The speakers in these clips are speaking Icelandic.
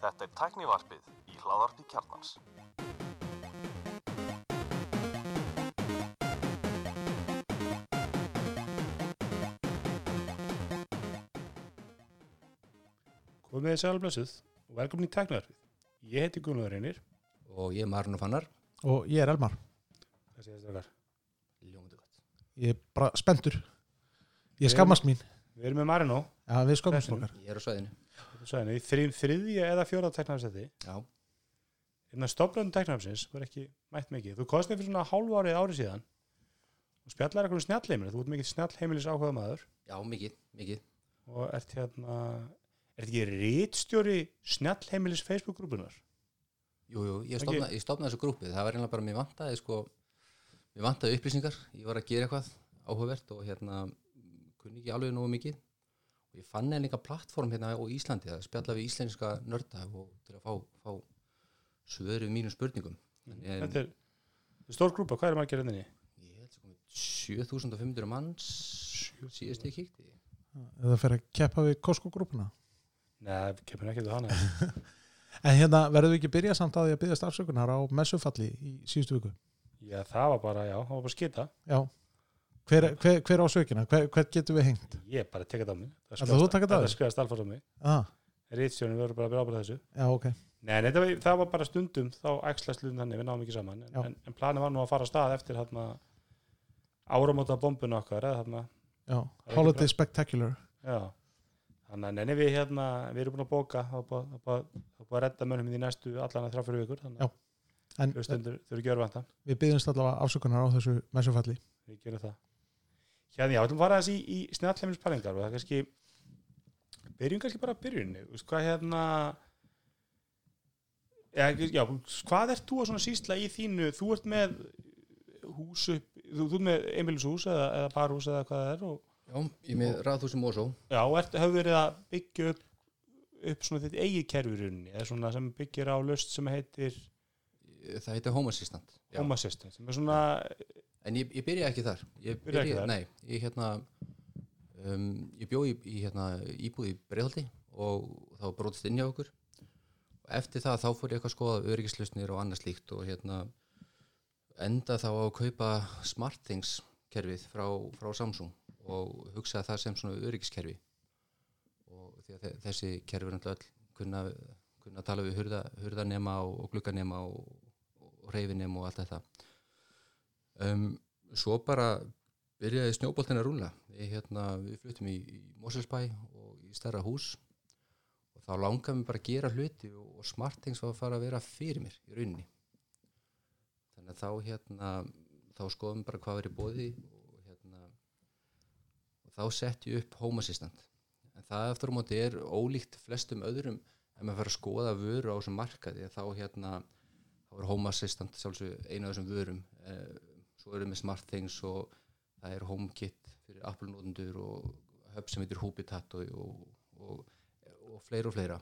Þetta er tæknivarpið í hláðarpi kjarnans. Komið þið sæl blessuð og velkomin í tæknivarpið. Ég heiti Gunnar Reynir. og ég er Marun Fannar og ég er Elmar Hvað segir þetta þar? Ljómandi gott ég er bara spenntur ég skammast mín Við erum með Marino, já, við Spenntur. okkar Ég er á svæðinu þrið, þriðja eða fjóra tæknivarpsætti. Já, Hérna stofnöndum tæknivarpsins var ekki mætt mikið. Þú kostið fyrir svona hálfu árið árið síðan og spjallar eitthvað snjallheimili. Þú ert mikið snjallheimilis áhuga maður já, mikið, mikið og ert hérna, ert ekki rítstjóri snjallheimilis Facebook-grúpunar? Jú, jú, ég stofnaði stofna þessu grúpi Það var einlega bara, mér vantaði sko Mér vantaði upplýsingar Ég var að gera eitthvað áhugavert og hérna kunni ekki alveg nógu mikið og ég fann eða líka plattform hérna á Íslandi að spjalla við íslenska nörda og til að fá, fá svöru mínum spurningum en, Þetta er, þetta er stór grúpa, hvað er margir henni? ég held sem komið 7500 manns síðast ég kíkti eða fyrir að keppa við Costco-grúpuna Nei, kemur ekki til hana. en hérna verðum við ekki byrja samt að því að byrja starfsökunar á messufalli í síðustu viku Já, það var bara, já, það var bara skita. já hver, hver, hver á sökina, hver, hver getur við hengt? Ég bara tekið það á mig. Það þig? skrifast alfað á mig. ah, Rítstjónin verður bara að byrja ábyrða þessu. já ok. Nei, nei það, var, það var bara stundum þá æxlast hlutin þannig, við náum ekki saman. En, en, en planið var nú að fara að stað eftir áramóta bombuna okkar eða ekki Holiday. Spectacular. Já. Þannig að við hérna, við erum búin að bóka er búin- að redda mönnum í næstu allan að þrjá fyrir vikur þannig að hlustendur þurfi ekki örvænta, við byrjumst allavega afsökunar á þessu messufalli við gerum það hérna, já, við ætlum að fara þessi í, í snjallheimils pælingar og það er kannski byrjum kannski bara að byrjunni, hvað hérna Já, já, hvað ert þú að svona sísla í þínu, þú ert með hús upp, þú, þú ert með einbýlishús eða, eða parhús eða hvað það er og Já, ég með Ráðhúsum Mosó já, ert, hefur verið að byggja upp, upp svona kerfi í rauninni, eða svona sem byggir á löst sem heitir Það heitir Home Assistant. Home Assistant, sem er svona, En ég, ég byrja ekki þar. Ég Byrjaði ekki þar? Nei, ég hérna um, Ég bjó í, í hérna, íbúð í Breiðhaldi og var brotist inn hjá okkur. Og eftir það þá fór ég eitthvað að skoða öryggislusnir og annað slíkt og hérna enda þá að kaupa SmartThings kerfið frá, frá Samsung og hugsaði það sem svona öryggiskerfi. Og því að þe- þessi kerfi er öll kunna, kunna tala við hurða, hurðanema og, og glugganema og, og reyfinema og allt þetta um, svo bara byrjaði snjóboltin að rúla við, hérna, við fluttum í, í Moselsbæ og í stærra hús. Og þá langaði mér bara að gera hluti og, og smartings var að fara að vera fyrir mér í rauninni. Þannig að þá hérna þá skoðum við bara hvað er í bóði og hérna og þá sett ég upp Home Assistant. En það eftir á móti er ólíkt flestum öðrum ef maður fer að skoða vöru á þessum markaði þá hérna þá er Home Assistant sjálfsög einu af þessum vörum eh, svo erum við SmartThings og það er HomeKit fyrir Apple-nótundur og hub sem heitir Hubitat og, og, og, og fleira og fleira.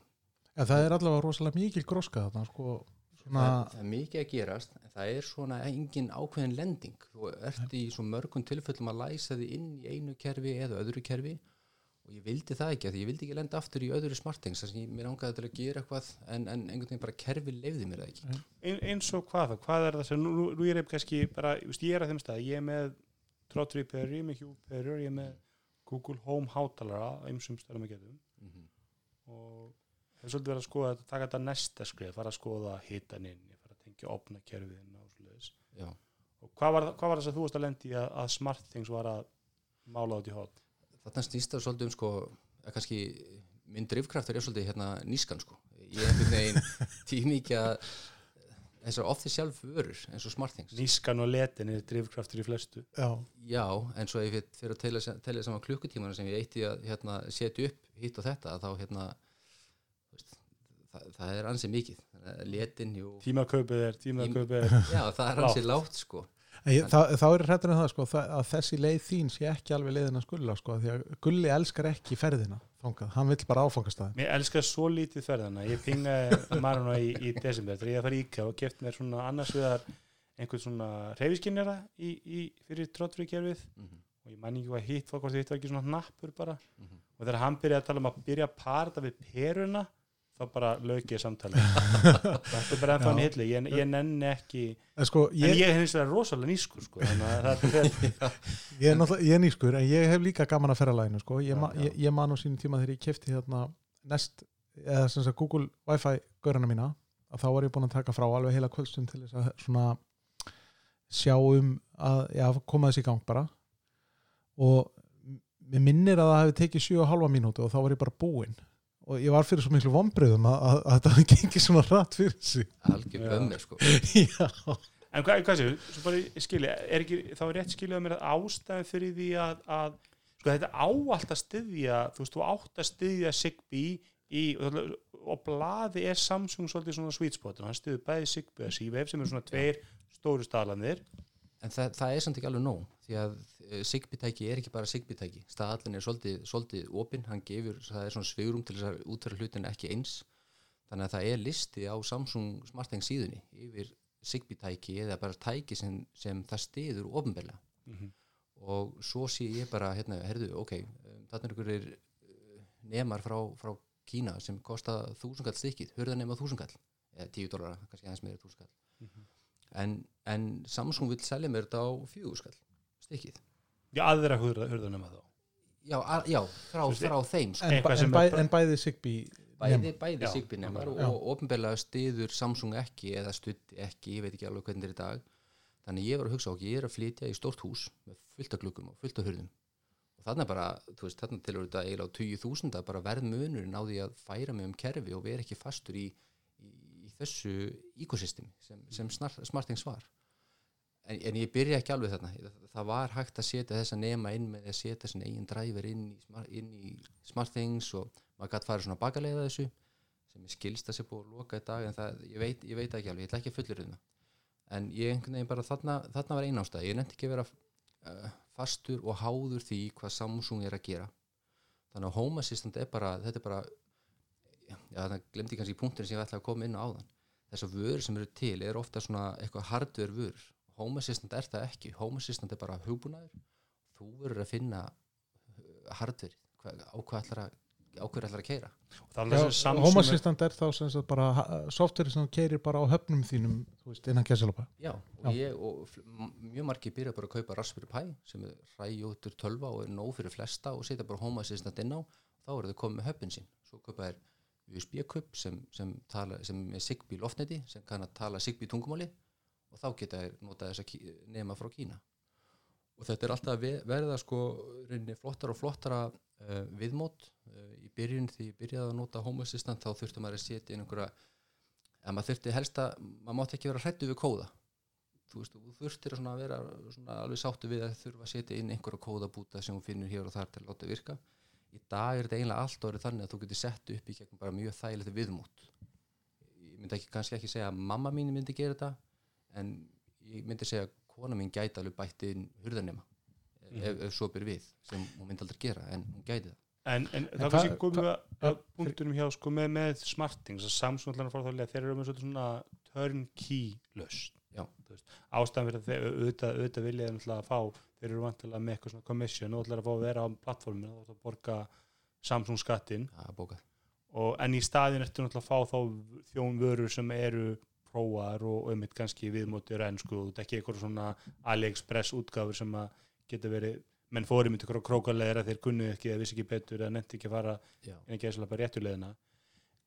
En það er allavega rosalega mikil gróska þarna sko svona það, það er mikið að gerast en það er svona engin ákveðin lending. Þú ert í svo mörgum tilfellum að læsa þig inn í einu kerfi eða öðru kerfi og ég vildi það ekki ég vildi ekki lenda aftur í öðru smartings þess að ég mér ángaði til að gera eitthvað en, en einhvern veginn bara kerfi leiði mér það ekki. Ein, eins og hvað það, hvað er það sem, nú, nú er ég kannski bara, ég, veist, ég er að þeim stað, ég er með Trot Reaper, ég er með Hue Reaper, ég er með Google Home hátalara á ymsum stöðum að getum mm -hmm. og hef svolítið verið að skoða að taka þetta næsta skrið, fara að skoða hitaninn, fara að tengja opna kerfiðin og já. Og hvað var, hvað var þess að þú varst að lendi að, að SmartThings var að mála út í hótt? Þarna snýst það svolítið um sko að kannski minn drifkraftur er svolítið hérna nískan sko. Ég er einhvern veginn tími ekki að ofti sjálf vörur eins og smartthings Nískan og letin er drifkraftur í flestu. já, já en svo ef ég fyrir að telja, telja saman klukkutímana sem ég eitti að hérna, setja upp hitt og þetta þá hérna það, það er ansið mikið. Letin, jú. Tímakaupið er, tímakaupið er, já það er ansið lágt sko Ég, þá, þá er hrættur um það sko það, að þessi leið þín sé ekki alveg leiðin að skulla sko því að Gulli elskar ekki ferðina þangað, hann vill bara áfangastæðin mér elskar svo lítið ferðana. Ég pingaði Maruna í, í desember þegar ég að fara í IKEA og keft mér svona annars vegar einhvern svona reyfiskinnjara í, í, fyrir Trot Reaper kerfið mm -hmm. og ég mann ekki hvað hitt var hvort hitt var ekki svona hnappur bara Mhm. og þegar hann byrjaði að tala um að byrja að para þetta við peruna þá bara lauk ég samtali. Þetta er bara ennþá hilli ég, ég nenni ekki en sko, en ég, ég er hins vegar rosalega nýskur sko, það ég, er náttúrulega- ég er nýskur en ég hef líka gaman að ferralæginu sko. ég, ég, ég man á sínum tíma þegar ég kefti hérna Nest, eða sem sagt Google Wi-Fi görana mína að þá var ég búin að taka frá alveg heila kvöldstund til þess að svona sjá um að já, koma þessi í gang bara. Og mér minnir að það hefði tekið 7,5 mínútu og þá var ég bara búinn og ég var fyrir svo miklu vonbröðum að, að, að þetta hefði gengið svona rætt fyrir sig. Algjör Já. bömmir sko. Já, En hvað, hvað séu, svo bara ég skilja, er ekki, þá er rétt skilja að mér að ástæðan fyrir því að, að sko þetta á allt að styðja, þú veist, þú átt að styðja Zigbee í, og, og blaði er Samsung svolítið svona sweet spot hann styður bæði Zigbee og C-Wave sem eru svona tveir stóru staðlandir. en það, það er samt ekki alveg nóg því að uh, Sigbitæki er ekki bara Sigbitæki staðallin er svolítið, svolítið opinn. Hann gefur, það er svona svigurum til þess að útverða hlutin ekki eins. Þannig að það er listi á Samsung SmartThings síðunni yfir Sigbitæki eða bara tæki sem, sem það stiður ofinbeglega Mhm. og svo sé ég bara hérna, herðu, ok, um, þarna er ykkur nemar frá, frá Kína sem kosta þúsungall stykkið, hörða nema þúsungall eða tíu dólara, kannski aðeins meira þúsungall Mhm. en, en Samsung vil selja mér þetta á fjögurskall stykkið Já, aðra hurða, hurðanum að þá. já, a, já frá, frá þeim sko. en, bæ, en, bæ, en bæði Sigby bæði, bæði Já, Sigbinemar já. og ofinbeglega stiður Samsung ekki eða stutti ekki, ég veit ekki alveg hvernig þetta er í dag. Þannig ég var að hugsa okkur, ég er að flytja í stórt hús með fullt af gluggum og fullt af hurðum. Og þarna bara, þú veist, þarna tilur þetta eiginlega á 20.000 að bara verð munurinn á því að færa mig um kerfi og vera ekki fastur í, í, í þessu ekosystemi sem, sem smartings var en, en ég byrja ekki alveg þarna. Það, var hægt að setja þessa nema inn með að setja sin eigin driver inn í, smart, inn í smartings og maður gæti farið svona bakalega þessu sem ég skilst að sé búið að loka í dag en það, ég, veit, ég veit ekki alveg, ég ætla ekki að fullir það. En ég einhvern veginn bara þarna, þarna var einástað, ég nefndi ekki að vera uh, fastur og háður því hvað Samsung er að gera. Þannig að Home Assistant er bara, þetta er bara já, það glemdi kannski punktin sem ég ætla að koma inn á áðan. Þessar vörur sem eru til er ofta svona eitthvað hardware vörur Home Assistant er það ekki, Home Assistant er bara hugbúnaður, þú verður að finna uh, hardware hvað, á hvað ætlar að á hverju ætlar að keira er Samsung Home er- Assistant er þá sem sagt bara software sem keirir bara á höfnum þínum þú veist, innan gæsalapa Já, og ég og mjög margir byrja bara að kaupa Raspberry Pi sem er ræjóttur tölva og er nóg fyrir flesta og setja bara Home Assistant inn á þá eru þau komið með höppin sín. Svo kaupa þær USB-kupp sem, sem, tala- sem er Zigbee loftneti sem kann að tala Zigbee tungumáli og þá geta þær nota þess að nema frá Kína. Og þetta er alltaf verða sko flottara og flottara uh, viðmót. Uh, í byrjun því ég byrjaði að nota Home Assistant þá þurfti maður að setja inn einhverja að maður þurfti helst að maður mátti ekki vera hrættu við kóða. Þú veist, þú þurftir að vera svona alveg sáttu við að þurfa að setja inn einhverja kóðabúta sem hún finnur hér og þar til að láta virka. Í dag er þetta eiginlega allt orðið þannig að þú getur sett upp í mjög þægilegt viðmót. Ég myndi ekki, kannski ekki segja að mamma mín myndi gera þetta en ég myndi segja að kona mín gæti alveg bætt inn hurðarnema ef, ef svo byr við sem hún myndi aldrei gera en hún gæti það. En, en En hvað- kannski komum við að- punktunum hjá sko með, með smartings að leið þeir eru með svona turnkey löst ástæðan fyrir að þeir auðvitað, auðvitað vilja að fá þeir eru vantilega með eitthvað svona commission og ætlar að fá að vera á plattforminu og þá borga Samsung skattin það bókað. Og, en í staðin ertu náttúrulega að fá þá þjónvörur sem eru prófaðar og auðvitað kannski viðmóti rænsku og ekki eitthvað svona AliExpress útgáfur sem að geta verið menn fóri myndi okkur á krókaleðir að þeir kunnu ekki eða vissi ekki betur eða nefndi ekki að fara en ekki eða bara réttulegina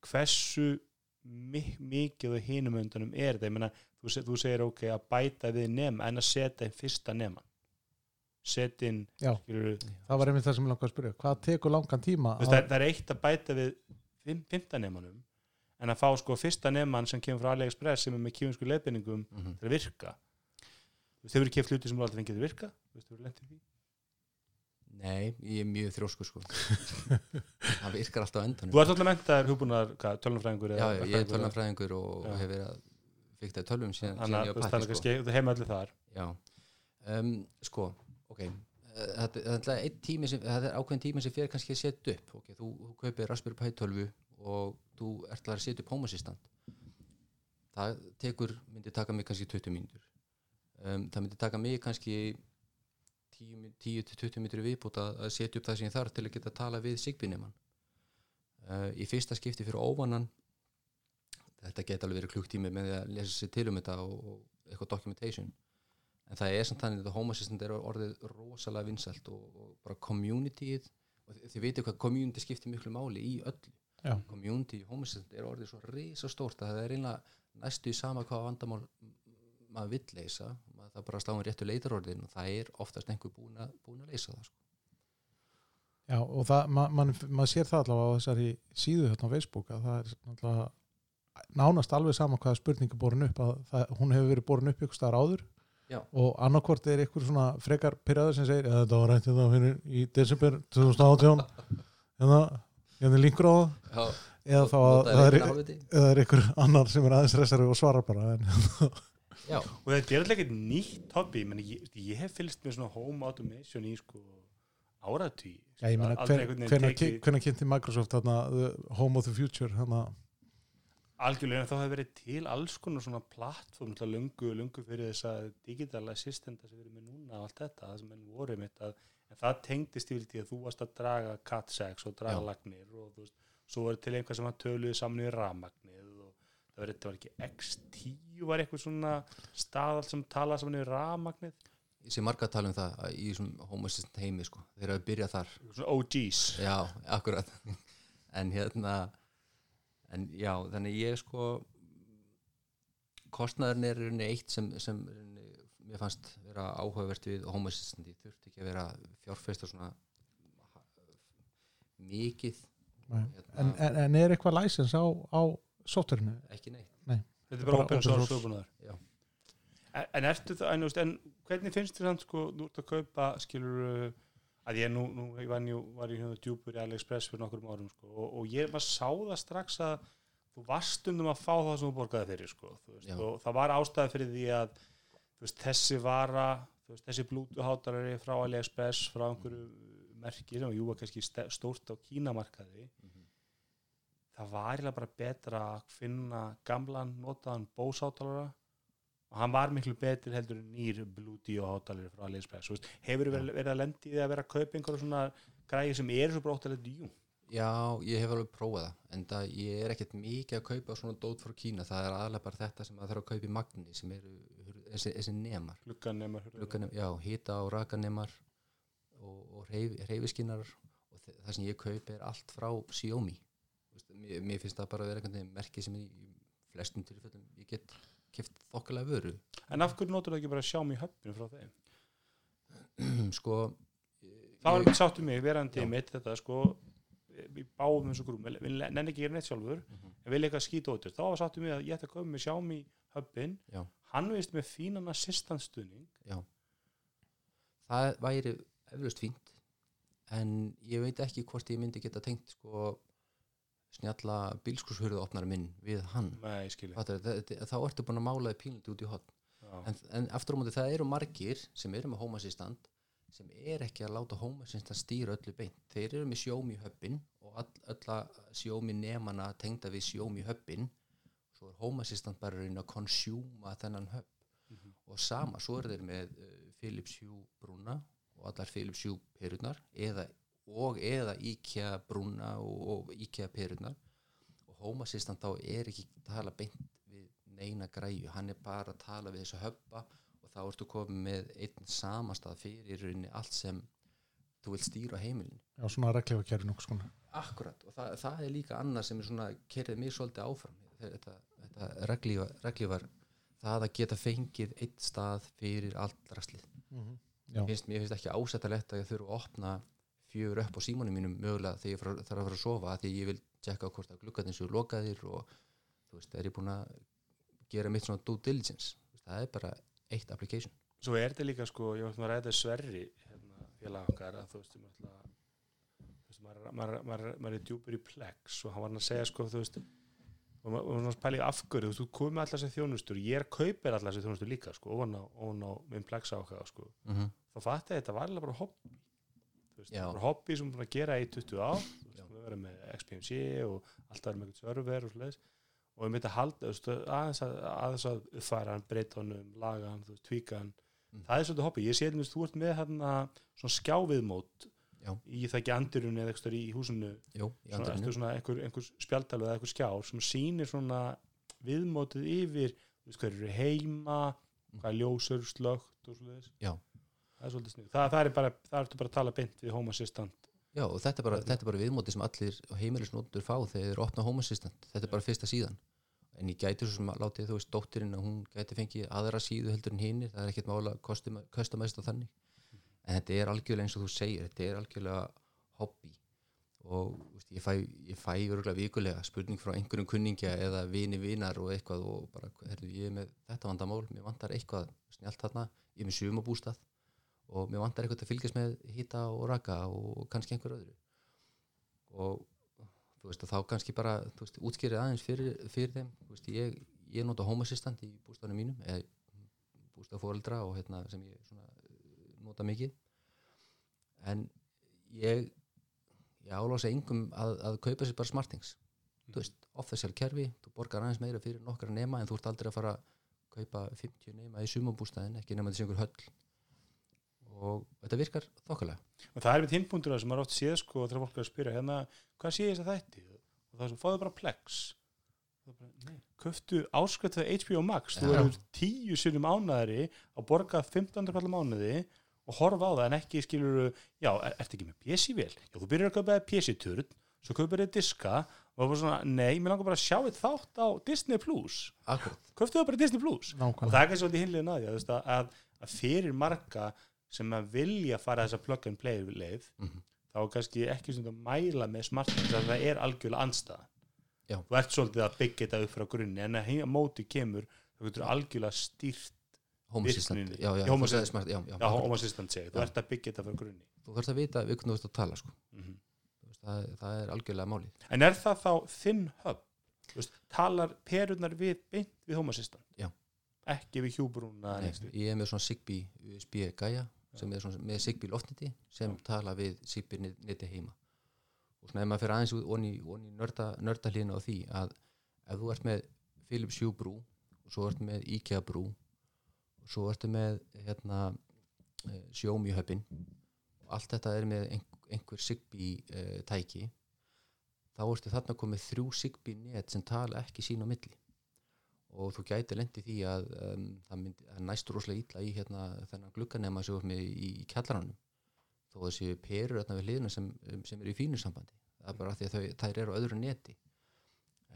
hversu mi mikið og hinum undanum er þetta, ég meina þú, se- þú segir ok að bæta við nema en að setja inn fyrsta inn Já. skilurðu, það var einmitt það sem ég langaði að spyrja. Hvað tekur langan tíma Þú veist, það, það er eitt að bæta við fymta nemanum en að fá sko fyrsta neman sem kemur frá AliExpress sem er með kjónsku leiðbeiningum mm -hmm. til að virka. Þú eru keft hluti sem þú aldrei fengið að virka? Þú eru lentið því? Nei, ég er mjög þrjósku sko. Það virkar alltaf á endanum. Þú ert alltaf mentaðar hugbúnar, hvað, tölunfræðingur Já, ég er tölnafræðingur og Já. hef verið að fykta tölvum síðan, þannig síðan að það sko. heima allir þar. Já, um, sko, ok. Eh, þetta þetta er sem, þetta er ákveðin tími sem fyrir kannski að setja upp. Ok, þú, þú kaupir Raspberry Pi 12 og þú ert að setja upp Home Assistant það tekur myndi taka mig kannski 20 mínútur. Um, það myndi taka mig kannski 10 10-20 metri viðbútt að setja upp það sem ég þarf til að geta að tala við sigbinemann uh, í fyrsta skipti fyrir óvanan þetta geti alveg verið klukktími með að lesa sér til um þetta og, og eitthvað documentation. En það er samt þannig að Home Assistant er orðið rosalega vinsælt og, og bara communityið og þið, veitir hvað community skiptir miklu máli í öllu Já. community Assistant er orðið svo risa stórt að það er einlega næstu í sama hvað vandamál maður vill leysa maður það bara sláum réttu leitarorðin og það er oftast einhver búin að, búin að leysa það sko. Já, og það, ma man, maður sér það allavega á þessari síðu hérna á Facebook að það er náttúrulega nánast alveg sama hvaða spurningu borin upp að það, hún hefur verið borin upp ykkur staðar áður Já. og annarkvort er ykkur svona frekar pyrraður sem segir þetta var rætt þetta fyrir í desember 2018 hérna, hérna linkur á það. Já, eða þá að það er, er ykkur annar sem er aðeins resari og svarar bara en, Já, og þetta er alltaf ekkert nýtt hobby menn ég, ég hef fylgst með svona home automation í sko áratví hvenær kynnti Microsoft þarna the Home of the Future þarna, algjörlega þá hefur verið til alls konar svona plattform lungu, lungu fyrir þess að digitala assistenta sem við erum með núna og allt þetta, það sem enn voru mitt að en það tengdist yfir því að þú varst að draga cat sex og draga Já. lagnir og þú veist, svo var til einhvað sem að töluði saman við rafmagnið og það var, þetta var ekki X10 var eitthvað svona staðal sem talaði saman við rafmagnið ég sé marga að tala um það að í þessum Home Assistant heimi sko. þeir eru að byrja þar svona OGs Já, akkurat en hérna en já, þannig ég sko kostnaðurinn er í rauninni eitt sem, sem í mér fannst vera áhugavert við Home Assistant ég þurfti ekki að vera fjárfesta svona mikið. Nei. hérna, en, en, en er eitthvað license á, á softwarinu? ekki neitt. Þetta er bara open source en, en ertu það, veist, en hvernig finnst þér þannig sko, þú ert að kaupa skilur að ég nú, nú ég var, njú, var í hérna djúpur í AliExpress fyrir nokkrum árum sko, og, og ég maður sá það strax að þú varst stundum að fá það sem þú borgaði fyrir sko, veist, og það var ástæði fyrir því að veist, þessi vara veist, þessi bluetooth hátalari frá AliExpress frá einhverju merki sem jú var kannski stórt á kínamarkaði Mhm. það var eiginlega bara betra að finna gamlan notaðan Bose hátalara og hann var miklu betur heldur en nýr Bluetooth hátalari frá AliExpress veist, hefur verið, verið að lendi í því að vera að kaupa einhverja svona græði sem eru svo bróttalegt jú? Já, ég hef alveg prófað það en það, ég er ekkert mikið að kaupa svona dót frá Kína, það er aðalega bara þetta sem maður þarf að kaupa í magni sem eru þessi, þessi nemar, já, hita og rakanemar og, og reyf, reyfiskinnar og það sem ég kaupi er allt frá Xiaomi. Þú veist, mér, mér finnst það bara að vera einhvern veginn merki sem í, í flestum tilfellum ég get keft þokkalega vöru. En af hverju notur það ekki bara mig höfnum frá þeim? Sko það var ég- einmitt sáttu mig, verandi mitt þetta sko við báum þessu grúm, við nenni ekki að gera neitt sjálfur Mhm. en vil eitthvað skýta út þá var sáttu mig að ég ætti að koma með Xiaomi Já. hann veist með fínan assistantstuðning. Já. Það væri eflaust fínt en ég veit ekki hvort ég myndi geta tengt sko snjalla bílskurshurðu opnar minn við hann. Nei, það, þá ertu búin að mála þið pínlítið út í hotn en, en aftur á móti það eru margir sem eru með Home Assistant sem er ekki að láta Home Assistant stýra öllu beint. Þeir eru með Xiaomi höppin og öll að Xiaomi nemana tengda við Xiaomi höppin svo er Home Assistant bara reyna að konsjúma þennan höpp Mhm. og sama, svo eru þeir með uh, Philips Hue brúna og allar Philips Hue perurnar eða, og eða IKEA brúna og, og IKEA perurnar og Home Assistant þá er ekki tala beint við neina græju, hann er bara að tala við þessu höppa og þá ertu komið með einn samastað fyrir rauninni allt sem þú vilt stýra á heimilinu. Já, svona reglifa kerfi nokkuð skona. Akkurat og það, það er líka annað sem er svona kerið mér svolítið áfram þetta, þetta reglívar, reglívar það að geta fengið einn stað fyrir allt raslið. Já, finnst, mér finnst ekki ásættalegt að ég þurfa að opna fjögur upp á símanum mínum mögulega þegar ég fara- þarf að fara að sofa því ég vil tjekka hvort að gluggatinn séu lokaðir og þú veist, er ég búin að gera mitt svona due diligence? Það er bara eitt application. Svo er þetta líka sko, ég var að ræða sverri hérna, félag okkar að þú veist, um þú veist maður, maður, maður, maður er djúpur í plex og hann var að segja sko, þú veist og maður maður spæli afgörðu, þú komið allar þessi þjónustur, ég er kaupir allar þessi þjónustur líka sko, ofan á, á minn plex ákvæða sko, mm -hmm. þá fatti þetta var alveg bara hobby veist, bara hobby sem að gera í 20 ár þú Já. veist, við verðum með XPMC og alltaf erum með eitthvað server og svoleiðis og við myndum að halda, aðeins að aðeins að uppfæra hann, breyta honum, laga hann, tvíka hann Mm. það er svolítið hobby, ég sé að þú ert með hérna svona skjáviðmót Já. í það ekki andurinn eða eitthvað í húsinu. Jú, í svona, ertu svona einhver, einhver spjaldal eða einhver skjár sem sýnir svona viðmótið yfir veist, hvað eru heima hvað er ljósur, slögt og Já. það er svolítið snið það, það er bara, það ertu bara að tala beint við Home Assistant. Já, og þetta er bara, þetta er bara viðmóti sem allir heimilisnóttur fá þegar þeir opna Home Assistant. Þetta er bara fyrsta síðan. En ég gæti svo sem að látið þú veist dóttirinn að hún gæti fengið aðra síðu heldur en hinni það er ekkert mála að customæsta þannig en þetta er algjörlega eins og þú segir þetta er algjörlega hobby. Og veist, ég fæ, fæ örgulega vikulega spurning frá einhverjum kunningja eða vini vinar og eitthvað og bara, herru, ég er með þetta vandamál, mér vantar eitthvað snjált þarna, ég er með sumabústað og mér vantar eitthvað að fylgjast með hýta og raka og kannski einhver öðru. Og þú veist þá kannski bara þú veist, útskýrið aðeins fyrir, fyrir þeim þú veist, ég, ég nota home assistant í bústafnum mínum eða bústaf fóreldra og hérna sem ég svona nota mikið. En ég ég álása engum að, að kaupa sér bara smartings. Þú veist, official kerfi, þú borgar aðeins meira fyrir nokkra nema en þú ert aldrei að fara að kaupa 50 nema í sumabústaðin ekki nema þessi einhver höll. Og þetta virkar þokkalega. Og það er við tinnbúndur sem maður oft séð sko þegar fólk er að spyrja hérna, hvað sé ég þess að þætti? Og það er sem fáðu bara plex. Og það köftu áskvættið HBO Max, þú Já. eru tíu sinnum ánæðari að borga 1500 kallar mánuði og horfa á það en ekki skilur já, er, ertu ekki með PC-vél? Já, þú byrjar að kaupa PC-turn svo kaupir þið diska og það var svona, nei, mér langar bara að sjá eitt þátt á Disney Plus, köftu það bara Disney Plus og nákvæmlega það er kannski svolítið að því að, að, að fyrir marga sem að vilja fara þessa plug and play leið Mhm. þá er kannski ekki svona að mæla með smartphone það það er algjörlega anstæða Já. þú ert svolítið að byggja þetta upp frá grunni en að heima móti kemur þá getur algjörlega stýrt Virkninni. já, já, smart, já, já, assistant segi, þú ert að byggja þetta frá grunni. Þú þarfst að vita við hvernig þú ert að tala sko. mm veist, það, það er algjörlega málið. En er það þá þinn veist, talar perurnar við beint við Já. ekki við hjúbrúna ég er með svona Zigbee USB gæja sem er svona með Zigbee loftniti sem tala við net- neti heima. Og svona ef maður fyrir aðeins onni, onni nörda, nörda hlýna á því að ef þú ert með Philips Hue brú og svo ertu með IKEA brú svo ertu með hérna eh, Xiaomi höppin allt þetta er með ein, einhver Zigbee uh, tæki. Þá ertu þarna komið þrjú Zigbee net sem tala ekki sín á milli. Og þú gæti lendi því að um, það myndi, það næstur rosalega illa í hérna þennan glugganema sem ert með í, í kjallaranum þó þessi perur hérna við hliðina sem, sem eru í fínu sambandi. Það er bara því að þau, þær eru á öðru neti.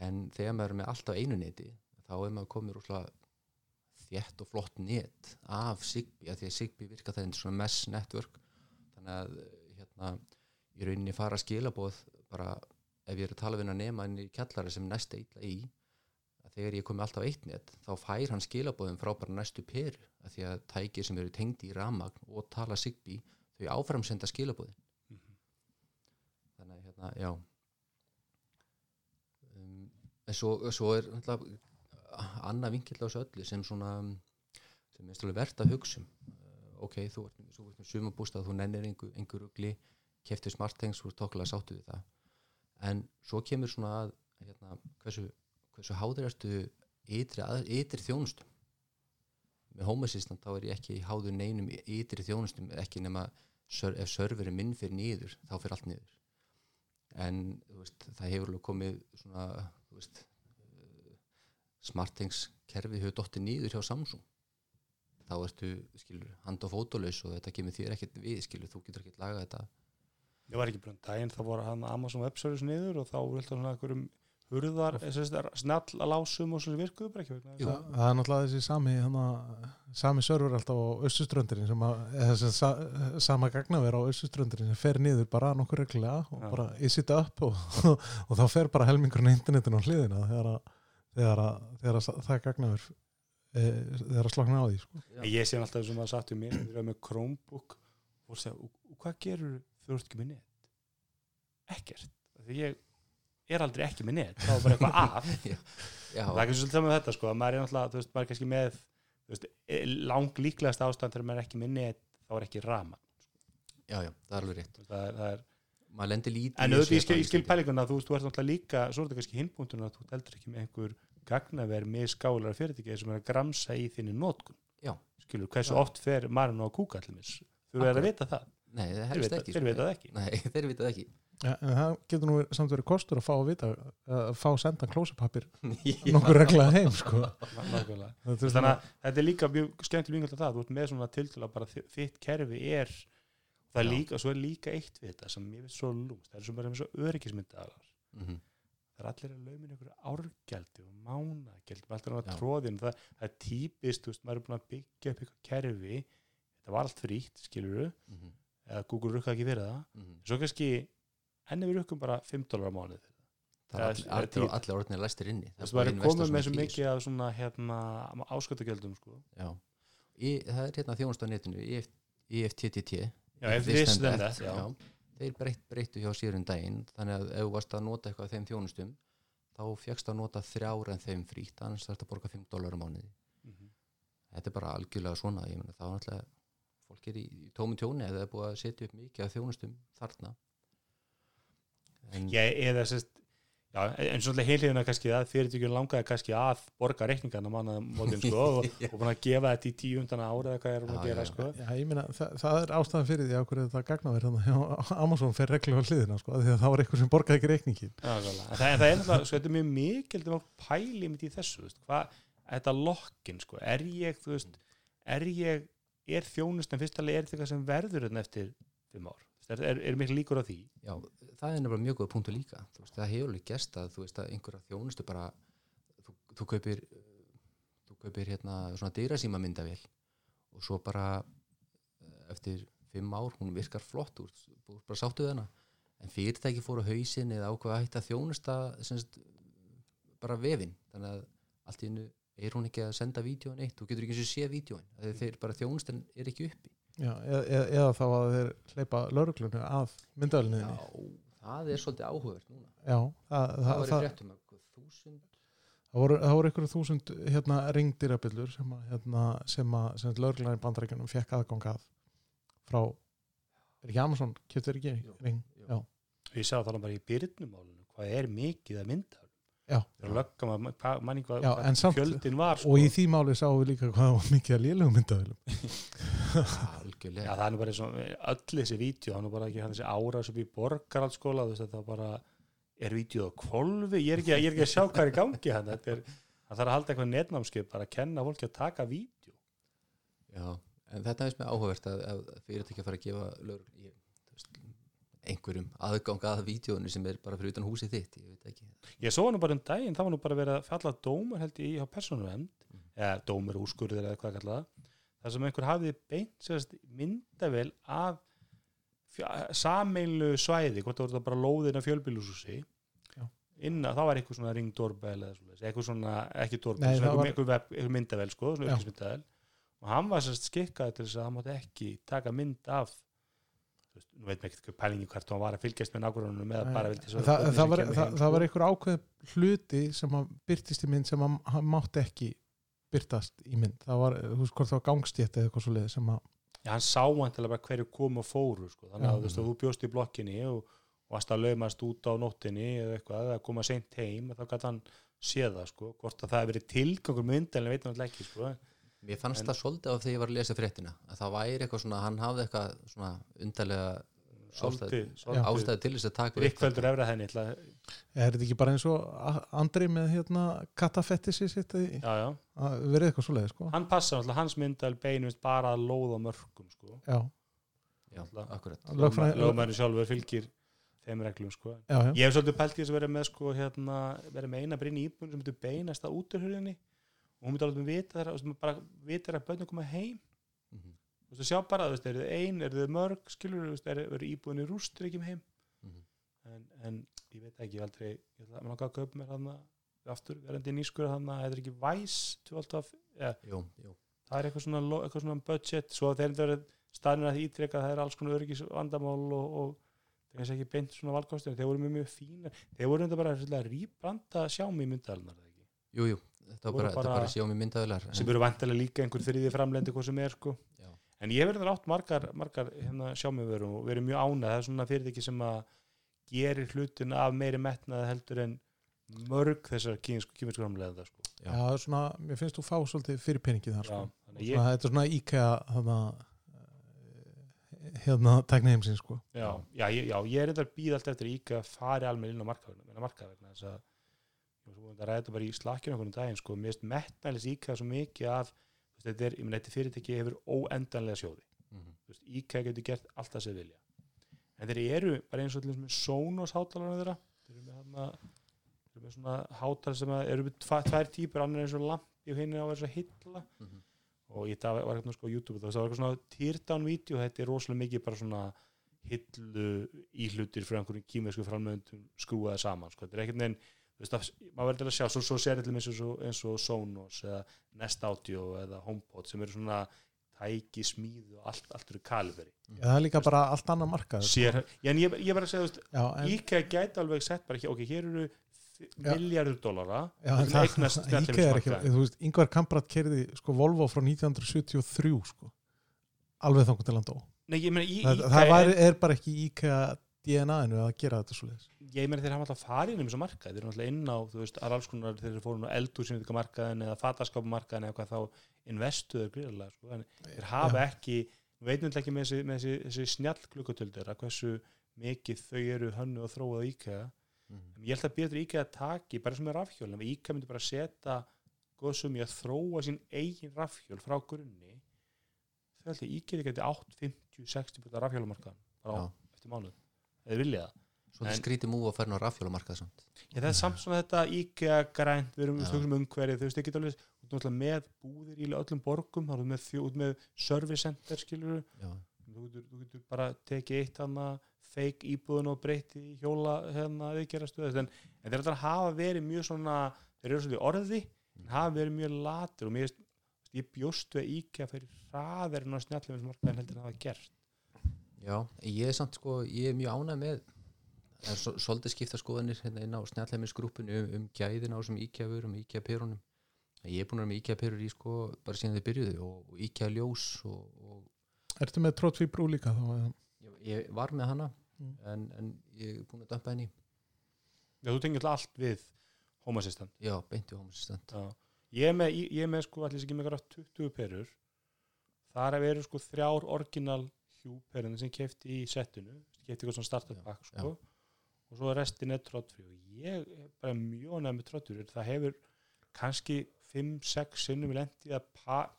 En þegar maður er með alltaf einu neti þá er maður komið rosalega þétt og flott net af Zigbee, af því að Zigbee virka það eins svona mesh network. Þannig að hérna í rauninni fara skilabóð bara ef ég er að tala við hann að nema inn í kjallara sem næsta illa í að þegar ég komi alltaf eitt net þá fær hann skilabóðum frá bara næstu peru að því að tækir sem eru tengdi í ramagn og tala Zigbee þau áframsenda skilabóðin þannig að hérna, já. Um, en svo, svo er náttúrulega annað vinkill á þessu öllu sem svona sem er stólega verðt að hugsa um. Uh, ok, þú ert, með sumabústað þú nennir einhver, rugli keftir smarttengs, þú ert tokklega sáttu við það. En svo kemur svona að hérna, hversu, hversu háður ertu ytri, ytri þjónustum með home assistant þá er ég ekki háður neinum ytri þjónustum ekki nema ser, ef serverinn minn fyrir niður þá fyrir allt niður. En veist, það hefur alveg komið svona veist, smartthings kerfið hefur dottið niður hjá Samsung þá ertu, skilur, hand og fótolaus og þetta kemur þér ekkert við, skilur, þú getur ekkert lagað þetta ég var ekki blönd daginn, þá voru hann Amazon Web Service niður og þá var alltaf svona einhverjum hurðar, snall að lásum og svo virkuðu bara ekki vegna Jú. þess Það, það er náttúrulega þessi sami hana, sami server alltaf á austurströndurinn sem að, þessi sa, sama gagnaver á austurströndurinn sem fer niður bara nokkur reglulega og Já. bara is it up og, og þá fer bara helmingurinn á internetinu á hliðina þegar, að, þegar, að, þegar að það gagnaver e, þegar að slokna á því sko. En ég sé alltaf sem að sagt um mér þegar ég er með Chromebook og segja, og, og hvað gerur þú ert ekki með net? Ekkert. Þegar ég er aldrei ekki með net, þá er bara eitthvað að Já, það er ekki svolítið með þetta sko, að maður er náttúrulega, þú veist, maður er kannski með veist, lang líklegast ástand þegar maður er ekki með net, þá er ekki rama já, já, það er alveg rétt það er, það er, maður lendir lítið en auðvitað ég skil, pælinguna þú veist, þú ert náttúrulega líka, svo er þetta kannski hinbúntun að þú heldur ekki með einhver gagnaver með skálar fyrirtæki sem er að gramsa í þinni nótkun Já. skilur, hversu Já. oft fer marinn á kúka allir mis þú verður að vita það, nei, það þeir vita, ekki þeir sko. vita það ekki nei, þeir vita það ekki ja, en það getur nú samt verið kostur að fá að vita að fá sendan klósupapir Já. nokkur regla heim sko. Þannig að þetta er líka mjög skemmtileg vingulega það, þú ert með svona tiltöla bara þi- þitt kerfi er það er líka, svo er líka eitt við þetta sem ég veit svo lúmst, það er svo bara með svo öryggismyndaðar Mhm. það er allir að laumina ykkur árgjaldi og mánagjaldi, maður alltaf á tróðin það, það er típist, þú veist, maður er búin að byggja upp ykkur kerfi, þetta var allt frítt skilur Mhm. eða Google rukkaði ekki fyrir það, Mhm. svo kannski enni við rukkum bara 5 dólar á mánuð það er Það er- allir, það er allir, orðinir læstir inni. Veist, maður er komið með svo mikið af svona hérna, áskatagjöldum sko. það er hérna þjónust á netinu EF, EFTTT This and þetta, that, já. þeir breytt, breyttu hjá síður en daginn þannig að ef þú varst að nota eitthvað af þeim þjónustum þá fjöxt að nota þrjár en þeim frítt annars þarf að borga 5 dólar á mánuði Mhm. þetta er bara algjörlega svona ég meina þá er náttúrulega fólk er í, tómi tjóni eða er búið að setja upp mikið af þjónustum þarna en Já, eða sérst Já, en svolítið heilíðuna kannski að fyrirtækjum langaði kannski að borga reikningarna manna mótin sko og, og búin að gefa þetta í tíu undan ára eða hvað er hún að gera já, sko. Já, ég meina, það, það er ástæðan fyrir því að hverju þetta að Amazon fer reglu á hliðina sko, af því að það var eitthvað sem borgaði ekki reikningin Já, nákvæmlega. en, það, en það er náttúrulega, sko, þetta er mjög mikil það var pæli mitt í þessu, þú veist, hvað þetta lokkin, sko, er ég þú veist, er ég, er þjónustan fyrstulega, er þetta sem verður eftir fimm ár, er, er, er mikil líkur á því? Já, það er nefnilega mjög góð punktu líka veist, það hefur alveg gerst að þú veist að einhverja þjónustu bara þú, þú kaupir þú kaupir hérna svona dýrasíma myndavél og svo bara eh, eftir fimm ár hún virkar flott úr, bara sáttu hana. En fyrirtæki fóru hausin eða ákveða að hætta að þjónusta semst, bara vefin þannig að allt í hennu er hún ekki að senda vídjóin eitt, þú getur ekki og sé vídjóin þeir bara þjónustan er ekki uppi Já, eða, eða, eða þá að þeir hleypa lauruglunni að myndavelninni Já, það er svolítið áhugavert núna Já, það, það það, það, fréttum að þúsund það voru, það voru einhverju þúsund hérna, ringdýrabillur sem að, hérna, sem að, sem að lauruglan í bandarækjunum fekk aðgang að frá er ekki Amazon, kjöptur ekki Jú, ring jú. Ég sá það bara í byrnumálinu hvað er mikið að mynda Já. maður, hvað, Já, hvað en samt- fjöldin var sko. og í því máli sáum við líka hvað mikið að lélugum myndavelum Já, algjörlega það er nú bara eins og öll þessi vídeo, hann er bara ekki hann þessi ára sem í borgarhaldsskóla, þú veist þetta bara er vídeo á kvolfi, ég er ekki, ég er ekki að sjá hvað er í gangi hann, þetta er það þarf að halda eitthvað netnámskip, bara að kenna fólki að taka vídeo. Já, en þetta er með áhugavert að, að fyrirtæki að fara að gefa lögur, ég, einhverjum aðgang að vídjónu sem er bara fyrir utan húsið þitt, ég veit ekki. Ég svo nú bara um daginn, það var nú bara verið að falla dómur held ég í hjá persónuvernd, Mhm. eða dómur úrskurðir eða hvað kallað, þar sem einhver hafði beint myndavel af sameilu svæði, hvort það voru bara lóðin af fjölbýlúshúsi Já. innan, það var eitthvað svona ring doorbell eða svona, eitthvað svona, ekki var- eitthvað, eitthvað myndavel sko, svona Já. örgismyndavel og hann var sérst skikkaði til þess að hann mátti ekki taka mynd af veist, nú veit mér ekkert hvað pælingi hvert hann var að fylgjast með nágrunum eða bara vildi svo það, var, það, það sko. var einhver ákveð hluti sem að byrtist í mynd sem hann mátti ekki byrtast í mynd. Það var, þú veist hvort það var gangstétt eða eitthvað svo leið sem að Já, hann sá að bara hverju kom og fóru sko. þannig að þú veist, þú bjóst í blokkinni og, og varst að laumast út á nóttinni eða eitthvað, eða koma seint heim þá gæti hann séð það, sko. Hvort að það hefur verið tilgangur myndalinn veit hann ekki, sko. Mér fannst En- það svolítið af þegar ég var að lesa fréttina að það væri eitthvað svona, hann hafði eitthvað svona undarlega ástæði til þess að taka upp rikkveldur efra henni ætla, er þetta ekki bara eins og Andri með hérna kattafettissi sitt að verið eitthvað svo leið sko? Hann passa náttúrulega hans myndal beinumist bara að lóða mörgum, sko. Já, Já, akkurat. Lögmæri sjálfur fylgir þeim reglum, sko. Já, já, Ég hef svolítið pælt í þess að vera með sko hérna, vera með eina brinn í íbúin sem beinast að úturhörðinni og hún myndi alveg vita þar, og bara vita þar að börnum koma heim Þú veist, sjá bara, þú veist, eru þið ein, eru þið mörg skilur, þú veist, er íbúinni rústur ekki heim? Mhm. en, en ég veit ekki, aldrei ég ætla að langa að kaupa mér hann aftur, verandi nýskur hann að þetta er ekki væs 12, ja, Jú, jú. Það er eitthvað svona, eitthvað svona budget, svo að þeir eru staðnir að ítreka að það er alls konar öryggis vandamál og, og það er kannski ekki beint svona valkostur, þeir voru mjög mjög fína þeir voru enda bara rýbranda sjámi myndalunar Jú, jú, þetta var bara, bara- bara sjá mér myndaðular sem eru vantilega líka einhver þriði framlendi hvað sem er sko. Já. En ég verður átt margar, margar hérna, sjámiðverum og verið mjög ánað það er svona fyrirtæki sem að gerir hlutin af meiri metnaði heldur en mörg þessar kýminsku framlega sko. Já. já, svona, mér finnst þú fá svolítið fyrir peningið þar sko að ég, þetta er svona þarna, eh, hérna tækni heimsins sko já, já, ég, já, ég er eitthvað býð allt eftir að IKEA fari almenn inn á vegna þess að að ræða þetta bara í slakkinu okkur um daginn sko, mér finnst metnælis IKEA svo mikið af þetta er, ég meina, þetta fyrirtæki hefur óendanlega sjóði Mhm. Þú veist, IKEA getur gert allt það sem vilja en þeir eru bara eins og dæmis með Sonos hátalarna þeirra þeir eru með, hana, þeir eru með svona hátalar sem að eru með tvær típur annar er eins og lampi og hinn er á að vera svo hilla Mhm. og ég það var eitthvað sko á YouTube það var eitthvað svona teardown vídeo þetta er rosalega mikið bara svona hillu íhlutir frá einhverjum kýmversku framöndum skrúaði saman sko. þetta er ekkert þú veist að maður verður að sjá svo, svo sér eitthvað eins eins og Sonos eða Nest Audio eða HomePod sem eru svona tæki, smíð og allt, allt eru kaliberi Já, það er líka bara allt annað markað sér, en ég, ég bara segja veist, Já, en, IKEA gæti alveg sett bara, ok, hér eru miljardur dólara IKEA er ekki þú veist, Ingvar Kamprad kerði sko Volvo frá 1973 sko alveg þangur til hann dó. Nei, meina, í- það, það var, er, bara ekki í IKEA DNA-inu að gera þetta svo leiðis ég meina þeir hafa alltaf farið um þessu markað, þeir eru alltaf inn á þú veist, alls konar þeir eru fórum á eldúsinu markaðin eða fataskápumarkaðin eða hvað þá investuður gríðarlega, sko, en þeir hafa ekki þetta ekki með þessi, þessi, þessi snjall klukkutöldur að hversu mikið þau eru hönnu og þróað á IKEA. Mhm. ég held að betur IKEA taki bara sem er rafhjól, ef IKEA myndi bara setja góðsum í að þróa sín eigin rafhjól frá grunni þau held að IKEA geti 8, 50, 60 búin rafhjólumarkaðan bara á eftir mánuð, eða vilja það Svo þetta En- skrítið múið að fara á rafhjólamarkað samt. Já, það er samt svona þetta IKEA grænt, við erum Já. stökum umhverfið, þú veist ekki alveg, með búðir í öllum borgum, þá erum með, þjó- út með service center, skilur Já, þú getur, þú getur bara tekið eitt hana fake íbúðun og breyti í hjóla hérna en, en þeir að hafa verið mjög svona þeir eru svolítið orði, en hafa verið mjög latur og mér ég bjóst við að IKEA fyrir hraðarinn og snjallum markaðin heldur en það hafa gert já, ég er samt sko, ég er mjög ánægð með það er svo- svolítið skipta skoðanir hérna inn á snjallheimisgrúppinu um, um gæðin á þessum IKEA-vörum, IKEA-perunum ég er búin að vera með IKEA-perur í sko bara síðan þið byrjuðu og, og IKEA-ljós og, og Ertu með Trotvi Brú líka þá? ég, ég var með hana Mm. en, en ég er búin að dömpa henni Já, þú tengir alltaf allt við Home Assistant já, beinti homosistent Já. Ég er með, ég, ég er með sko allir sem ekki með eitthvað 20 perur þar að veru sko þrjár orginal hjúperinn sem kefti í settinu kefti eitthvað svona startup pack sko og svo restin er trottfrí og ég er bara mjög nefn með trottur það hefur kannski 5-6 sinnum lendi að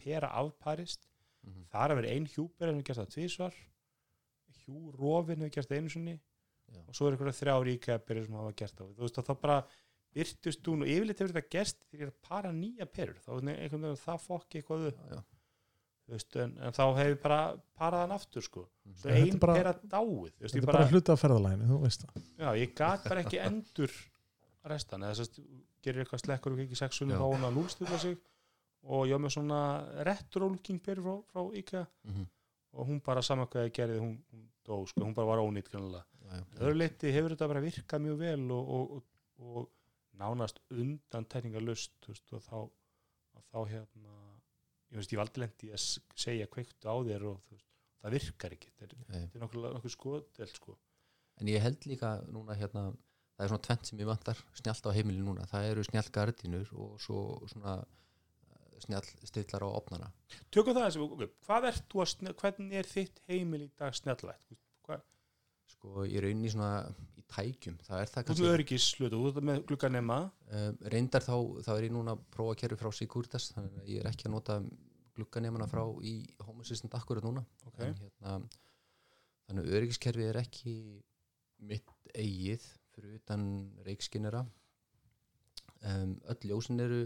pera afparist mm -hmm. þar að vera ein hjúper en við gert það tvísvar hjú rofin hefur gert það einu sinni Já. og svo er eitthvað þrjár íkæða sem hafa gert það þú veist að þá bara byrtust hún og yfirleitt hefur þetta gerst þegar ég er að para nýja perur þá er einhvern veginn það fokki eitthvað já, já. Veist, en, en þá hefur bara parað hann aftur sko Mhm. svo ein bara- pera dáið Þetta er bara, hluti af ferðalæginu, þú veist það já, ég gat bara ekki endur restan eða þess að gerir eitthvað slekkur og ekki sex Já. sunnum þá hún að lúlstilla sig og ég var með svona retro looking perur frá, frá IKEA Mm og hún bara saman hvað ég gerði hún, hún dó, sko, hún bara var ónýtt kannulega. já, já. öðru leiti hefur þetta bara virkað mjög vel og, og, og, og nánast undan tekningalust veist, og þá, þá hérna ég veist ég valdi lendi að segja kveiktu á þér og veist, það virkar ekki. Þetta er, er nokkuð, skoðel sko. en ég held líka núna hérna það er svona tvent sem ég vantar snjált á heimili núna. Það eru snjált gardínur og svo svona snjáll stillar á opnana tökum það þessi, okay, hvað ert þú að snjall, hvernig er þitt heimil í dag snjallvætt? Hvað, sko ég er inn í svona tækjum það er það þú ert með kannski öryggislutu, þú ert með glugganema um, reyndar þá, þá er ég núna að prófa kerfi frá Sigurdas þannig að ég er ekki að nota glugganemana frá í Home Assistant akkurat núna. Okay. en, hérna, þannig að öryggiskerfi er ekki mitt eigið fyrir utan reikskinnera um, öll ljósin eru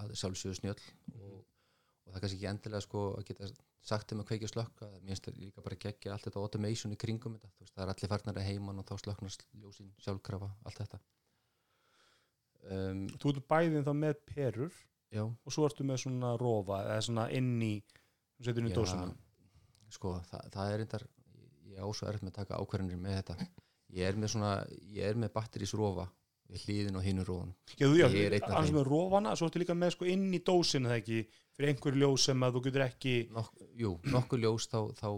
að sjálfsögðu snjöll og, og það er kannski ekki endilega sko að geta sagt um að kveikja og slökka mér finnst það líka bara geggja allt þetta automation í kringum þetta, veist, það er allir farnar að heiman og þá slöknast ljósin sjálfkrafa, allt þetta. Um, þú ert bæðin þá með perur já, og svo ertu með svona rofa eða svona inn í í Já, dósina sko, það, það er reyndar ég á svo erfitt með að taka ákvarðanir með þetta. Ég er með svona, ég er með batterísrofa við hlýðin og hinu róðan Já, þú, já, þeim. með rofana, svo ertu líka með sko inn í dósinu það ekki, fyrir einhver ljós sem að þú getur ekki Nok, jú, nokkuð ljós þá, þá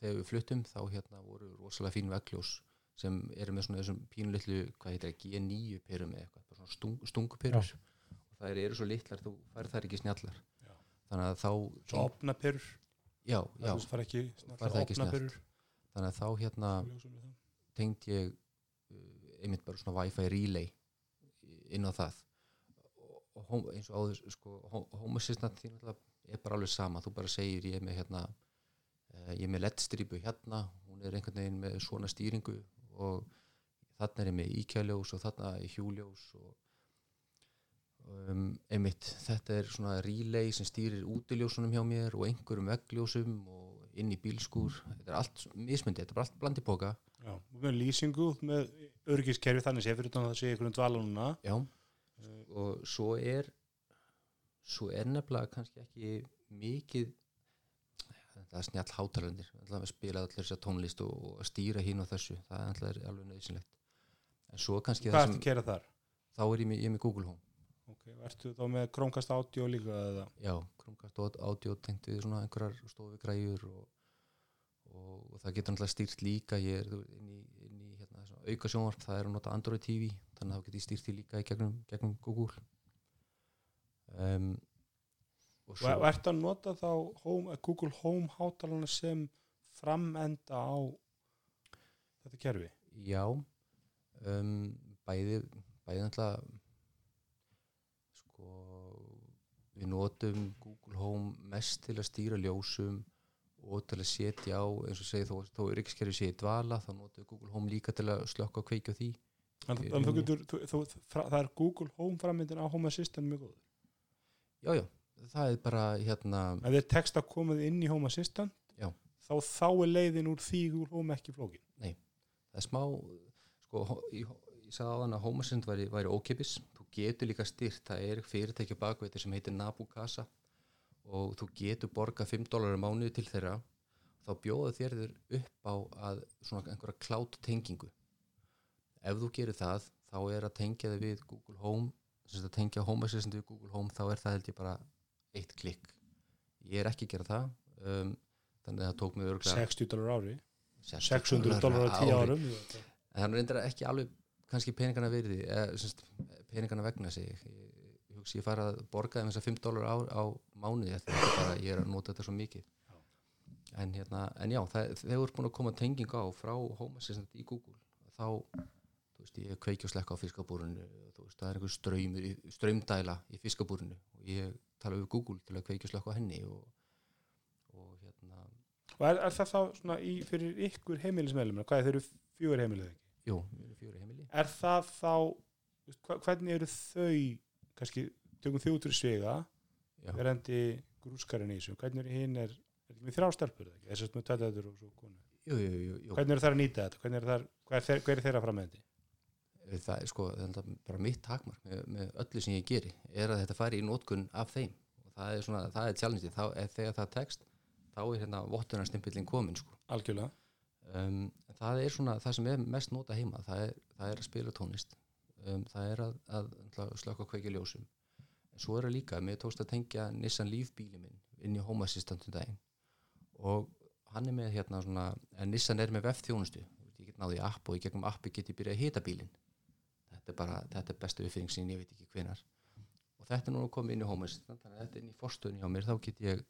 þegar við fluttum þá hérna voru rosalega fín veggljós sem eru með svona þessum pínulitlu hvað heitir það, G9 perum eða eitthvað svona stung, stungupirur og það eru svo litlar, þú fær þær ekki snjallar. Já. þannig að þá svo opnaperur já, já, það fara ekki það ekki snjallt? opnaperur þannig að þá hérna tengd ég uh, einmitt bara svona wifi relay inn á það og, eins og áður sko, ho- home assistant því náttúrulega er bara alveg sama. Þú bara segir ég er með hérna uh, ég er með LED-strípu hérna hún er einhvern veginn með svona stýringu og þarna er ég með íkjæljós og þarna er hjúljós og um, einmitt þetta er svona relay sem stýrir útiljósunum hjá mér og einhverjum veggljósum og inn í bílskúr. Þetta er allt mismundi, þetta er bara allt blandi póka Já, og með lýsingu með örgiskerfi þannig sé fyrir utan að það sé einhvern dvala núna. Já, og svo er svo er nefnilega kannski ekki mikið það er snjall hátalendir það er spilað allir þessa tónlist og, og stýra hín og þessu, það er alltaf alveg nöðsynlegt en svo kannski Hvað ertu að gera þar? þá er ég, með- ég með Google Home Ok, ertu þá með Chromecast Audio líka eða? já, Chromecast audio tengt við svona einhverjar stofugræjur og, og, og það getur náttúrulega stýrt líka ég er inn í, inn í hérna, svona auka sjónvarp, það er að nota Android TV þannig að þá getur ég stýrt því líka í gegnum, gegnum Google um, og Og og ertu að nota þá home, Google Home hátalana sem framenda á þetta kerfi? Já um, bæði bæði náttúrulega sko við notum Google Home mest til að stýra ljósum og til að setja á eins og segja þó, þó er ekki skerfi sé í dvala þá notum við Google Home líka til að slökka og kveikja því Í að þú getur, þú, þú, það er Google Home framyndin á Home Assistant mjög góður. já já, það er bara hérna Ef þið tekst að komið inn í Home Assistant, Já. þá, þá er leiðin úr því Google Home ekki flókin. það er smá sko, ég, ég sagði á þann að Home Assistant væri, væri ókipis, þú getur líka styrt það er fyrirtæki bakveitir sem heitir Nabu Casa og þú getur borga 5 dólar á mánuði til þeirra þá bjóða þér þér upp á að svona einhverja cloud tengingu. Ef þú gerir það þá er að tengja þig við Google Home sem að tengja Home Assistant við Google Home þá er það held ég bara eitt klikk. Ég er ekki að gera það um, þannig að það tók mig örgulega 60 dólar ári, 600 dólar á 10 árum. en það er ekki alveg kannski peningana verði eða, semst, peningana vegna sig ég, ég ég fara að borga þeim þess að 5 dólar á, á mánuði bara, ég er að nota þetta svo mikið. En, hérna, en já, þegar þú ert búin að koma tenging á frá Home Assistant í Google þá, þú veist, ég kveiki og slekka á fiskabúrinu, þú veist, það er einhver ströymur, ströymdæla í fiskabúrinu og ég tala við Google til að kveiki og slekka á henni og, og hérna. Og er, er það þá svona í, fyrir ykkur heimilismeðlum, hvað er þeir eru fjögur heimilið ekki? jú, við erum fjóri heimili. Er það þá, hvernig eru þau, kannski, tökum þau fyrir svega, verandi grúskarinn í þessu, hvernig eru hinn er, er ekki með ekki, þess að með tætæður og svo konu. jú, jú, jú. Hvernig eru þær að nýta þetta? Hvernig eru er þeir, er þeirra frammendi? það er sko, það er bara mitt takmark með, með öllu sem ég geri er að þetta fari í nótkun af þeim og það er svona, það er challenge þá er þegar það tekst, þá er hérna vottunarstimpillin komin sko Algjörlega. um, það er svona, það sem er mest nota heima, það er, það er að spila tónlist um, það er að, að, slökka kveiki ljósum en svo er það líka, mér tókst að tengja Nissan Leaf bíli minn inn í Home Assistant um daginn. Og hann er með hérna svona, en Nissan er með vef-þjónustu. Ég get náði í app og í gegnum appi get ég byrjað að hita bílinn. Þetta er bara, þetta er bestu uppfinning sem ég veit ekki hvenar og þetta er nú komið inn í Home Assistant þannig að þetta er inn í forstöðun hjá mér. Þá get ég,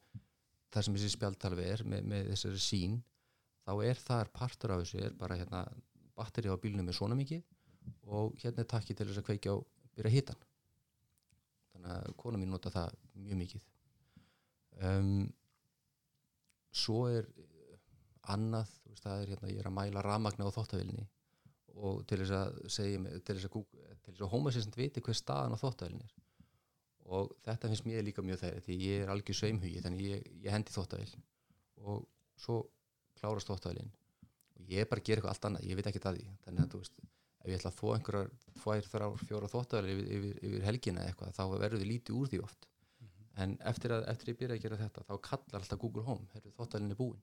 það sem þessi spjaldtalvi er með, með þessari sín þá er þar partur af þessu er bara hérna batteri á bílnum er svona mikið og hérna er takki til þess að kveikja og byrja að hita hann þannig að kona mín nota það mjög mikið. Um, svo er annað, veist, það er hérna ég er að mæla rafmagna á þóttavilni og til þess að segja til þess að, að Home Assistant viti hver staðan á þóttavilni er. Og þetta finnst mér líka mjög þegar því ég er algjör sveimhugi þannig ég, ég hendi þóttavil og svo klárast þóttavillin og ég er bara að gera eitthvað allt annað, ég veit ekki að því. Þannig að þú veist, ef ég ætla að þó einhverjar tvær, þrjár, fjóra þóttavil yfir, yfir, yfir helgina eitthvað, þá verður þið lítið úr því oft. En eftir að, eftir að ég byrja að gera þetta þá kallar alltaf Google Home, herru þóttavillin er búin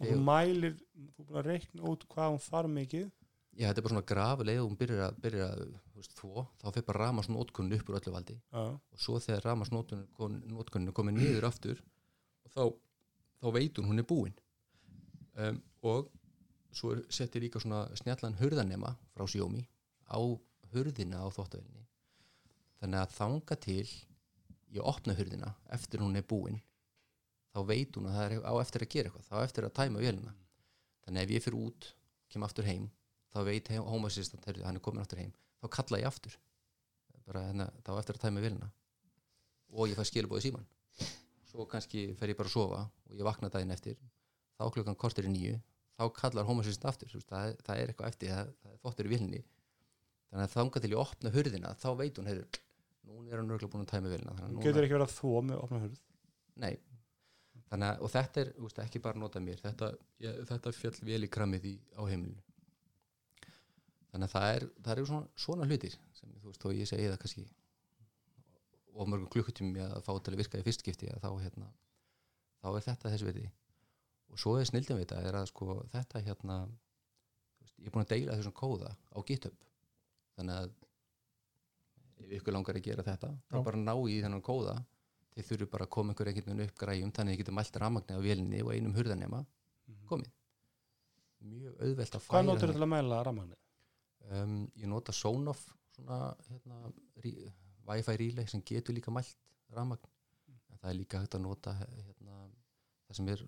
Og þú mælir, þú búin að reikna út hvað hún þarf mikið. Já, þetta er bara svona graf leið og hún byrjar að, byrjar að veist, þvó, þá fyrir bara ramasnótkunni upp úr öllu valdi. Já. og svo þegar ramasnótkunni er komið niður aftur þá, þá veit hún hún er búin. Um, og svo er- setti líka svona snjallan hurðanema frá Xiaomi á hurðina á þóttavilni þannig að þanga til ég opna hurðina eftir hún er búin þá veit hún að það er á eftir að gera eitthvað þá eftir að tæma vélina. Þannig ef ég fyrir út, kem aftur heim þá veit hómasistant, hann er komin aftur heim þá kalla ég aftur. Bara hérna, þá eftir að tæma vélina. Og ég fæ skilabóði síman svo kannski fer ég bara að sofa og ég vakna daginn eftir. Þá klukkan kortir í nýju þá kallar hómasistant aftur þú veist, það, er- það er eitthvað eftir, það, það er þóttur í vilni þannig að þangað til ég opna hurðina þá veit hún, heyrðu, núna er hann örgulega búin að tæma að núna, getur ekki verið að þó með opna hurð? Nei. Þannig að, og þetta er, þú veist, ekki bara nota mér þetta, ég, þetta fjall vel í kramið í, á heimilinu. Þannig að það er, það eru svona, svona hlutir sem, þú veist, þó ég segi það kannski og mörgum klukkutími að fá til að virka í fyrstskipti þá, hérna, þá er þetta þessi viti og svo er snildin við þetta er að sko þetta hérna veist, ég er búin að deila þessum kóða á GitHub. Þannig að ef ykkur langar að gera þetta þá bara ná í þennan kóða. Þið þurfu bara að koma einhver einhvern veginn upp græjum þannig að þið getur mælt rafmagni á vélinni og einum hurðanema komið. Mjög auðvelt að Mhm. hvað færa notur til að mæla rafmagnið? um, ég nota Sonoff svona hérna, rí, Wi-Fi relay sem getur líka mælt rafmagn. En það er líka hægt að nota hérna, það sem er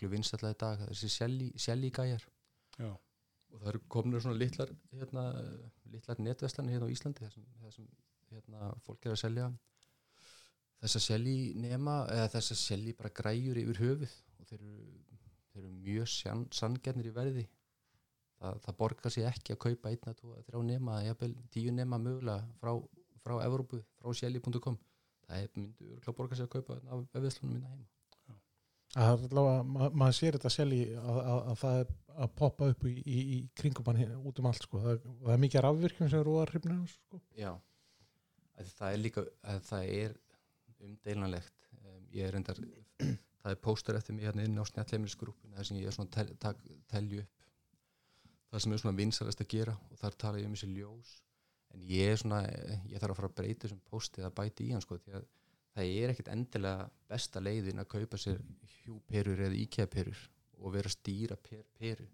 miklu vinsætla í dag þessi Shelly gæjar. Já. og það eru komin svona litlar hérna, litlar netverslanir hérna á Íslandi þar sem hérna, fólk er að selja þessa Shelly nema eða þessa Shelly bara græjur yfir höfuð. Og þeir eru, þeir eru mjög sann, sanngjarnir í verði. Það, það borgar sér ekki að kaupa einna, þrjá nema, jafnvel tíu nema mögulega frá, frá Evrópu, frá shelly.com það er myndi örgulega borgar sér að kaupa hérna af vefðslunum minna heima Ma maður sér þetta sjálf í að, að, að það er að poppa upp í, í, í kringum hann út um allt sko. það, það er mikið rafvirkjum sem að hrifna sko. Já, að það er líka að það er umdeilanlegt um, ég er reyndar það er póstur eftir mig hérna inn á snjallheimilisgrúpun þar sem ég er svona tel, tel, telju upp það sem er svona vinsalast að gera og þar tala ég um þessi ljós en ég er svona, ég þarf að fara að breyta þessum pósti eða bæti í hann sko því að það er ekkit endilega besta leiðin að kaupa sér hjúperur eða íkjæperur og vera að stýra per peru.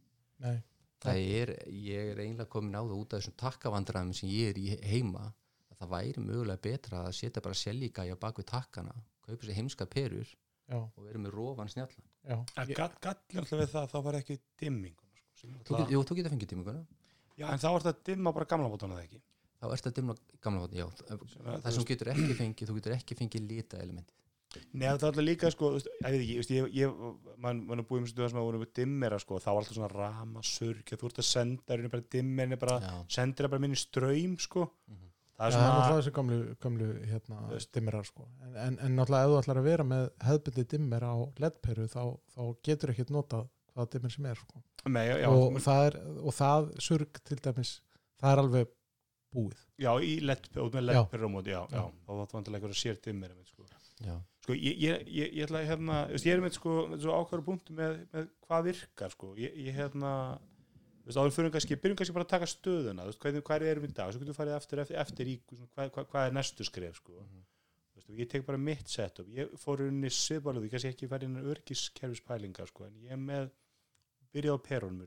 Nei, það er, ég er eiginlega komin á það út af þessum takkavandræðum sem ég er í heima að það væri mögulega betra að setja bara seljigæja bak við takkana kaupa sér heimska perur já, og vera með rofan snjalla já. En Ég- gall- gallin alltaf við það þá var ekki dimmingum sko, jú, þú getur fengið tíminguna Já, en þá var þetta dimma bara gamla bótana það ekki þá ertu að dimna gamla hótt, já það sem getur ekki fengið, þú getur ekki fengið lita elementi Nei, það er alltaf líka sko, ég veit ekki, ég, ég mann man er búið um sem að voru með dimmera sko, þá var alltaf svona rama, surg þú ert að senda, er bara dimmerni bara sendir það bara minni ströym sko Mhm. það Það er er náttúrulega svona, þessi gamlu, gamlu hérna, dimmerar sko. en, en, en náttúrulega ef þú ætlar að vera með hefðbundið dimmer á ledperu þá, þá getur ekkert notað hvaða dimmer sem er sko. með, já, já, og, það er, og það surg til dæmis það er alveg búið. Já, í með Já. já, já, þá var það vantilega einhverja sér einmitt, sko. sko, ég, ég, ég, ég ætla að hérna, veist, ég er með sko, með svo ákvæður punktu með, með hvað virkar, sko, ég, hérna veist, áður kannski, byrjum kannski bara að taka stöðuna, veist, hvað, hvað erum við í dag, svo getum við farið eftir, eftir, eftir í, hvað, hvað, hvað er næstu skref, sko, veist, og ég tek bara mitt setup, ég fór unni sviðbálu, ég kannski ekki farið innan örgiskerfispælinga, sko, en ég með, byrjaði á perunum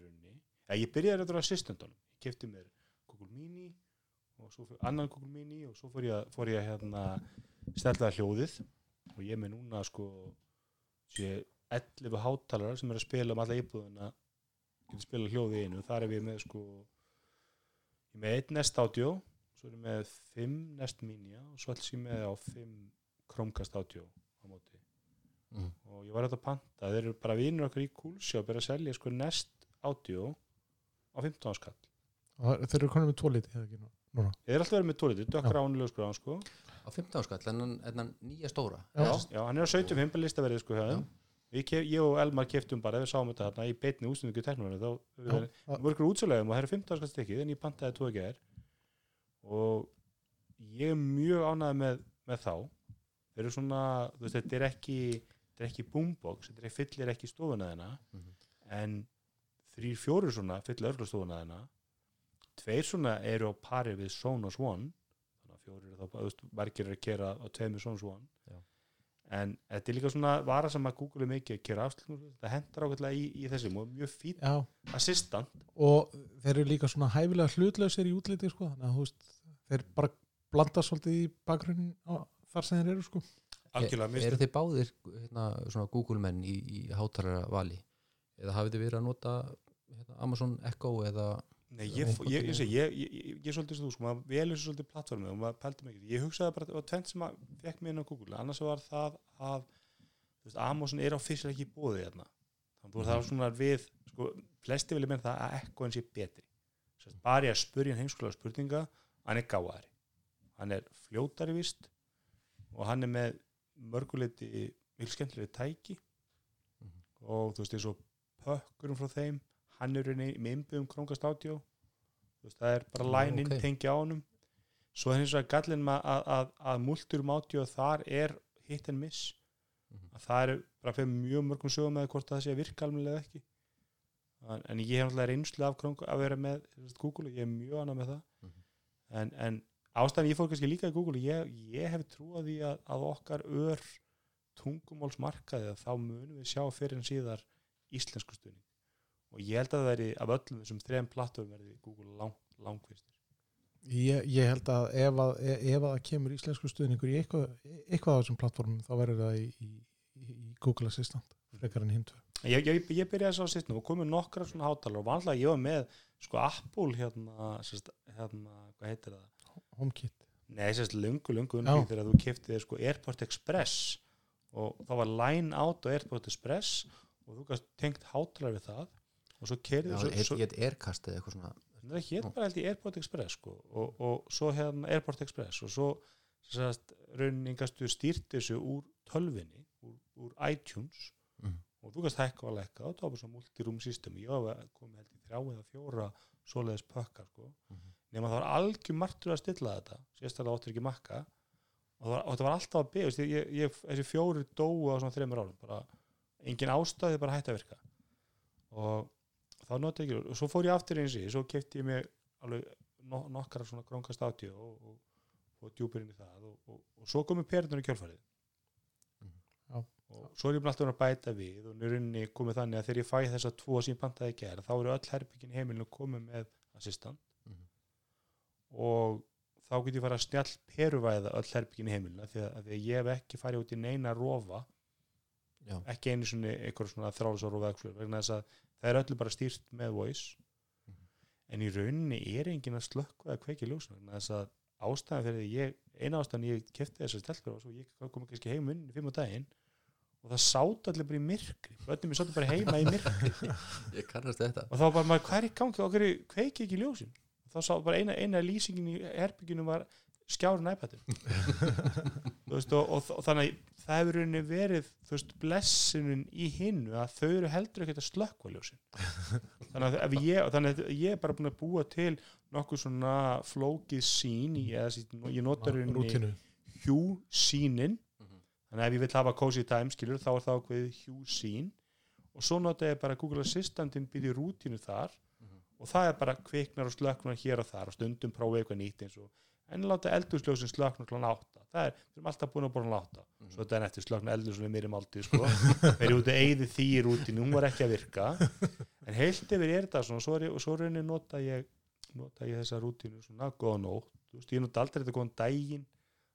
ég byrjaði þetta á assistantunum, ég kefti mér Google Mini og svo fyrir annan Google Mini og svo fór ég, fór ég hérna stellaða hljóðið. Og ég með núna sko sé 11 hátalara sem er að spila um alla íbúðuna getur spila hljóðið í einu. Þar er ég með sko ég með einn Nest Audio svo er ég með 5 Nest Minia og svo alls ég með á 5 Chromecast Audio á móti. Mm. og ég var þetta að panta. Þeir eru bara vinur okkar í Coolshop er að selja sko Nest Audio á 15 áskall og þeir eru konum með tvo liti eða ekki nú- núna. Ég er alltaf verið með tóliti, dökkra ánulegu sko, sko. á 15 skall en hann- en hann nýja stóra. Já. já, hann er á 75 listaverið sko, þeim. Við kef, ég og Elmar keftum bara, við sáum þetta hérna í beitni útsendingu teknumverðu, þá við Já, við vorum ykkur útsölegum og það er 15 skall stykkið en ég pantaði tvo ekki er og ég er mjög ánægð með, með þá. Þeir eru svona, þú veist, þetta er ekki þetta er ekki boombox, þetta er fyllir ekki stofuna þeina Mhm. en þrýr, fjórir svona fyllir örgla stofuna þeina tveir svona eru á pari við Sonos One þannig að fjórir eru þá, þú veist, margir eru að kera á tveimur Sonos One Já. en þetta er líka svona vara sem að Google er mikið að kera afslutnum, þetta hendur ákveðlega í, í þessum og mjög já, assistant. Og þeir eru líka svona hæfilega hlutlausir í útliti sko, þannig að veist, þeir bara blanda svolítið í bakgrunnin á þar sem þeir eru sko. Eru þið báðir hérna, svona Google menn í, í hátalara vali? Eða hafið þið verið að nota hérna, Amazon Echo eða Nei, ég, ég, ég, ég, segi, ég, ég, ég, ég er svolítið svo þú, sko, maður velur sér svolítið plattformið og maður pældi mikið. Ég hugsaði bara, og tvent sem að fekk mig inn á Google, annars var það að þú veist, Amazon er á fyrst ekki búið hérna. Þannig að veist, það var svona við, sko, flesti vilja meina það að ekkoin sé betri. Sest, bara ég að spurja hann heimskulega spurninga, hann er gáðari. Hann er fljótari vist og hann er með mörguleiti skemmtilega tæki Mhm. og þú veist, eins og pökkurum frá þeim hann er rauninni með Þú veist, það er bara Já, line inn ok. tengja á honum. Svo er hins vegar gallin með að, að, að multurum audio þar er hit and miss. Mhm. að það er bara fyrir mjög mörgum sögum með hvort það sé að virka almennilega ekki. En, en ég hef náttúrulega reynslu af Chrome, að vera með Google og ég er mjög annað með það. Mhm. en, en ástæðan ég fór kannski líka í Google ég, ég hef trú að því að, að okkar ör tungumálsmarkaði þá munum við sjá fyrir en síðar íslensku stunning og ég held að það veri af öllum þessum þrejum plattum verði Google lang, langvistur ég, ég held að ef að, ef að kemur íslensku stuðningur í eitthvað, eitthvað af þessum plattformum þá verður það í, í, í, Google Assistant frekar en hindu. Ég, ég, ég byrjaði þess að sýttum og komið nokkra svona hátalar og vanlega ég var með sko Apple hérna, sérst, hérna hvað heitir það? HomeKit. Nei, sérst, lungu, lungu undir þegar þú kiftið sko Airport Express. Og þá var line out á Airport Express og þú gæst tengt hátalar við það og svo svo, heit Aircast eða eitthvað svona. Hétt bara held í Airport Express sko, og, og svo hérna Airport Express. Og svo rauningastu stýrt þessu úr tölvinni úr, úr iTunes. Mhm. og þú gæst hækka og lekka og það var bara svona multiroom system. Ég komið held í þrjá eða fjóra svoleiðis pökkar sko. Mhm. nema það var algjör martur að stilla þetta. Sérstaklega áttur ekki makka. Og það var, og það var alltaf að byggja ég, ég, þessi fjóri dóu á svona þreymur árum. Bara engin ástæði bara hætti að virka. Og þá noti ekki og svo fór ég aftur eins í svo kefti ég mig alveg no, nokkara svona krónkast átíu og, og, og djúpur inn í það og, og, og svo komið perðunar í kjálfarið. Já. og svo er ég alltaf að bæta við og nýrunni komið þannig að þegar ég fæ þessa tvo sem ég pantaði að gera þá eru öll herbyggin heimilinu komið með assistant Mhm. og þá get ég fara að snjall peruvæða öll herbyggin heimilinu því að, að ég hef ekki farið út í neina rofa já, ekki einu svona einhver svona þrálusar og vegflur vegna þess að það er öllu bara stýrt með voice. Mhm. en í rauninni er enginn að slökka eða kveiki vegna þess að ástæðan fyrir því ég, eina ástæðan ég kefti þessar stelpur og svo ég kom kannski heim inn fimm á daginn og það sátt allir bara í myrkri. Öllum ég sátt bara heima í myrkri. Og þá var maður hvað er í gangi? Og hverju kveiki ekki ljósin og þá sá bara eina, eina lýsingin í herbygginu var skjárun iPadin og, og, og þannig að það hefur rauninni verið veist, blessunin í hinnu að þau eru heldur ekkert að slökkva ljósin. Þannig að, ég, þannig að ég er bara búin að búa til nokkuð svona flókið sín í, eða ég notar rauninni hjú sínin Mhm. þannig að ef ég vil hafa cozy time skilur þá er það ákveðið hjú sín og svo nota ég bara Google Assistantin býði rútinu þar Mhm. og það er bara kviknar og slöknar hér og þar og stundum prófa eitthvað nýtt eins og en láta eldursljósin slöknar klána átta það er, við erum alltaf búin að búin að láta Mhm. svo þetta er eftir slöknar eldursljósin mér í máltið sko þeir eru út að eyði því í rútinu hún var ekki að virka en heilt yfir er þetta svona, svo er svo raunin nota ég nota ég þessa rútinu svona góða nótt, þú veist, ég nota aldrei þetta góðan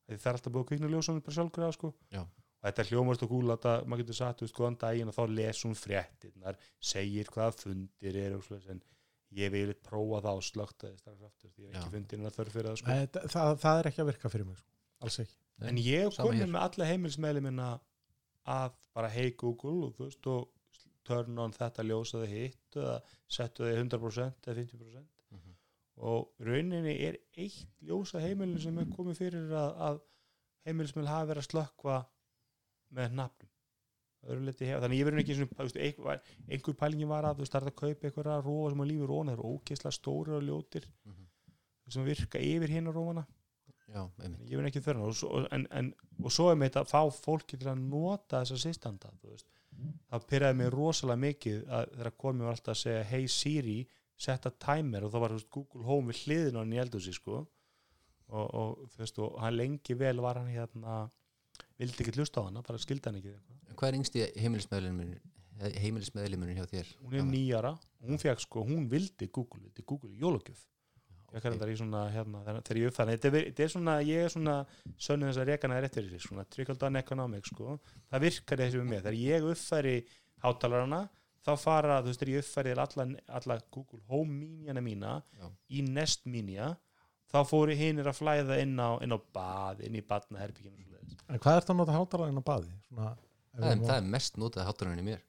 því það er alltaf búið að kvikna ljósunum bara sjálfur sko. Já. og þetta hljómast og gúla maður getur sagt, þú veist, góðan daginn og þá les hún fréttinnar, segir hvaða fundir er og svona, ég vil prófa það og slökta þið strax aftur því ég hef ekki fundið hennar þörf fyrir það sko. Nei, það, það, það er ekki að virka fyrir mig sko. alls ekki en ég komið með alla heimilsmeðli minna að bara hey Google og veist og turn on þetta ljósaði hitt eða settu þið 100% eða 50% Mhm. og rauninni er eitt ljósa heimilin sem er komið fyrir að, að heimilismæl hafi verið að slökkva með nafnum þannig ég verður ekki eins og einhver, einhver pælingin var að þú starta að kaupa einhverja rófa sem að lífi róna, það eru ógeðslega stórir og ljótir Mhm. sem virka yfir hinn á rófana já, ég verð ekki þörna og, svo- en, en, og svo er mitt að fá fólki til að nota þessa sýstanda það pyrraði mig rosalega mikið að þegar komið var alltaf að segja hey Siri, setta timer. Og þá var veist, Google Home við hliðin á hann í eldhúsi sko. Og, og, veist, og hann lengi vel var hann hérna vildi ekki hlusta á hana, bara skildi hann ekki hvað er yngsti heimilismeðlimur heimilismeðlimur hjá þér? hún er nýjara hún fekk sko, hún vildi Google, vildi Google í jólagjöf í svona hérna, þegar ég uppfæði þetta, er- svona, ég er svona sönnum þess að rekana er eftir þessi svona trickle down economic sko, það virkar þessi við mig, þegar ég uppfæri hátalarana, þá fara þú veist, þegar ég uppfæri alla, alla Google Home Miniana mína Já. í Nest Minia, þá fóru hinnir að flæða inn á, inn á bað, inn í svoleiðis. En hvað er það að nota hátalarinn á baði? Svona, það er, það er mest notað hátalarinn í mér.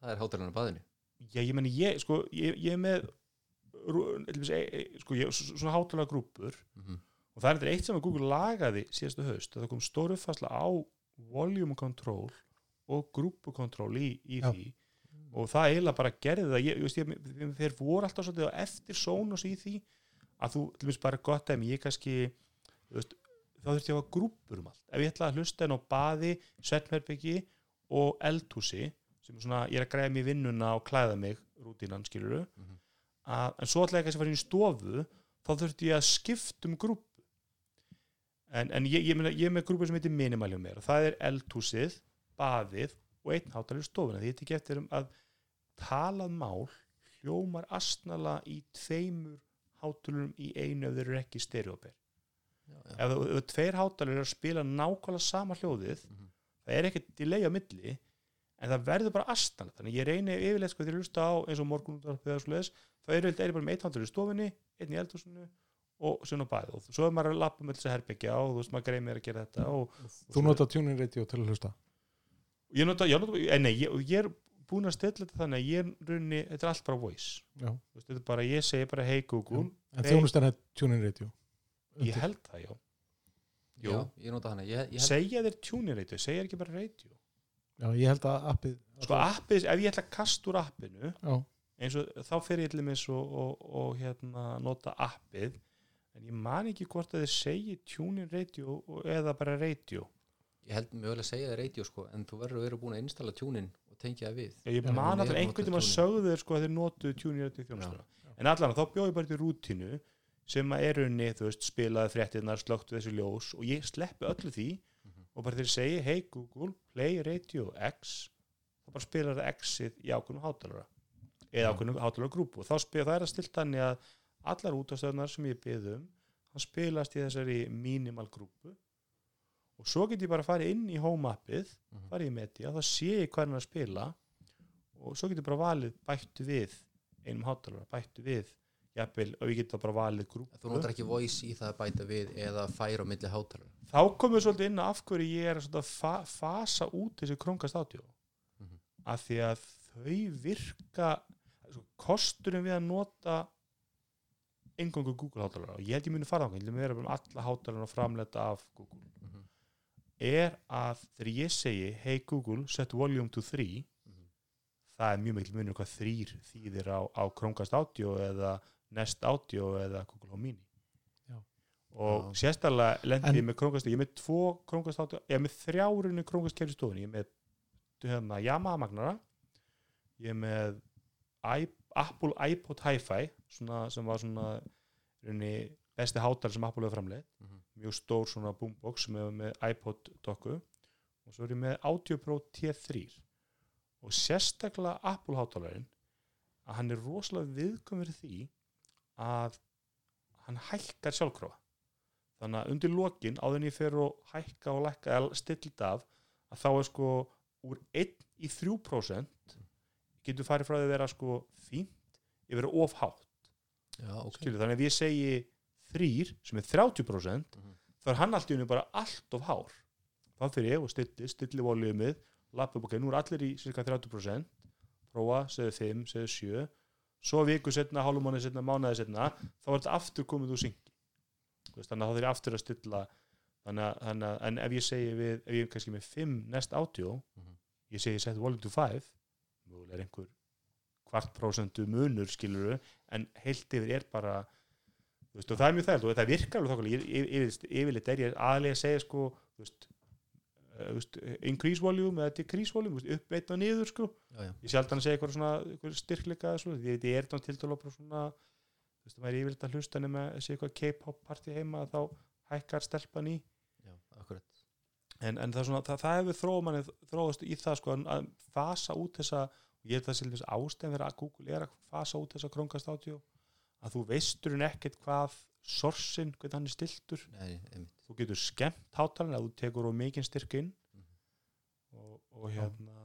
Það er hátalarinn á baðinu. Já, ég meni, ég, sko, ég, ég er með e, e, sko, ég, svona hátalega grúpur mm og það er þetta eitt sem að Google lagaði síðastu haust, að það kom stóru fastla á volume control og grúpu control í, í því. Og það eiginlega bara gerði það. Ég, ég, veist, ég, þeir voru alltaf svolítið á eftir Sonos í því að þú, til dæmis bara gott ef ég kannski þú veist, þá þurfti ég að hafa grúpur um allt ef ég ætla að hlusta inn á baði, svefnherbyggi og eldhúsi sem er svona, ég er að græða mér vinnuna og klæða mig rútínan, skiluru Mhm. að, en svo ætla ég kannski að fara í stofu þá þurfti ég að skipta um grúpu en, en ég, ég, ég er með grúpu sem heitir minimalium mér og það er eldhúsið, baðið og einn hátalir stofuna því ég tek eftir um að talað mál hljómar astnala í tveimur hátalurum í einu ef þeir eru ekki stereober. Ef, þú- ef tveir hátalir eru að spila nákvæmlega sama hljóðið Mhm. það er ekkert delay á milli en það verður bara astnala þannig ég reyni yfirleitt sko þegar ég hlusta á eins og morgun þá er ég bara með einn hátalir í stofunni einn í eldhúsinu og svona bæð og svo er maður að lappa með þess að herbyggja og þú veist maður greið mér að gera þetta og, Þú nota tuning radio til að hlusta? Ég nota, ég nota, en nei, ég, ég er búin að stilla þetta þannig að ég runni, þetta er allt bara voice. Veist, þetta bara, ég segi bara hey Google. En Hey. þjónustan er tuning radio ég held það, já. Jú. já, ég nota hana. Ég, ég held, segja þér radio, segja þér ekki bara radio Já, ég held að appið sko appið, ef ég ætla að kasta úr appinu Já, eins og þá fer ég til dæmis og, og, og hérna nota appið en ég man ekki hvort að þið radio og- eða bara radio ég held mögulega að segja það radio sko, en þú verður að vera búin að installa tjúnin og tengja það við. Ég, ég man ég alltaf nota einhvern tíma tuning. sögðu þér sko að þeir notuðu þjónustuna en allan þá bjóð ég bara til rútínu sem að er unni, þú veist, spilaði fréttinnar slögtu þessu ljós og ég sleppi öllu því Mhm. og bara þeir segi hey Google, play radio X þá bara spilar það X-ið í ákveðnum hátalara eða ákveðnum hátalara grúpu og þá spila það er að stilt þannig að allar útastöðnar sem ég byðum hann spilast í þessari minimal grúpu og svo get ég bara farið inn í home appið Mhm. farið í media, þá sé ég hvað hann að spila og svo get ég bara valið bættu við einum hátalara, bættu við jafnvel, og ég get þá bara valið grúpu þú notar ekki voice í það að bæta við eða færa á milli hátalara þá komum við svolítið inn á af hverju ég er að fa fasa út þessi krónkast átjó Mhm. af því að þau virka sko, kosturinn við að nota engangu Google hátalara og ég held ég muni fara á held ég muni vera um alla hátalara og framleita af Google Mhm. er að þegar ég segi hey Google, set volume to 3 Mhm. það er mjög mikil munur hvað þrýr þýðir á, á Audio eða Nest Audio eða Google Home Mini Já. og Já. sérstaklega lendi En- ég með Chromecast ég er með tvo Chromecast Audio ég er með þrjárinu Chromecast kefri stofunni ég er með hérna, Yamaha Magnara ég er með I, Apple iPod Hi-Fi svona, sem var svona rauninni, besti hátar sem Apple hefur framleið Mhm. mjög stór svona boombox sem er með iPod dokku og svo er ég með Audio Pro T3 og sérstaklega Apple hátalarinn að hann er rosalega viðkvæm fyrir því að hann hækkar sjálfkráfa þannig að undir lokin áður en ég fer og hækka og lækka eða stillt af að þá er sko úr 1 í 3% getur farið frá því að vera sko fínt yfir að of hátt. Já, ok. Skilur, þannig að ég segi 3 sem er 30% Mhm. þá er hann allt í unni bara allt of hár. Þá fyrir ég og stilli, stilli volumið lappa upp, ok, nú er allir í cirka 30% prófa, segðu 5, segðu 7 svo viku setna, hálfumáni setna, mánuði setna þá er þetta aftur komið úr syngi. Þannig að þá þurf ég aftur að stilla. Þannig þannig að, en ef ég segi við ef ég er kannski með 5 nest átjó Mhm. ég segi set volume to 5 mögulega er einhver kvart prósentu munur skiluru en heilt yfir er bara þú veist, og það er mjög þægilt og það virkar alveg yfir- yfirleitt er ég aðlega að segja sko, þú veist, increase volume eða decrease volume, upp eitt og niður sko. já, já. ég sjálf þannig að segja eitthvað svona eitthvað styrkleika, veit ég er þannig til bara svona, þú veist, það væri yfirleitt að hlusta nema að segja eitthvað K-pop party heima þá hækkar stelpan í já, en, en það, er svona, það, það hefur þróð manni þróðast í það sko að- fasa út þessa ég held að það sé þess ástæðan fyrir að Google er að fasa út þessa krónkast átjó að þú veistur hún ekkert hvað sorsin, hvernig hann er stiltur Nei, einmitt. þú getur skemmt hátalarinn að þú tekur og mikinn styrk inn. Mhm. og, og hérna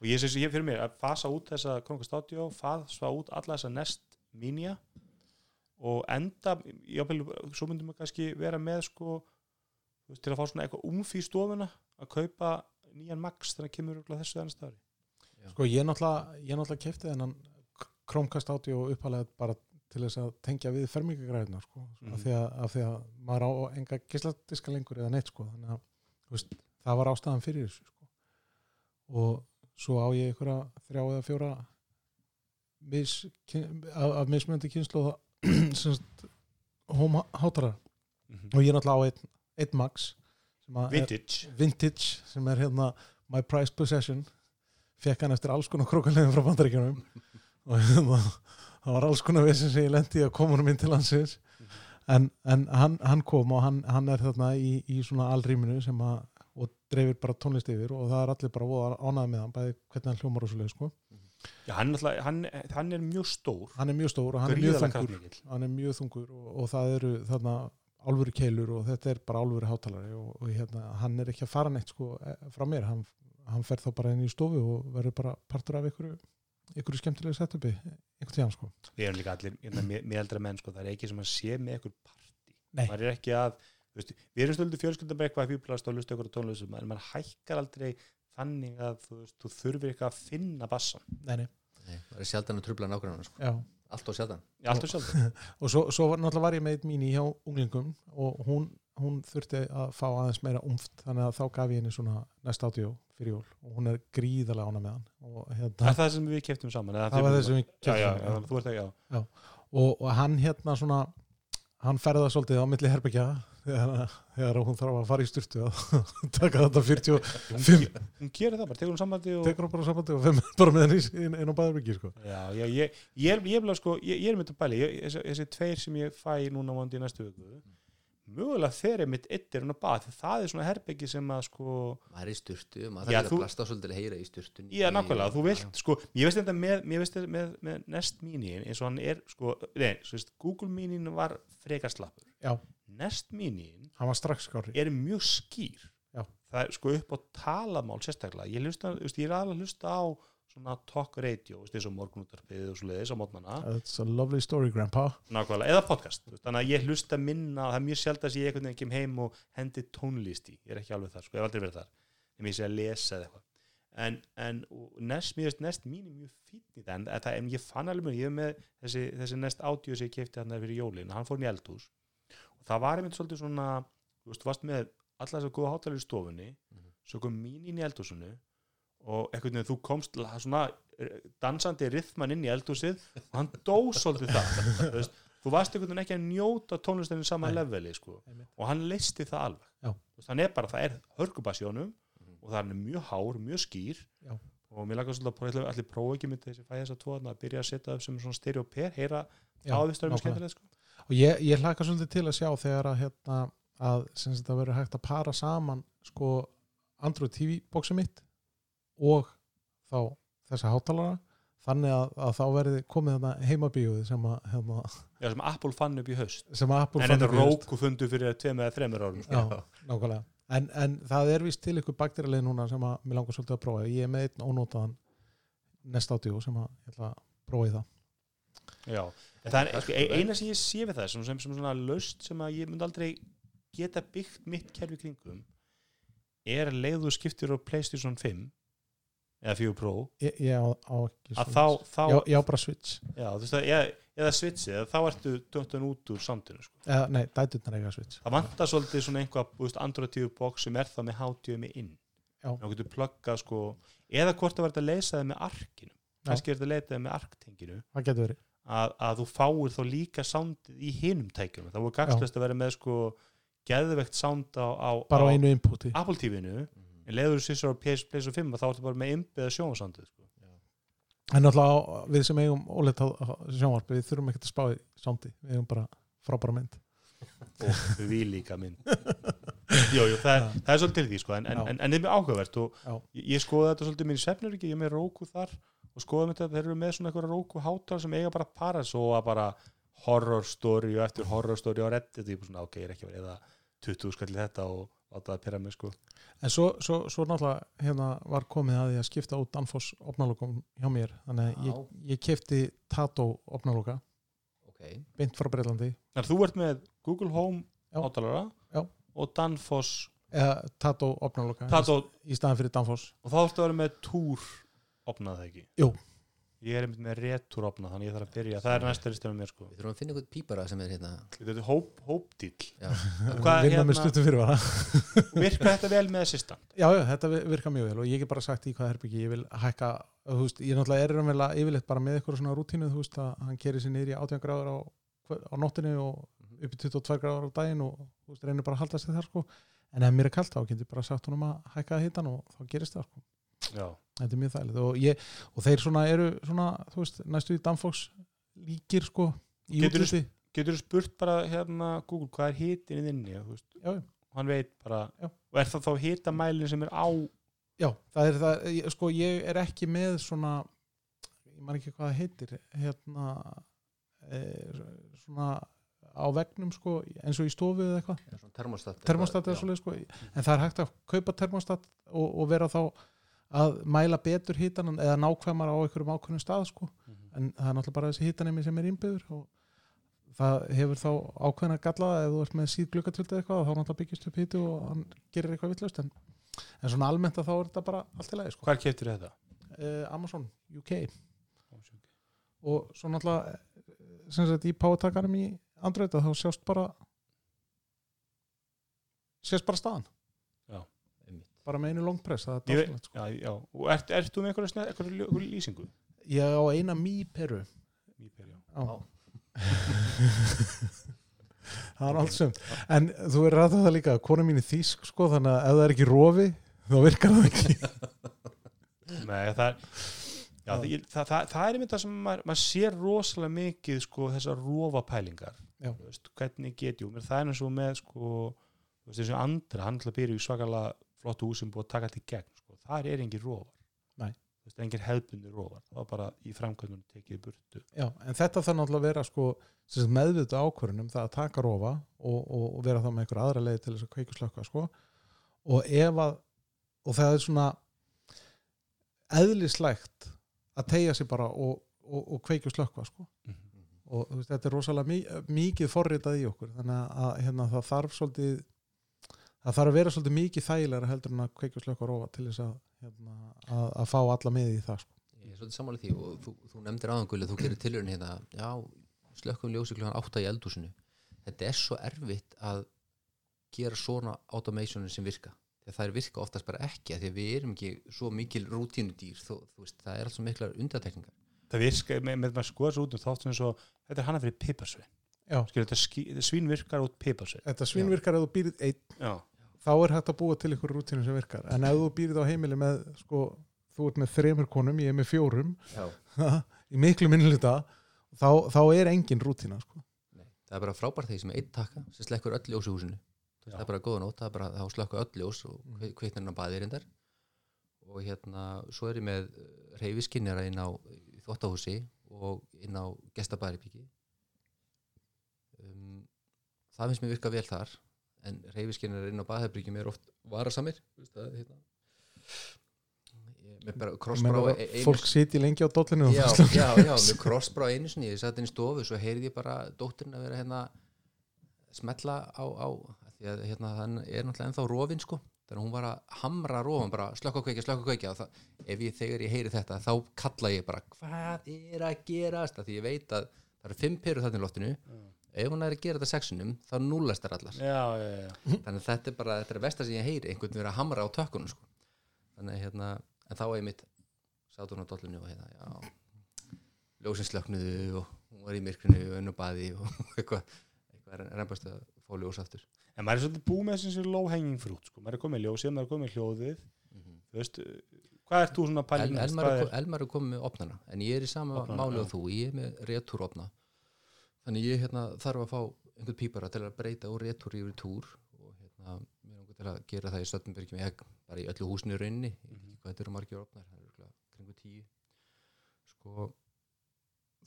og ég sé ég fyrir mér að fasa út þessa Kronka Studio, fasa út alla þessa Nest Minia og enda, jáfnvel, svo myndum við kannski vera með sko til að fá svona eitthvað umfí stofuna að kaupa nýjan Max þegar hann kemur þessu annars staðar Sko ég náttúrulega, ég náttúrulega kefti þennan Chromecast Audio uppalega bara til þess að tengja við fermingagræðina sko, mm Mhm. af, því að, af því að maður á enga gisladiska lengur eða neitt sko, þannig að veist, það var ástæðan fyrir þessu sko. og svo á ég einhverja þrjá eða fjóra mis, af, af mismöndi kynslu home hátara og ég er náttúrulega á einn, einn max að Vintage. vintage sem er hérna My Prized Possession. Fekk hann eftir alls konar krókalegin frá bandaríkjunum. Og hérna það var alls konar vissin sem ég lendi að koma honum inn til landsins. En, en hann, hann kom og hann, hann er þarna í, í svona alrýminu sem að og dreifir bara tónlist yfir og það er allir bara voða ánæði með hann, bæði hvernig hann hljómar og svo leið sko. Já, hann, náttúrulega- hann, hann er mjög stór. Hann er mjög stór og hann er mjög þungur. hann er mjög þungur og, og það eru þarna álfuru keilur og þetta er bara álfuru hátalari og, og hérna, hann er ekki að fara neitt sko, eh, frá mér, hann, hann fer þá bara inn í stofu og verður bara partur af ykkur ykkur skemmtilegu setupi einhvern tíðan sko við erum líka allir hérna, meðaldra menn sko, það er ekki sem að sé með partí Nei. maður er ekki að þú veist, við erum stöldu fjölskyldum bara eitthvað að fýblast og lusta ykkur á tónlustum en maður hækkar aldrei þannig að þú, veist, þú þurfir eitthvað að finna bassan nei, nei. Nei, það er sjaldan að trubla nákvæmna sko. Já. allt og sjaldan. Í allt og sjálf og svo, svo var, náttúrulega var ég með mín hjá unglingum og hún, hún þurfti að fá aðeins meira umft þannig að þá gaf ég henni svona næst átjó fyrir jól og hún er gríðarlega ána með hann og, það hérna, er það sem við keftum saman eða það þið- var þessum við já, já, keyptum, já, þú ert ekki, já. Og, og hann hérna svona hann ferða svolítið á milli herbyggja þegar, þegar hún þarf að fara í styrtu að taka þetta 40 og hún, gerir það bara, tekur hún sambandi og tekur hún bara sambandi og bara með henni inn, inn á baðarbyggi sko. já, já, ég, ég, ég, ég, sko, ég, ég er myndið að bæli ég, þessi, þessi tveir sem ég fæ núna vondi í næstu viku mögulega þeir er mitt yttir hún að bað það er svona herbyggi sem að sko maður er í styrtu, maður þarf þú- að plasta svolítið að heyra í styrtun Já, nákvæmlega, þú vilt, sko, ég veist þetta með, með, með Nest Mini eins og hann er, sko, nei, svo veist, Google Mini var frekar slappur. Já. Nest skári er mjög skýr. Já. Það er sko upp á talamál sérstaklega. Ég, hlusta, þú veist, ég er alveg að hlusta á svona talk radio, veist, eins og morgunútarpið og svo leiðis á mótnana, That's a lovely story grandpa nákvæmlega, eða podcast. þannig að ég hlusta minna, það er mjög sjálf að ég einhvern veginn kem heim og hendi tónlist í. Ég er ekki alveg þar, sko, ég hef aldrei verið þar. En ég sé að lesa eða eitthvað en, en og Nest, mér veist Nest mín er mjög fín í það en, en, ég fann alveg mjög, ég er með þessi, þessi Nest Audio sem ég kefti hann það var einmitt svolítið svona, þú veist, þú varst með alla þessar góða hátalir í stofunni Mhm. svo kom mín inn í eldhúsinu og einhvern veginn þú komst svona dansandi rithman inn í eldhúsið og hann dó svolítið það þú veist, þú varst einhvern veginn ekki að njóta tónlistinu sama Nei. leveli sko. Einmitt. og hann listi það alveg veist, hann er bara, það er hörkubassjónum Mhm. og það er mjög hár, mjög skýr Já. og mér lakar svolítið að prófa allir prófa ekki með þessi fæði þess að tvo að byrja að setja upp sem svona stereo per, heyra Já, áðvistörum nákvæmlega. skemmtilegt sko. Og ég, ég hlaka svolítið til að sjá þegar að hérna að sem sagt að verður hægt að para saman sko Android TV bóksum mitt og þá þessa hátalara þannig að, að þá verði komið þarna heimabíuð sem að hérna, Já, sem Apple fann upp í haust sem Apple en fann þetta upp í haust. róku fundu fyrir tveim eða þreimur árum sko. Já, nákvæmlega en, en það er vist til ykkur bakterilið núna sem að mér langar svolítið að prófa ég er með einn ónótaðan nest átjú sem að ég ætla að prófa í það Já, en það er sko, ein- eina sem ég sé við það sem, sem, sem svona laust sem að ég myndi aldrei geta byggt mitt kerfi kringum er leiðu skiptir á Playstation 5 eða 4 Pro. Ég, ég á, á ekki svoleiðis. þá, þá já, já, bara switch. Já, þú veist að, eða, eða switchið, þá ertu döntun út úr samtinu sko. eða, nei, dæturnar eiga switch. Það vantar svolítið svona einhvað þú veist, Android TV box sem er þá með HDMI inn. Já. þá getur pluggað sko eða hvort það verður að leysa það með arkinu kannski er þetta að leita það með arktenginu. Það getur verið að, að þú fáir þá líka soundið í hinum tækjunum. Það voru gagslust að vera með sko geðvegt sound á, á, bara á á einu inputi. Apple TV-nu Mhm. en leiður þú sýstur á PS, PS5 þá ertu bara með innbyggða sjónvarsandið sko. en náttúrulega á- við sem eigum óleitt sjónvarp við þurfum ekkert að spá í sándi við eigum bara frábæra mynd. Og við líka mynd. Jú, jú, það, það er svolítið til því sko, en, en, en, en er mjög áhugavert og Já. ég, ég skoða þetta svolítið minn sefnur ekki, ég er með Roku þar og skoða þetta, þeir eru með svona eitthvað Roku hátar sem eiga bara að para svo að bara horror story og eftir horror story á reddit og ég svona, ok, ég er ekki að vera eða 20 skall í þetta og láta það pyrra mig sko. En svo, svo, svo náttúrulega hérna var komið að því að skipta út Danfoss opnalokum hjá mér. Þannig að ég, ég kefti Tato opnaloka ok, beint frá Breitlandi Þannig að þú ert með Google Home átalara Já. og Danfoss eða Tato opnaloka Tato, í staðan fyrir Danfoss. Og þá ertu að vera með túr opnað það ekki. Jú. Ég er einmitt með retur opnað þannig ég þarf að byrja, það er næsta listum með mér sko. Við þurfum að finna einhvern pípara sem er hérna. Þetta er hóp, hópdíl já, Hvað, vinna með hérna- stuttum fyrir vara Virkar þetta vel með assistant? Já, já, þetta vi- virkar mjög vel og ég get bara sagt í hvað herbyggi ég vil hækka, þú veist, ég náttúrulega er vel að yfirleitt bara með eitthvað svona rútínu, þú veist, að hann kerir sér niður í 18 gráður á, á nóttinu og upp í 22 gráður á daginn og þú veist, reynir bara að halda sig þar, sko. En ef mér er kalt þá get ég bara sagt honum að hækka hittan og þá gerist það, sko Já, þetta er mjög þægilegt. Og, ég, og þeir svona eru svona, þú veist, næstu í Danfox líkir, sko í útliti, getur þú spurt bara hérna Google hvað er hitin í þinni þú veist, já, já. Hann veit bara Já. og er það þá hitamælinn sem er á? Já, það er það, sko ég er ekki með svona, ég man ekki hvað það heitir, hérna, e, svona á vegnum sko, eins og í stofu eða eitthvað, svona termostat termostat eða Já. svoleið sko, en það er hægt að kaupa termostat og, og vera þá að mæla betur hítan eða nákvæmar á einhverjum ákveðnum stað sko, en það er náttúrulega bara þessi hítanemi sem er innbyður og það hefur þá ákveðna galla ef þú ert með síð glukkatöld eða eitthvað þá náttúrulega byggist upp hítu og hann gerir eitthvað vitlaust. En, en svona almennt að þá er þetta bara allt í lagi sko. Hvar keftir þetta? uh, Amazon UK og svo náttúrulega eh, sem sagt í pátakanum í Android þá sjást bara sjást bara staðan. Bara með einu long press það er Ég veit- dásamlegt, sko. Já, já, og ert, ert þú með einhverja, snið, einhverja, ljó- einhverja lýsingu? ég á eina mí peru Mýper, já. Já. það er allt sem en þú er ræðað það líka kona mín er þýsk sko þannig að ef það er ekki rofi þá virkar það ekki Nei, það er Já, það, ég- það, það, það er einmitt það sem maður, maður sér rosalega mikið sko, þessar Já. Veist, hvernig get jú það er eins og með sko, þú veist, þessu andra, hann til að byrja í svakalega flottu hús sem búið að taka allt í gegn sko. það er engin Nei. Þú veist, engin hefðbundi rófar það var bara í framkvæmdunum tekið burtu Já, en þetta þarf náttúrulega að vera sko, meðvita ákvörunum það að taka rofa og, og, og vera þá með einhver aðra leið til þess að kveiku slökka sko. og ef að og það er svona eðlislægt að tegja sig bara og, og, og kveiku slökka sko. og þú veist, þetta er rosalega mi mikið forritað í okkur þannig að hérna, það þarf svolítið það þarf að vera svolítið mikið þægilega heldur en að kveiku slökka rofa til þess að, hérna, að, að fá alla með í það sko. Ég er svolítið sammála því og þú, þú nefndir aðanguli þú gerir tilhörun hérna já, slökkum ljósi klukkan átta í eldhúsinu. Þetta er svo erfitt að gera svona automationin sem virka. Þegar það er virka oftast bara ekki af því að við erum ekki svo mikil rútínudýr. Þó, þú veist, það er alls svo miklar undatekningar það virka með, með maður skoða svo út um þáttum eins og þetta er hana fyrir Skilur, þetta, svín virkar út piparsvein. Þetta svínvirkar ef þú býrð einn. Já, þá er hægt að búa til ykkur rútínu sem virkar en ef þú býrð á heimili með sko, þú ert með þremur konum, ég er með fjórum í miklu minnluta þá, þá er engin rútína sko. Það er bara frábært þegar sem er einn takka sem slekkur öll ljós í húsinu Já. það er bara góða nótt, það er bara þá slökka öll ljós og Mm. kveitnirinn á baðir reyndar og hérna, svo er ég með reyfiskinnjara inn á í þvottahúsi og inn á gestabæðarbyggi um, það finnst mér virka vel þar en reyfiskinnjara inn á baðarbyggjum er oft varasamir þú veist, það hérna ég- með bara krossbrá e- einu fólk siti lengi á dollinu já, já, já, með krossbrá einu sinni ég satt inn í stofu, svo heyrði ég bara dóttirinn að vera hérna smetla á, á af því að hérna hann er náttúrulega ennþá rofin sko. Þannig að hún var að hamra rofan bara slökka og kveikja, slökka og kveikja og það, ef ég þegar ég heyri þetta þá kalla ég bara hvað er að gerast? Af því ég veit að það eru fimm perur þarna í loftinu ef hún er að gera þetta sexunum þá núllast þær allar já, já, já. þannig að þetta er bara, þetta er vestar sem ég heyri einhvern verið að hamra á tökkunum sko. þannig að hérna, en þá er mitt sátt hún á dollinu og hérna já, ljósin slöknuðu og hún var í myrkrinu og önnu baði og eitthvað, eitthvað er reymbast að fá ljós aftur en maður er svolítið búið með þessi low hanging fruit sko. maður er komið ljósið, maður er komið hljóðið mm þú veist, hvað ert þú svona að næst? Elmar, er, Elmar er komið með opnana en ég er í sama máli og þú ég er með retúropna þannig ég hérna, þarf að fá einhvern pípara til að breyta úr yfir í túr og hérna, mér langar til að gera það í Stöttenbergjum egg, bara í öllu húsinu í rauninni. Ég veit ekki hvað þetta eru margir opnar það eru kringu tíu. Sko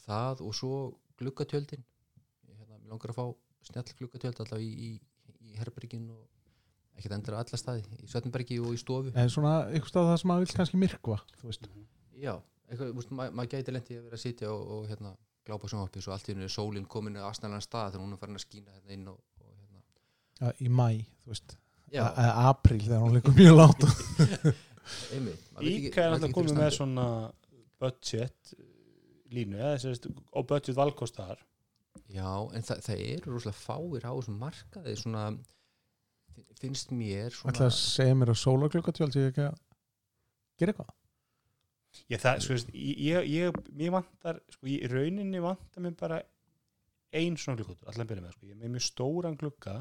það og svo gluggatjöldin. Mér langar að fá snjall gluggatjöld allavega í, í, í herbergin og ekkert endur á alla staði í Svettenbergi og í stofu. En svona ykkur stað það sem maður vil kannski myrkva já, eitthvað, maður gæti lendi að vera að sitja og, og hérna, glápa sjónvarpið svo allt í hennu er sólinn komin að aðsnælan stað þegar hún er farin að skína hérna inn og, og hérna. ja, í mæ þú veist, eða apríl þegar hún liggur mjög látt Íka er ekki komið með svona budget uh, línu eða sérst, og budget valkostar. Já, en það, það eru rosalega fáir á þessum markaði svona finnst mér svona ætla að segja mér að sólagluggatjöld sé ekki að gera eitthvað ég, það, sko, veist, ég, ég, ég, vantar sko, í rauninni vantar mér bara ein svona glukkutur, allan byrja með sko. ég er með mjög stóran glukka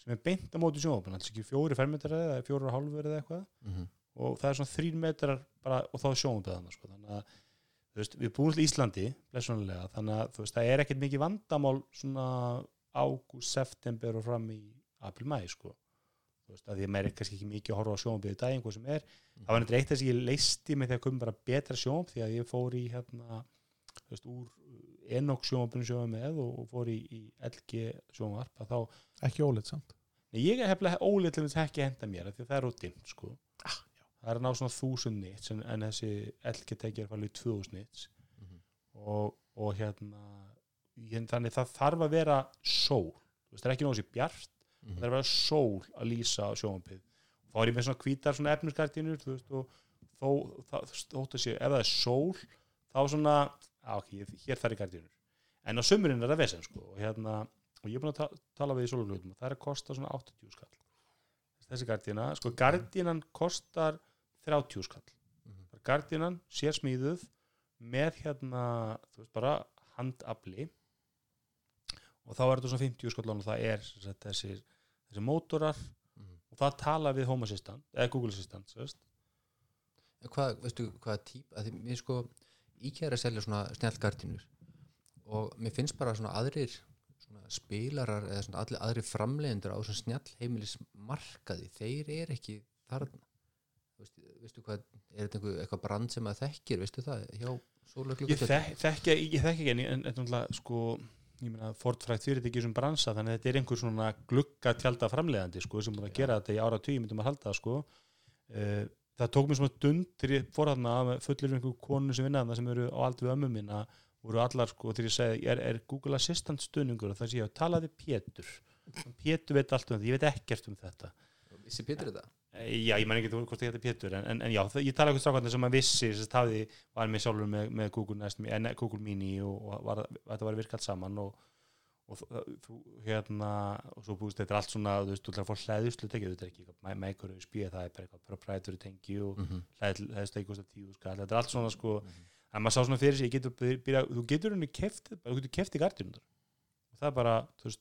sem er beint á móti sjónvapin, alls ekki fjóri fermetrar eða fjóri og hálfur eða eitthvað Mhm. og það er svona þrín metrar bara, og þá er sjónvapið þannig sko. þannig að veist, við búum til Íslandi þannig að veist, það er ekkert mikið vandamál svona ágúst, september og fram í april-mæ sko. Veist, að því að maður er kannski ekki mikið að horfa á sjónvapið í daginn, hvað sem er það var neitt eitt að ég leisti mig þegar komið bara betra sjónvap því að ég fór í hérna, þú veist, úr Enoch sjónvapinu sjónvap með og, og fór í, í LG sjónvarp að þá ekki óleitt samt Nei, ég er hefnilega ólítið til þess ekki að henda mér því að það er ótinn sko. Ah, það er að ná svona þúsund nýts en, en þessi LG tekið er farið í tvöðus nýts Mhm. og, og hérna ég, þannig það þarf að vera sól það er ekki náttúrulega bjart Mhm. það er að vera sól að lýsa á sjónvampið þá er ég með svona hvítar svona veist og þó, það, þótt að sé, ef það er sól þá svona, á ok, ég- hér þar er gardínur en á sömurinn er það vesen sko og hérna, og ég er búin að ta tala við í sóluglutum og það er að kosta svona 80 skall. Þessi gardína, sko gardínan kostar 30 skall. Mhm. gardínan sér smíðuð með hérna, þú veist bara handafli og þá er þetta svona 50 skall og það er sagt, þessir, þessir mótorar. Mhm. og það tala við Home Assistant eða Google Assistant hvað, veistu hvað típ að því mér sko IKEA er að selja svona snjallgardínur og mér finnst bara svona aðrir svona spilarar eða svona allir aðrir framleiðendur á svona snjallheimilis markaði, þeir eru ekki þarna. Veistu, veistu hvað, er þetta einhver, eitthvað brand sem að þekkir, veistu það, hjá ég þek- þekki ég þekki ekki en, en, en náttúrulega, sko ég meina Fordfrækt fyrirtæki sem bransa þannig að þetta er einhver svona glugga tjálta framleiðandi sko, sem búin að gera þetta í ára tíu myndum að halda sko. Uh, það tók mér svona stund þegar ég fór þarna með fullir einhver konu sem vinna þarna sem eru á aldur við ömmu minna voru allar sko þegar ég segi er, er Google Assistant stuðningur? Og ég að tala við Pétur. Pétur veit allt um þetta, ég veit ekkert um þetta. Vissi Pétur þetta? Eh, Já, ég man ekki hvort það getur Pétur en, en, en já, það, ég tala eitthvað strákvæðin sem að vissi sem sagt, hafði, var með sjálfur með, með Google, næstum, en, Google Mini og, og var, þetta var virkað saman og, og þú, hérna og svo búist þetta er allt svona þú veist, þú ætlar að fá hlæðuslu tekið, þetta er ekki eitthvað mækur spíða, það er bara eitthvað proprietary tengi og Mm -hmm. hlæðuslu tekið kostar tíu skall, þetta er allt svona sko Mhm. að maður sá svona fyrir sig, ég getur byrja, þú getur henni keft, þú getur keft í gardinundar og það er bara, þú veist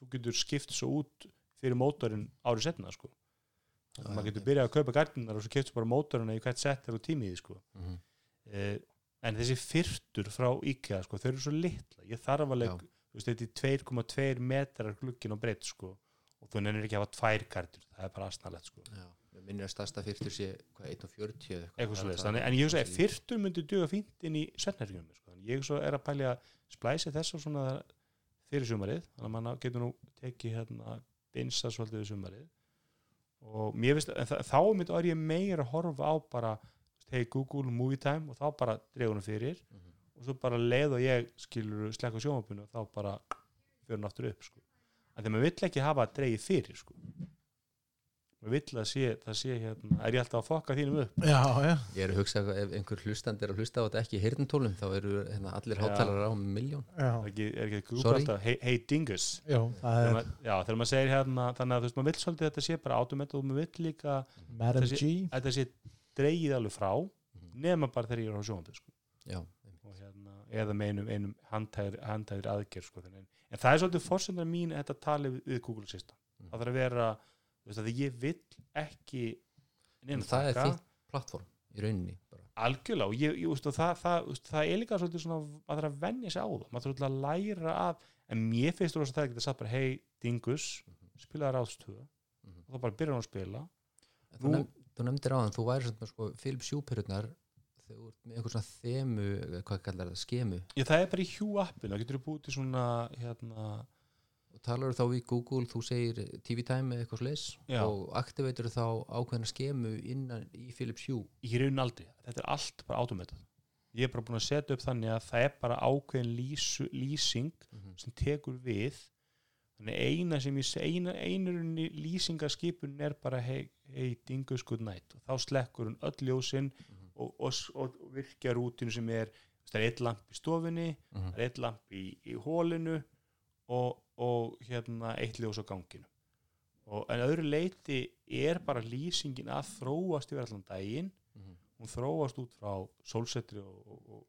þú getur skipt svo út fyrir mótorinn árið setna sko Já, maður getur byrjað að kaupa gardinar og svo keftur bara mótorina í hvert sett er á tímiði sko. Mhm. eh, en þessi fyrtur frá IKEA sko, þau eru svo litla ég þarf þú veist, þetta er 2,2 metrar glukkin og breytt sko. og þú nennir ekki að hafa tvær gardir það er bara aðsnalett sko. Já, minnir að stærsta fyrstur sé hvað, 1.40 eða eitthvað Það svo er veist, það- Þannig, en ég hugsa að fyrtur myndi duga fínt inn í svennherfinum sko. Þannig ég svo er að pælja að splæsi þess og svona fyrir sumarið þannig að mann getur nú tekið hérna binsa svolítið sumarið og mér finnst, þá mynd er ég meira að horfa á bara hei Google Movie Time og þá bara dregunum fyrir Mhm. og svo bara leið og ég skilur slekka sjónvapinu og þá bara fyrir aftur upp sko. en þegar maður vill ekki hafa að dreigi fyrir sko. Vill að sé, það sé hérna, er ég alltaf að fokka þínum upp já, já, Ég er að hugsa ef einhver hlustandi er að hlusta á þetta ekki í heyrnintólum þá eru hérna, allir hátalara á miljón já, er ekki, er ekki Sorry. alltaf hey, hey dingus já það þegar er maður, já, þegar maður segir hérna þannig að þú veist, maður vill svolítið að þetta sé bara automat og maður vill líka G að þetta sé dreigið alveg frá Mhm. nema bara þegar ég er á sjónvandi sko. Já, og hérna, eða með einum, einum handhægri aðgerð sko, þannig. en það er svolítið fórsendar mín að þetta tali við, við Google Assistant Mhm. það þarf að vera, veist að ég vill ekki það er þitt plattform í rauninni bara. algjörlega og ég, ég, veist, það, það, það er líka svolítið svona maður þarf að venja sig á það, maður svolítið að læra að en mér finnst þú að það er ekki að sagt bara hei dingus, spilaði ráðstöðu Mhm. og þá bara byrjar hann að spila. Þú, Nú- þú nefndir á hann, þú væri svona sko, þú ert með einhver svona þemu hvað kallar það, skemu? Já, það er bara í Hue appinu, það getur búið til svona hérna, talar þá við Google, þú segir TV Time eða eitthvað slis Já. og aktiveitur þá ákveðna skemu innan í Philips Hue í raun aldrei þetta er allt bara automatað ég er bara búin að setja upp þannig að það er bara ákveðin lýsing Mhm. sem tekur við þannig eina sem ég eina, einurinn lýsingaskipun er bara hey, hey dingus good night og þá slekkur hún öll ljósin Mhm. og, og, og, og virkja rútinu sem er það er eitt lamp í stofinni Mhm. það er eitt lamp í, í hólinu og, og hérna eitt ljós á ganginu og en öðru leiti er bara lýsingin að þróast yfir allan daginn. Mhm. hún þróast út frá sólsetri og, og, og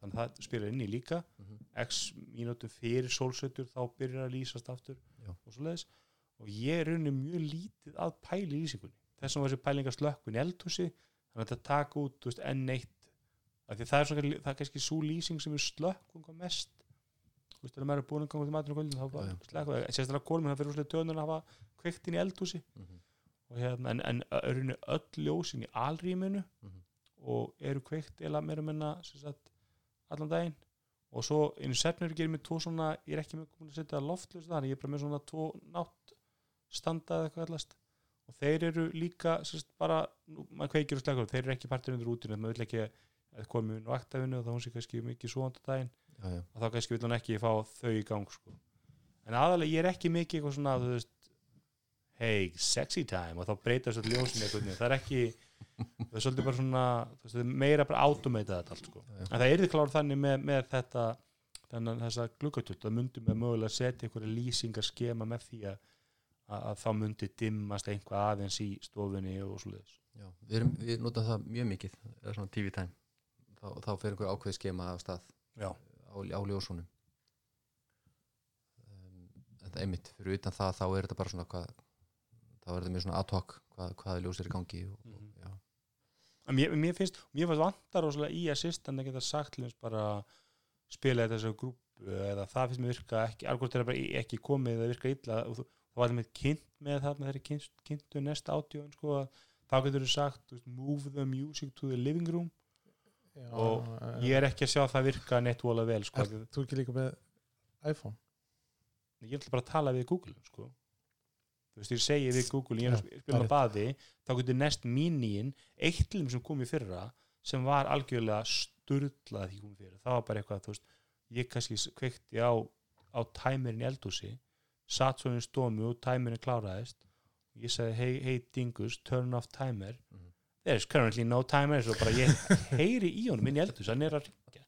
þannig að það spilar inn í líka. Mhm. x mínútum fyrir sólsetur þá byrjar að lýsast aftur Já. og svo leiðis og ég er rauninni mjög lítið að pæla í lýsingunni. Þess var þessi pælinga slökkun eldhúsi þannig að þetta taka út þú veist, N1 af því að það er, svona, það er kannski svo lýsing sem er slökkun mest þú veist, þegar maður er búin að ganga út í matur og kvöldin þá bara já. slökkun, sérstaklega konum það fyrir úrslega tjónun að hafa kveikt inn í eldhúsi Mhm. og hérna, en, en rauninni öll ljósin í alrýminu Mhm. og eru kveikt eða meira menna sagt, allan daginn og svo einu sefnir gerir mér tvo svona ég er ekki með komin að setja loftljós þar ég er bara með svona tvo nátt standa eða eitthvað allast og þeir eru líka sérst, bara, nú, maður kveikir og slekkur þeir eru ekki partur undir útinu maður vil ekki að komi inn á vaktafinu og þá hún sé kannski mikið svoandi daginn já, já. og þá kannski vil hann ekki fá þau í gang sko. en aðalega ég er ekki mikið eitthvað svona þú veist hey, sexy time og þá breytar svo ljósin eitthvað það er ekki það er svolítið bara svona veist, það er meira bara automata þetta allt sko. En það er þið kláður þannig með, með þetta þannig þessa gluggatult það myndi með mögulega setja einhverja lýsingarskema með því að, að, að þá myndi dimmast einhvað aðeins í stofunni og Já, við, erum, við notum það mjög mikið eða svona TV time þá, þá fer einhver ákveð skema af stað Já. Á, á ljósunum. Um, þetta einmitt fyrir utan það þá er þetta bara svona hvað þá er þetta mjög svona ad hoc hvað, hvaða ljós er í gangi og, Mhm. og, já, En mér, mér finnst, mér fannst vantar rosalega í assistant að geta sagt þess bara spila þetta þessu grúpu eða það finnst mér virka ekki, alveg er bara ekki komið eða virka illa og þú, þá var það með kynnt með þarna þeirri kynnt, kynntu næst átjóðan sko þá getur þú sagt move the music to the living room Já, Og ég er ekki að sjá það virka neitt vola vel sko, Ert þú ekki líka með iPhone? ég ætla bara að tala við Google sko. þú veist, ég segi við Google ég er að spila á er baði þá getur næst mínín eittlum sem kom í fyrra sem var algjörlega sturlað því kom í fyrra það var bara eitthvað, veist, ég kannski kveikti á, á tæmirinn í eldhúsi satt svo í stómi og tæmirinn kláraðist ég sagði, hey, hey dingus, turn off timer Mhm. There's currently no timer og bara ég heyri í honum inn í eldhús hann er að ringja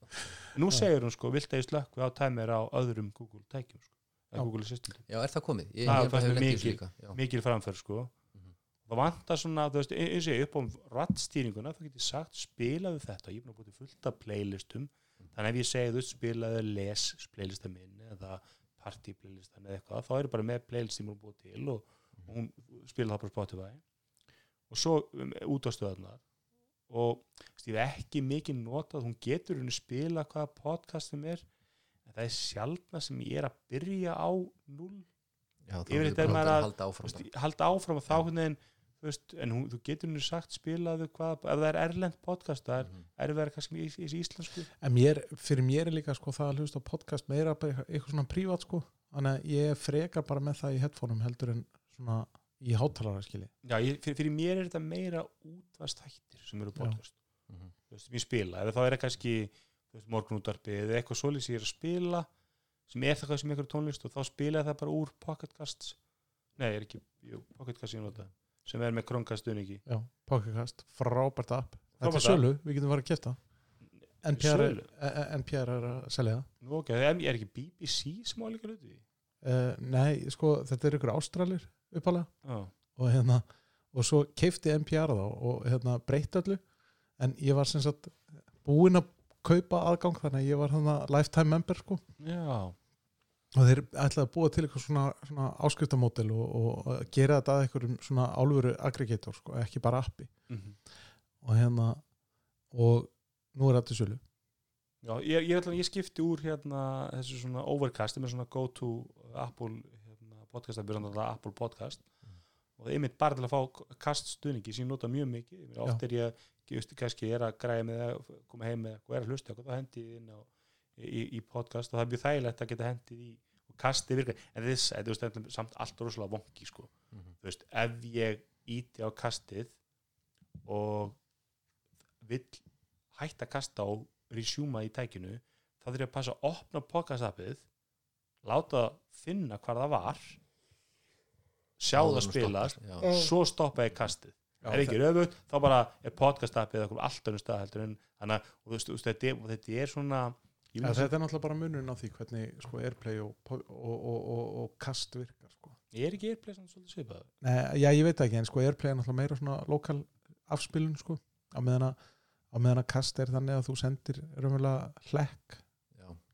nú segir hún sko, vilt að ég slökku á timer á öðrum Google tækjum sko, Já. eða Google Assistant? Já, er það komið? Ég, Það ég þessu mikil- mikil framför sko. Mhm. það vantar svona, þú veist, eins og ég upp á rattstýringuna, þá get ég sagt spilaðu þetta, ég er búin að til fullt af playlistum. Þannig ef ég segi þú veist, spilaðu les playlista minn eða party playlistan eða eitthvað, þá er ég bara með playlist sem hún er búið til og, og hún spila það bara á Spotify og svo um, út á stöðarnar og ég hef ekki mikið notað, hún getur henni spila hvaða podcast sem er en það er sjálfna sem ég er að byrja á null þá Yfirleitt er er maður að halda þú áfram veist, bara. halda áfram og þá hvernig þú veist, en hún, þú getur henni sagt spilaðu hvað, ef það er erlend podcast það er Mhm. erfiðar kannski í, í, í íslensku. En mér, fyrir mér er líka sko það að hlusta á podcast meira bara eitthvað, eitthvað svona prívat sko. Þannig að ég frekar bara með það í headphoneum heldur en svona í hátalara skilji já, ég, fyrir, fyrir mér er þetta meira útvastættir sem eru podcast. Mhm. þú veist, sem ég spila, eða þá er það kannski þú veist, morgunútvarpi eða eitthvað svolítið sem ég er að spila sem er það hvað sem eitthvað tónlist og þá spila það bara úr pocketcasts. Nei, er ekki, jú, pocketcast ég nota sem er með krónkastunningi Já, podcast, frábært app. Þetta Frábært er sölu, við getum farið að kæfta NPR, NPR er að selja það. Ok, er, er ekki BBC sem á líka hluti? Uh, Nei, sko, þetta er ykkur ástralir uppalega já, og hérna og svo keifti NPR þá og hérna breytt öllu. En ég var sem sagt búinn að kaupa aðgang þannig að ég var hérna lifetime member sko. Já. Og þeir ætlaði að búa til eitthvað svona, svona áskriftamódel og, og gera þetta að einhverjum svona álfuru aggregator sko, ekki bara appi. Mhm. og hérna og nú er þetta í sölu. Já, ég, ég, ég skipti úr hérna þessu svona overcast með svona go to Apple podcast að byrja þetta Apple podcast. Og einmitt bara til að fá kaststuðningi sem ég nota mjög mikið. Ég oft er ég, ég veist, kannski er að græja með að koma heim með og er að hlusta og þá hendi ég inn á, í, í podcast. Og það er mjög þægilegt að geta hendið í og kastið virkar, en þess, þú veist, er samt allt rosalega vonki, sko. Mhm. þú veist, ef ég íti á kastið og vill hætta að kasta og resjúma í tækinu þá þurf ég að passa að opna podcastapið láta það finna hvar það var sjá það spilast stoppar, já. svo stoppa ég kastið ef ekki röfugt, þá bara er podcastapið okkur allt önnum stað heldur en þannig að og þú veist, þú veist, þetta, er, er svona Ja, þetta er náttúrulega bara munurinn á því hvernig sko, airplay og, og, og, og, og kast virkar sko. ég er ekki airplay svolítið svipað Nei, já, ég veit ekki, en sko airplay er náttúrulega meira svona lokal afspilun sko, á meðan að á meðan að kast er þannig að þú sendir raunverulega hlekk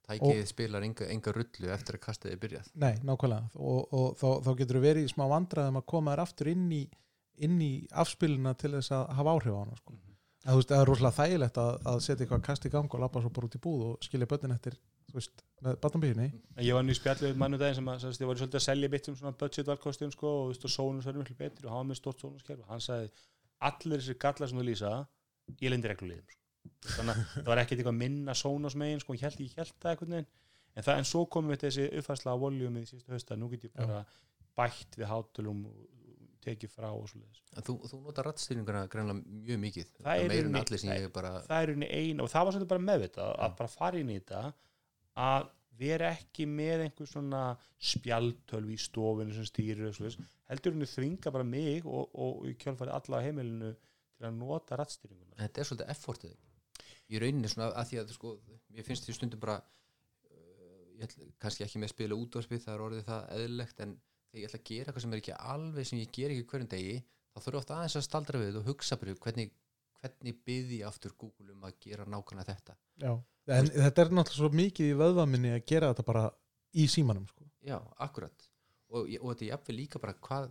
tækið spilar enga, enga rullu eftir að kastið er byrjað. Nei, nákvæmlega. Og, og þá, þá getur þú verið í smá vandræðum að koma þér aftur inn í, inn í afspiluna til þess að hafa áhrif á hana sko. að, þú veist, það er rosalega þægilegt að, að setja eitthvað kast í gang og lappa svo bara út í búð og skilja börnin eftir, þú veist, með batnabíðinni En ég var nú í spjallið við mannu daginn sem að sagt, ég var svolítið að selja mitt um svona budget valkostum sko, og, þú veist, og sónus verður miklu betri og hann var með stort sónuskerf og hann sagði allir þessir gallar sem þú lýsa ég lendi reglulegum sko. Þannig að það var ekkert eitthvað minna sónus megin sko, ég held, ég held það veginn. En, það, en svo komum við þessi uppfærsla á voljum í síðustu hösta, nú get ég bara bætt við hátulum og tekið frá og En Þú, þú notar rattstýringuna greinlega mjög mikið. Það er meira en rauninni- allir sem ég bara það er unni ein og það var svolítið bara meðvitað að bara fara inn í þetta að vera ekki með einhver svona spjaltölv í stofinu sem stýrir og heldur henni þvinga bara mig og, og í kjálfæri alla á heimilinu til að nota rattstýringuna þetta er svolítið effortið í rauninni svona að því að sko, ég finnst því stundum bara uh, ég ætla, kannski ekki með að spila útvarpið það er orðið það eðlilegt en þegar ég ætla að gera eitthvað sem er ekki alveg sem ég ger ekki hverjum degi þá þurfa ofta aðeins að staldra við og hugsa bara hvernig, hvernig byði ég aftur Google um að gera nákvæmlega þetta Já. en þetta er náttúrulega svo mikið í vöðvaminni að gera þetta bara í símanum sko. já, akkurat og, og þetta er jafnvel líka bara hvað,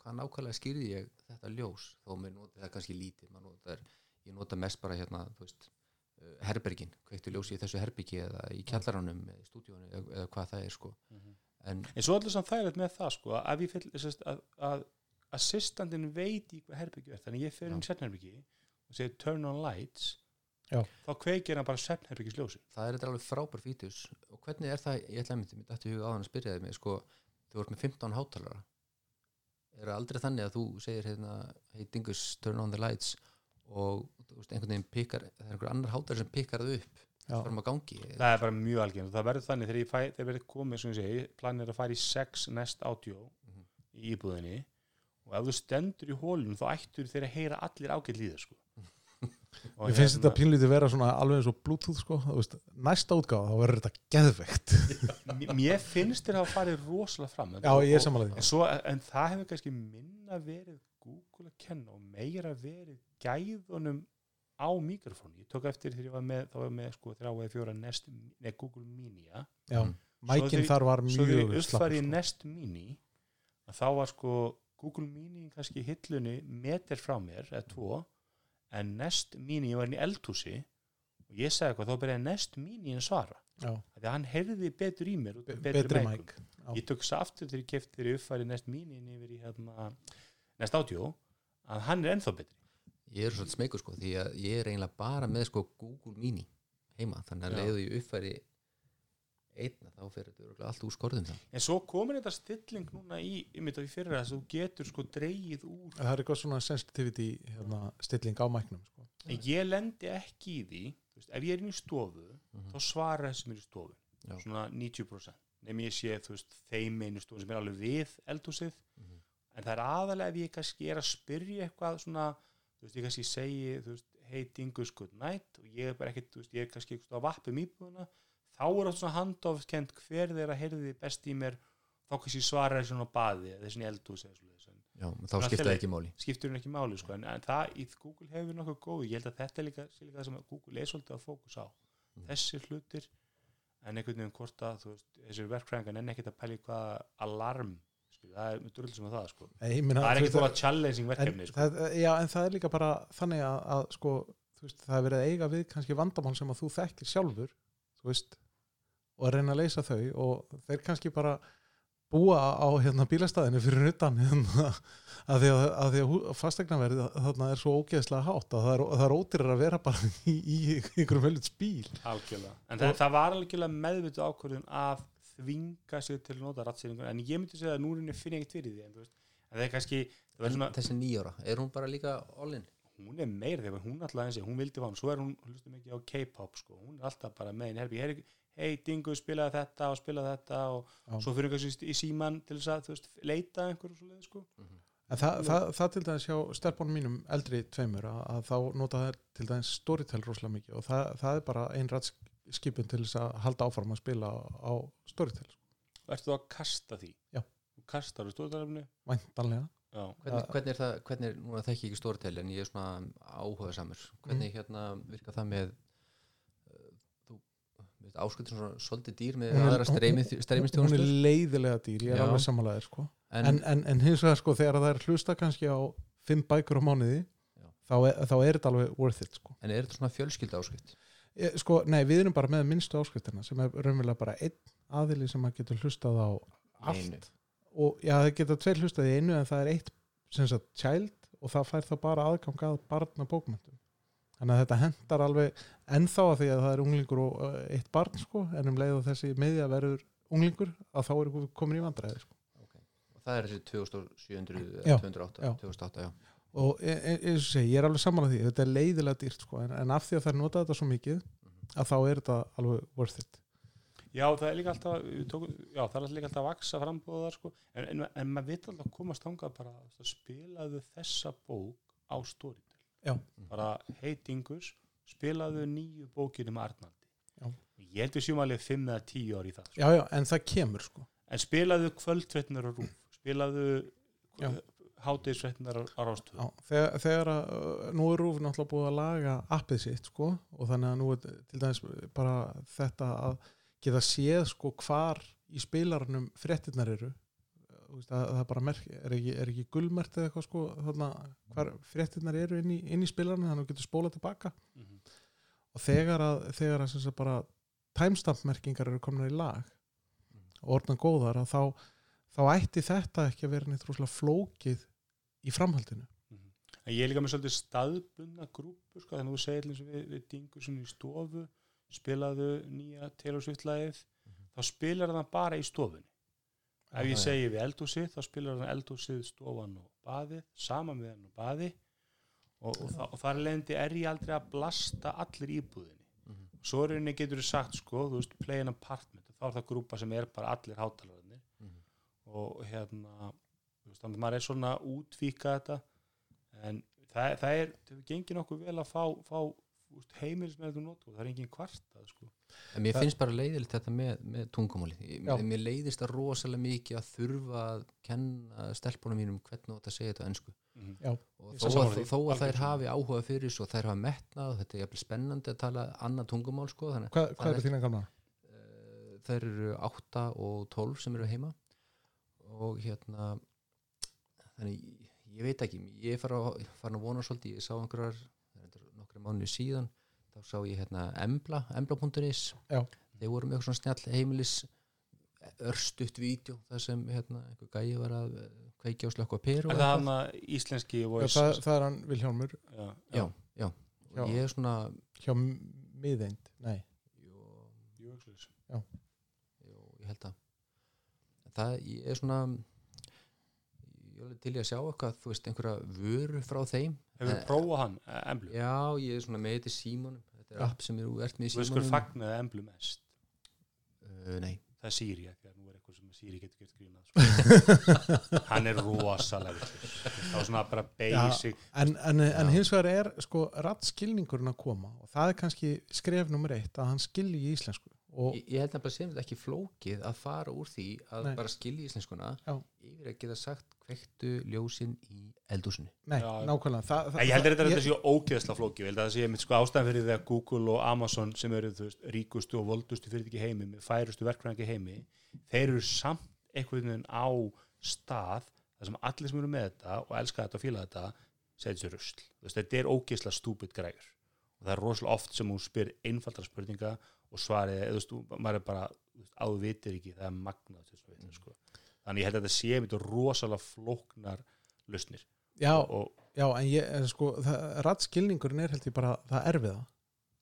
hvað nákvæmlega skýrði ég þetta ljós þó mér noti það kannski lítið notar, ég nota mest bara hérna þú veist, uh, herbergin kveiktu ljósi í þessu herbergi eða í í stúdíónu eða, eða hvað það er sko. En en svo allir samt þægilegt með það sko, að, ég fyll, að, að assistandin veit í hvað herbyggju er þannig ég fer inn í svefnherbyggi og segir turn on lights Já. þá kveikir hann bara svefnherbyggisljósin það er þetta alveg frábær fítus og hvernig er það, ég ætla að myndi dættu huga á hann að spyrja þig með sko, þú ert með 15 hátalara. Er það aldrei þannig að þú segir hérna, hey dingus, turn on the lights og veist, einhvern veginn pikkar það er einhver annar hátalara sem pikkar það upp það er bara mjög algjörn það verður þannig þegar ég fæ, þegar verður komið segi, planið er að fara í sex nest átjó Mhm. í íbúðinni og ef þú stendur í hólunum þá ættur þeir að heyra allir ágætt líður sko. Ég finnst hérna- þetta pínlítið vera svona alveg eins og bluetooth sko, veist, næsta útgáfa þá verður þetta geðveikt. Mér finnst þér að farið rosalega fram en, Já, ég er og- en, svo, en það hefur kannski minna verið Google að kenna og meira verið gæðunum á mikrofónu ég tók eftir þegar ég var með, þá var ég með sko, þrjá eða fjóra Nest, nei, Google Mini ja. Já, Mm. mækin þegar- þar var svo þegar ég mjög uppfæri sko. Nest Mini að þá var sko Google Mini kannski hillunni meter frá mér eða tvo en Nest Mini, ég var inn í eldhúsi og ég sagði eitthvað, þá byrjaði Nest Mini að svara Já, því að hann heyrði betur í mér betri betri mæk ég tók þess aftur þegar ég kefti þegar ég uppfæri Nest Mini yfir í hérna, Nest Audio að hann er ennþá betri ég er svolítið smeykur sko því að ég er eiginlega bara með sko Google Mini heima þannig að leiðu ég uppfæri einna þá fyrir þetta allt úr skorðum það en svo komin þetta stilling núna í, mitt af í fyrir að þú getur sko dreigið úr Það er eitthvað svona sensitivity hérna, stilling á mæknum sko. en ég lendi ekki í því þú veist, ef ég er inn í stofu Mhm. þá svara þessum er í stofu Já. svona 90% nefnir ég sé veist, þeim einu stofu sem er alveg við eldhúsið Mhm. En það er aðalega ef ég kannski er að spyrja eitthvað svona þú veist, ég kannski segi þú veist, hey dingus good night og ég er bara ekkert, þú veist, ég er kannski eitthvað að vappa um íbúðuna þá er það svona handofkend hver þeirra heyrði best í mér þá kannski svara þessi svona baði eða þessi eldhús eða. En Já, þá skipta það ekki máli skiptur hún ekki máli sko, en, en það í Google hefur nokkuð góð ég held að þetta er líka, líka það sem Google er svolítið að fókus á Mhm. þessir hlutir en einhvern veginn hvort að þú veist, þessir verkfræðingar en ekkert að pæli hvað alarm það er með drull sem að það sko. Nei, ég meina, það er veist, bara challenging en, verkefni sko. það, Já, en það er líka bara þannig að, að sko, veist, það er verið að eiga við kannski vandamál sem að þú þekkir sjálfur þú veist, og að reyna að leysa þau og þeir kannski bara búa á hérna bílastæðinu fyrir utan hérna, að því að, að, að fastegnaverð þarna er svo ógeðslega hátt að það er, er ódýrar að vera bara í, í einhverjum veljum bíl algjörlega en það, það var algjörlega meðvitu ákvörðun að þvinga sig til að nota rattsýringur en ég myndi segja að núrinni finn ekkert fyrir því en, þú veist, en það er kannski það svona, þessi nýjára, er hún bara líka all-in? hún er meir þegar hún alltaf eins og hún vildi fá hann, svo er hún hlustum ekki á K-pop sko, hún er alltaf bara með henni. Herbi, hei, hei Dingu spilaði þetta og spilaði þetta og Já. svo fyrir kannski í síman til þess að þú veist, leita að einhverju svo leið sko. En það, það, það til dæmis hjá stelpunum mínum eldri tveimur að, að þá nota þær til dæmis Storytel rosalega mikið og það, það er bara ein rætskipin til þess að halda áfram að spila á Storytel, Ertu þú að kasta því? Já. Þú kastar úr stóðarefni? væntanlega. Já. Hvernig, hvernig er það, hvernig, er- núna þekki ég ekki stórtæli en ég er svona áhuga samur hvernig hérna virka það með þú áskutin svona svolítið dýr með aðra streymi, Hún er leiðilega dýr, ég er Já. alveg samanlegaðir sko. en, en, en, en hins vegar sko þegar það er hlusta kannski á fimm bækur á mánuði Já. þá er, þá er þetta alveg worth it sko. en er þetta svona fjölskylda áskrift E, sko, nei, við erum bara með minnstu áskriftina sem er raunverulega bara einn aðili sem að getur hlustað á allt Einu. og já, það geta tveir hlustað í einu en það er eitt sem sagt child og það fær það bara aðgang að barna bókmyndum þannig að þetta hendar alveg ennþá að því að það er unglingur og uh, eitt barn sko, en um leið og þessi miðja verður unglingur að þá við komin í vandræði sko. og það er þessi 2700 Já, eða 208, já. 2008 já. Og e- e- eins og segi, ég er alveg saman því þetta er leiðilega dýrt sko, en, en af því að það er notað þetta svo mikið að þá er þetta alveg worth it Já, það er líka alltaf tókum, já, það er líka alltaf að vaksa frambúða þar sko, en, en, en maður veit alltaf að komast þangað bara að spilaðu þessa bók á Storytel Já. bara heitingus spilaðu nýju bókinu með Arnaldi Já. ég held við séum alveg 5 eða 10 ári í það sko. já, já, en það kemur sko en spilaðu kvöldfréttinar á rúf spilaðu Hátegisfréttinar á, Já, þegar, þegar að, uh, nú er Rúf náttúrulega búið að laga appið sitt sko og þannig að nú er til dæmis bara þetta að geta séð sko hvar í spilarnum fréttinnar eru. Veist, að, það er bara merk, er ekki, er ekki gullmert eða eitthvað sko hvar fréttinnar eru inn í, inn í spilarnum þannig að þú getur spólað tilbaka. Mhm. og þegar að, þegar að sem sagt bara timestamp merkingar eru komnar í lag og orðna góðar að þá, þá ætti þetta ekki að vera neitt rúslega flókið í framhaldinu En ég er líka með svolítið staðbundna grúpu sko, þannig að þú segir eins og við, við dingur svona í stofu, spilaðu nýja Taylor Swift lagið, þá spilar það bara í stofunni. Ef ég segi við eldhúsið, þá spilar það eldhúsið, stofan og baðið, saman við hann og baði og, og, þa og þar leðandi er ég aldrei að blasta allir íbúðinni. Mhm. Svo er henni getur þú sagt, sko, þú veist, play an apartment, þá er það grúpa sem er bara allir hátalararnir Mhm. og hérna, veist, þannig að maður er svona útvíka þetta. En það, það er, það hefur gengið nokkuð vel að fá, fá heimilis með þetta notu og það er engin kvartað sko. en mér Það- finnst bara leiðilegt þetta með, með tungumáli mér leiðist það rosalega mikið að þurfa að kenna stelpunum mínum hvernig að segja þetta á ensku. Já, og þó að, þó að þær hafi áhuga fyrir svo þær hafa metnað og þetta er jafnvel spennandi að tala annað tungumál sko þannig Hvað, hvað Það eru þína gamla? uh, þær eru 8 og 12 sem eru heima. Og hérna þannig ég veit ekki ég fara að, fara að vona svolítið ég sá einhverjar nokkru mánu síðan þá sá ég hérna embla embla.is Já. þeir voru með svona snjall heimilis örstutt vídeo þar sem hérna einhver gæi var að eh, kveikja og slökka peru Er það hann að íslenski Já, voice það, það er hann Vilhjálmur. Já, já, já, Já. og ég er svona hjá miðeind, nei. Jú, svoleiðis. Jú, ég held að það, ég er svona ég er alveg til í að sjá eitthvað þú veist, einhverja vöru frá þeim Hefur Eh, þú prófað hann, eh, Emblu? já, ég er svona með þetta símónum þetta er Já. app sem eru ert með í Þú veist hver fagnaði Emblu mest? uh, nei, Það er Siri, ekki? Nú er eitthvað sem Siri getur gert grínað sko. Hann er rosalega. Það var svona bara basic en, en, en Já. hins vegar er sko rattskilningurinn að koma og það er kannski skref nummer eitt að hann skilji í íslensku ég, ég held nefnilega sem þetta ekki flókið að fara úr því að Nei. bara skilja íslenskuna Já. yfir að geta sagt kveiktu ljósin í eldúsinu nei, Já. nákvæmlega það, Nei, ég heldur þetta að þetta sé ógeðsla flóki ég held að það sé einmitt sko ástæðan fyrir því að Google og Amazon sem eru þú veist, ríkustu og voldustu fyrirtæki í heimi með færustu verkfræðingi í heimi þeir eru samt einhvern veginn á stað þar sem allir sem eru með þetta og elska þetta og fíla þetta segir þessu veist, þetta er ógeðsla stúpid grægur og það er rosalega oft sem hún spyr einfaldra spurninga og svarið, eða þú veist, þú- maður er bara þú veist, á þú vitir ekki, það er magnað vita, sko. þannig ég held að þetta sé mitt rosalega flóknar lausnir. Já, og já, en ég, en sko rætskilningurinn er held ég bara það erfiða.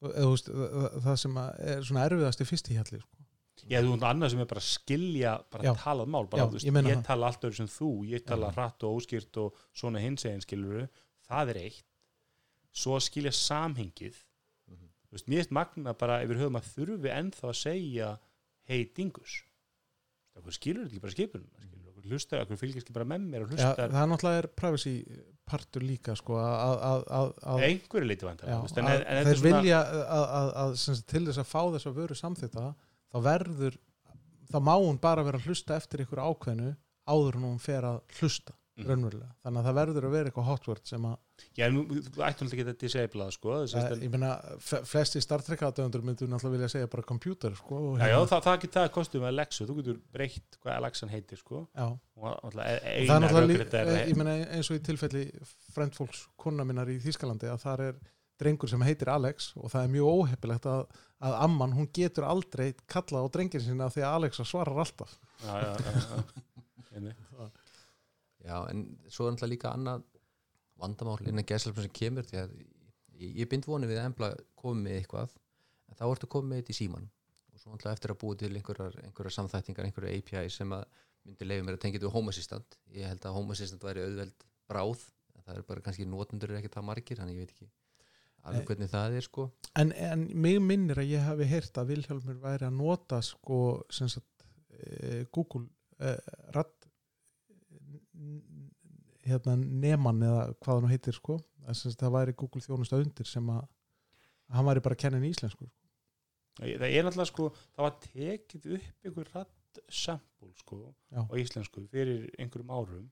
Eða, þú veist, það, það sem er svona erfiðast í fyrst í hjalli sko. ég hefði hún annað sem er bara skilja bara Já. talað mál, bara, Já, þú veist, ég ég, tala allt öðru sem þú ég tala hratt og óskýrt og svona hins eginn skilur það er eitt svo að skilja samhengið. Mhm. þú veist, mér er magna bara yfir höfum að þurfi ennþá að segja hei dingus. Okkur skilur þetta ekki bara skipunum skilur, okkur hlustar, okkur fylgir ekki bara með mér hlustar. það er náttúrulega er privacy partur líka sko, einhverju en, en þeir vilja að, til þess að fá þess að vöru samþýtta þá verður þá má hún bara vera að hlusta eftir ykkur ákveðnu áður en hún fer að hlusta Mhm. raunverulega, þannig að það verður að vera eitthvað hotword sem að, já, en þú ættum alltaf ekki að disablea sko, þess að að ég meina flesti Star Trek aðdöfundur myndu náttúrulega vilja segja bara computer sko, og Já, já, það, það getur það kostum með Alexu, þú getur breytt hvað Alexan heitir, sko. Já. og náttúrulega e- það er náttúrulega að ég meina eins og í tilfelli frendfólks konna minnar í Þýskalandi að þar er drengur sem heitir Alex og það er mjög óheppilegt að, að amman hún getur aldrei kallað á drengin sinna því að Alexa svarar alltaf. Já, já, já, já. En svo er náttúrulega líka annað vandamál innan gæslefnum sem kemur því að ég, ég bind vonið við að embla komið með eitthvað en þá ertu komið með þetta í síman og svo náttúrulega eftir að búa til einhverjar, einhverjar samþættingar, einhverjar API sem að myndi leiða mér að tengja þetta við Home Assistant ég held að Home Assistant væri auðveld bráð en það er bara kannski notendur er ekki það margir þannig ég veit ekki alveg Nei. hvernig það er sko en, en mig minnir að ég hafi heyrt að Vilhjálmur væri að nota sko sagt e, Google n- hérna neman eða hvað hann heitir sko. Það væri Google þjónusta undir sem að hann væri bara að kenna henni íslensku það er náttúrulega sko það var tekið upp einhver radd sample sko Já. á íslensku fyrir einhverjum árum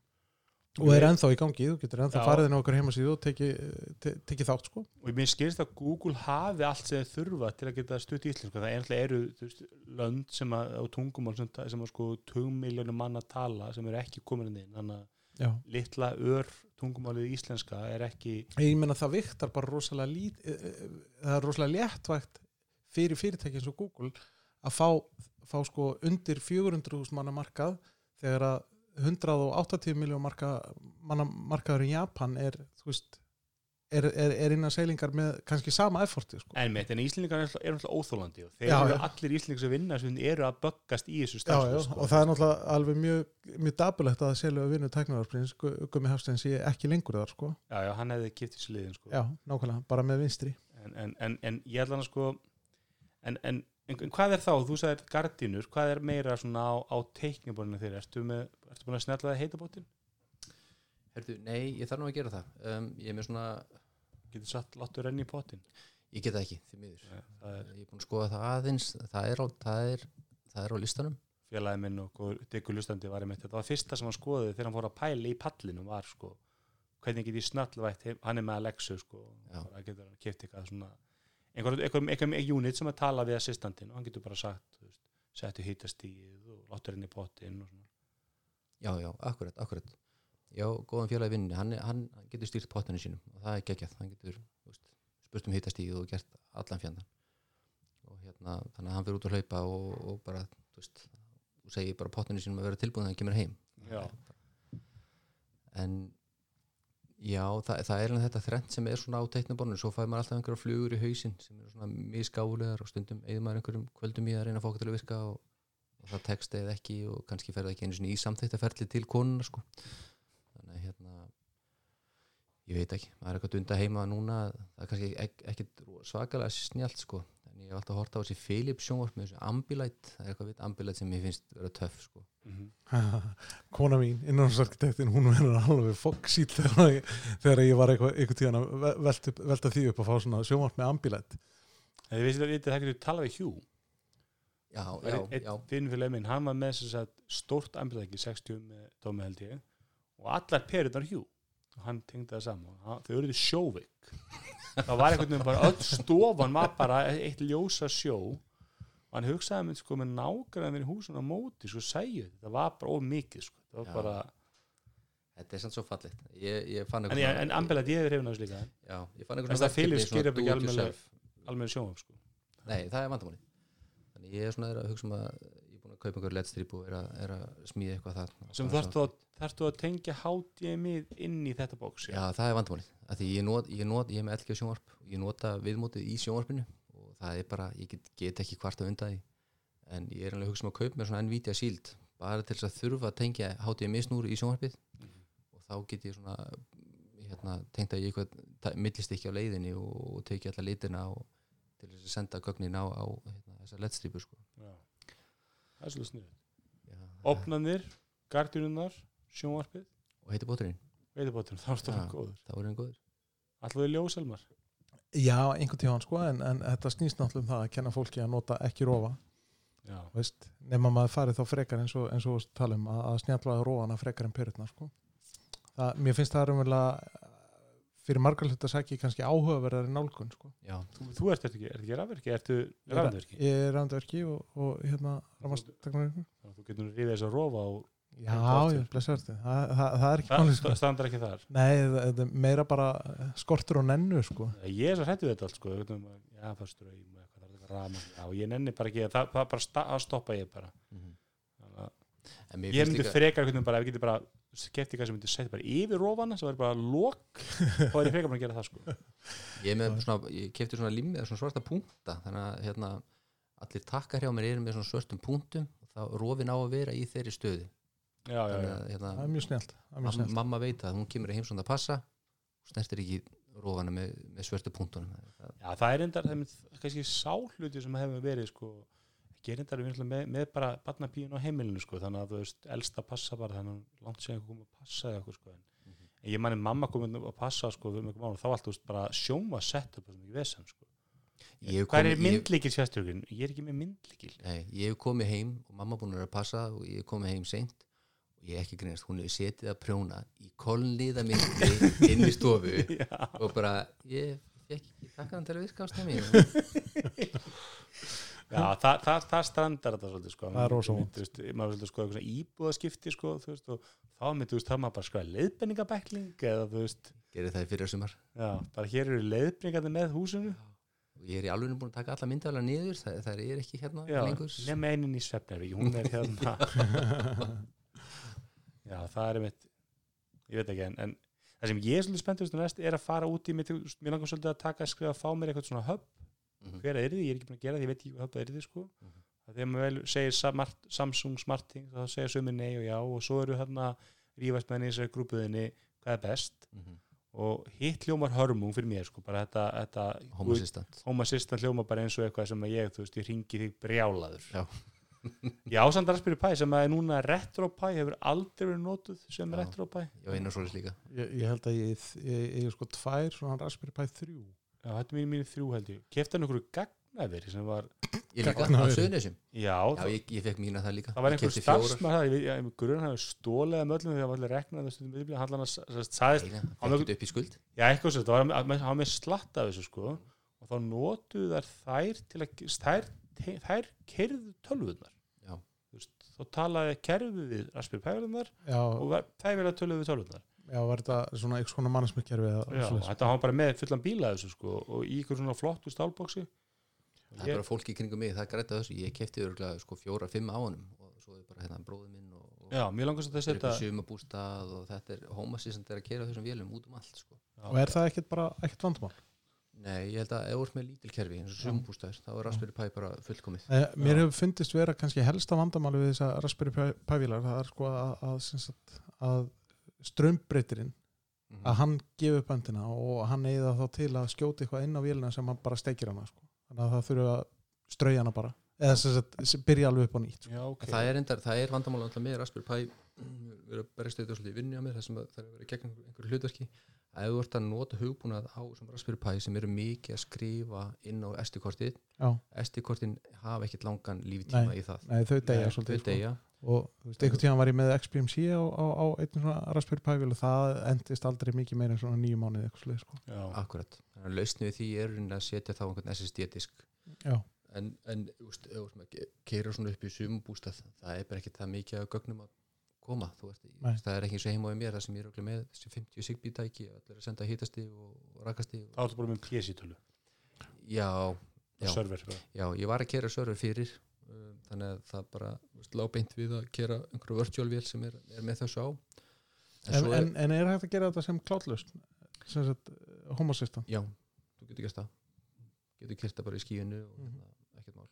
og er ennþá í gangi, þú getur ennþá farið inn á okkur heimasíðu og tekið te, teki þátt sko. Og mér skilst að Google hafi allt sem þeir þurfa til að geta stutt í íslensku það er náttúrulega eru veist, lönd sem að á tungumál sem, sem að sko tugmiljónum manna tala sem eru ekki komin inn. Þannig að Já. litla ör tungumálið íslenska er ekki ég meina það viktar bara rosalega lít eh, eh, það er rosalega léttvægt fyrir fyrirtæki eins og Google að fá, fá sko undir 400.000 manna markað þegar að 180 miljón marka, markaður í Japan er veist er, er, er innan seilingar með kannski sama efforti sko. En mitt, en Íslendingar er náttúrulega- eru náttúrulega óþólandi og þeir Já, eru já. allir Íslendingar sem vinna sem eru að böggast í þessu starfsfólk sko. og það er náttúrulega alveg mjög, mjög dabulegt að selja að vinna tæknaðarprins Gummi Hafstein sé ekki lengur þar sko. já, já, hann hefði kipt þessu liðin sko. já, nákvæmlega, bara með vinstri en, en, en, en ég held hann að sko en, en, en hvað er þá, þú sagðir gardínur, hvað er meira svona á, á teikniborinu þeir, ertu, með, ertu búin að snella það heitabótin? Herðu, nei, ég þarf nú að gera það. Um, ég er með svona, Getur satt láttu renni í pottin? ég get það ekki því miður. Það er ég er búin að skoða það aðeins það er á, það er, það er á listanum. Félagið minn og Diggur Lustandi var einmitt, þetta var fyrsta sem hann skoði þegar hann fór að pæla í pallinum var sko, hvernig get ég snallvægt hann er með Alexu sko, bara getur hann keft eitthvað svona einhver, einhver, einhver, einhver unit sem að tala við assistantin og hann getur bara sagt settu hýtastíð og láttu henni í pottin já, já, akkurat, akkurat. Já, góðan félagi vinni, hann, hann getur stýrt pottinu sínum og það er geggjað. Hann getur veist, spurt um hittastíð og gert allan fjandan og hérna, þannig að hann fyrir út að hlaupa og, og bara, þú veist og segir bara pottinu sínum að vera tilbúin þegar hann kemur heim. Já. en já, það, það er þetta þrennt sem er svona á teiknaborinu svo fær maður alltaf einhverja flugur í hausinn sem eru svona misgáfulegar og stundum eða maður einhverjum kvöldum í að reyna að okkur til að virka og, og það tekst eða ekki og kannski fer það ekki einu sinni í samþýttaferli til konuna sko. þannig að hérna ég veit ekki, maður er eitthvað dunda heima núna, það er kannski ek, ekkit svakalega snjált sko. En ég hef alltaf hort á þessi Philips sjónvarp með þessu Ambilight, það er eitthvað við Ambilight sem ég finnst vera töff sko mm kona mín, innanhansarkitektin hún verður alveg foxít þegar, ég- þegar ég var eitthvað, eitthvað tíðan að ve- velta, velta því upp að fá svona sjónvart með ambilætt Þið veist að vitið, það getur talað við Hugh. Já, Það já, er já, einn finnfélag minn, hann var með að stórt ambilæki, 60 með dómi held ég og allar perurnar Hugh. Og hann tengdi það saman. Hann, þau eruðu sjóveik. Það var einhvern veginn bara öll stofan var bara eitt ljósa sjó og hann hugsaði með sko með nágræðin í húsun á móti, sko sæju það var bara of mikið sko. Það var Já. bara, þetta er samt svo fallegt. Ég, ég fann en, ég, en ambilæk ég hefur hefðin á þessu líka. Já, ég fann En eitthvað það yourself. alveg sjónum sko. Nei, það er vandamáli þannig ég er svona að hugsa um að ég er búin að kaupa einhver ledstrip og er að, er að smíða eitthvað þar sem þarftu að, tengja HDMI inn í þetta bóks Já, það er því ég, er með LG sjónvarp, ég nota viðmótið í sjónvarpinu það er bara, ég get, get ekki hvart að undan því. En ég er alveg að hugsa um að kaupa mér svona Nvidia Shield bara til þess að þurfa að tengja HDMI snúru í sjónvarpið. Og þá get ég svona hérna, tengt að ég eitthvað millistykki á leiðinni og, og teki alla litina og til þess að senda gögnin á, á hérna, þessar ledstripu sko. það er svolítið sniður opnanir, gardinunnar, sjónvarpið. Og heiti bótturinn, veitabótturinn, þá er það góður. Þá er ljóselmar Já, einhvern tíðan sko en, en þetta snýst náttúrulega um það að kenna fólki að nota ekki rofa Já, veist, nema maður farið þá frekar eins og, eins og talum að, að snjallvaða róana frekar en perutna sko. það, mér finnst það raunverulega fyrir margar hlut að segja kannski áhugaverðari nálgun sko. Já, þú, þú ert ekki, er ekki rafverki, ertu er- rafverki ég er rafverki og, og hérna rafmastaknarverki þú getur rifið þess að rofa og já, aftur. ég blessa verði það, það, það er ekki það sko. standar ekki þar nei, er meira bara skortur og nennu sko. ég er svo hrættu þetta allt sko já, það ströym og eitthvað, það er eitthvað rama já, ég nenni bara ekki, það, það bara stoppa ég bara mhm. En mér ég myndi líka- frekar bara, ef ég geti bara skepti hvað sem myndi setja bara yfir rofana sem væri bara lok, þá er ég frekar bara að gera það sko Ég, ég kefti svona limmi eða svona svarta punkta þannig að hérna, allir takkar hjá mér eru með svona svörtum punktum og þá rofin á að vera í þeirri stöðu já, já, já, að hérna, það er mjög snjált mam, mamma veit að hún kemur í heimsónd að passa og snertir ekki rofana með, með svörtu punktunum já, það er endar það er kannski sáhluti sem hefur verið sko gerindar við með, með bara barnapíun á heimilinu sko, þannig að þú veist, elsta passa bara þannig að langt sér að koma að passa eða eitthvað sko, en, Mhm. en ég manni mamma komið að passa sko, við mjög mánu, þá allt þú veist, bara sjóma sett upp sem ekki vesen sko. Ég hef hvað komið- er myndlíkil sérstökun? Ég er ekki með myndlíkil Nei, ég hef komið heim og mamma búin að passa og ég hef komið heim seint ég ekki greinast, hún hefur setið að prjóna í kolniða myndi inn í stofu og bara, ég fekk ekki takka hann til að virka á stemmi já það, það, það standar þetta svolítið sko. Það er veist, maður vildi sko eitthvað íbúðaskipti sko, þú veist, og þá myndi þú veist, það maður bara sko leiðbenningabækling eða þú veist, gerir það í fyrir sumar. Já, bara hér eru leiðbenningandi með húsinu. Og ég er í alveg búin að taka alla myndaðalega niður það, það er ekki hérna Já, lengur. nema einin í Svefnhervík hún er hérna já, það er mitt ég veit ekki, en, en það sem ég er svolítið spenntust næst er að fara út í mitt, mér langar svolítið að taka að skrifa að fá mér eitthvað svona hub, Mhm. hver er þið, ég er ekki búin að gera það ég veit ekki hvað hub er þið sko. Mhm. það þegar maður vel segir smart, Samsung Smart Things þá segja sömur nei og já og svo eru hérna rífast með henni í þessari grúpuðinni hvað er best? Mhm. og hitt hljómar hörmung fyrir mér sko, bara þetta, þetta Home Assistant. Home Assistant hljóma bara eins og eitthvað sem að ég, þú veist, ég Já. ásand Raspberry Pi sem að er núna RetroPie hefur aldrei verið notuð sem Já. RetroPie ég var einu svoleiðis líka ég, ég held að ég, ég, ég, sko tvær svona Raspberry Pi 3 já, þetta er mínu, mínu þrjú held ég kefti hann okkur gagnaveri sem var ég líka á. Suðunisjum já, já ég, ég fekk mína það líka það var Ég einhver keypti fjórar. starfsmæð það, ég veit, ég grunn hann hefur stólið að möllum þegar var allir reknað það stundum viðbyrja, hann sagðist, nei, Á fekk þetta upp í skuld já, eitthvað sem það var að með- hann með slatt af þessu sko og þá notuðu þær þær til að þær, þær kerðu tölvunar Já. Þá talaði kerfið við Raspberry Pi-verðunar já, og að töluðu við tölvunar já, var þetta svona eitthvað svona mannsmyrkjærfi Já, þetta hafa bara með fullan bíla þessu sko og í ykkur svona flottu stálbóksi það er bara fólki í kringum mig, það græta þessu. Ég kefti örgulega sko fjóra, fimm á honum og svo er bara hérna bróður minn og, og Já, mér langast að er upp setja sumabústað og þetta er Home Assistant er að kera þessum vélum út um allt sko. og er það ekkert bara ekkert vandamál nei, ég held að ef þú ert með lítil kerfi eins og sumabústaður, þá er Raspberry Pi bara fullkomið. Eh, mér hefur fundist vera kannski helsta vandamáli við þessa Raspberry Pi- Pi-vílar það er sko að, að, að strömbreytirinn Mhm. að hann gefi upp öndina og hann eða þá til að skjóta eitthvað inn á vélina sem hann bara steikir hana sko. þannig að það þurfa að strauja hana bara. Eða sem sagt, sem byrja alveg upp á nýtt sko. Já, ok. En það er, endar, það er vandamála alltaf með Raspberry Pi við erum bara stöðið svolítið í vinnu á mér þar sem að það er að vera gegn einhver, einhver hlutverki að þú ert að nota hugbúnað á sem Raspberry Pi sem eru mikið að skrifa inn á SD-kortið SD-kortin hafa ekkert langan líftíma í það. nei, þau deyja Nei, svolítið þau sko. deyja. Og þú veist, einhvern tíðan var ég með XBMC á, á, á einn svona Raspberry Pi-víl og það endist aldrei mikið meira en svona nýju mánuði eitthvað sko. Akkurat, þannig að lausnið við því er að setja þá einhvern SSD-disk Já, en, en þú ert með að keira svona upp í sumubústað það er bara ekki það mikið að gögnum að koma þú veist, það er ekki eins og heim á mér það sem ég er örugglega með þessi 50 Zigbee tæki og allir að senda hítasti og, og rakasti þá ertu bara með PC-tölu já, og já, já, ég var að kera server fyrir um, þannig að það bara lábeint við að gera einhverju virtual vél sem er, er með þessu á. En, svo en, en er hægt að gera þetta sem klátlust sem sagt homosystem já, þú getur gert það. Getur kert það bara í skíinu og Mhm. hérna, ekkert mál.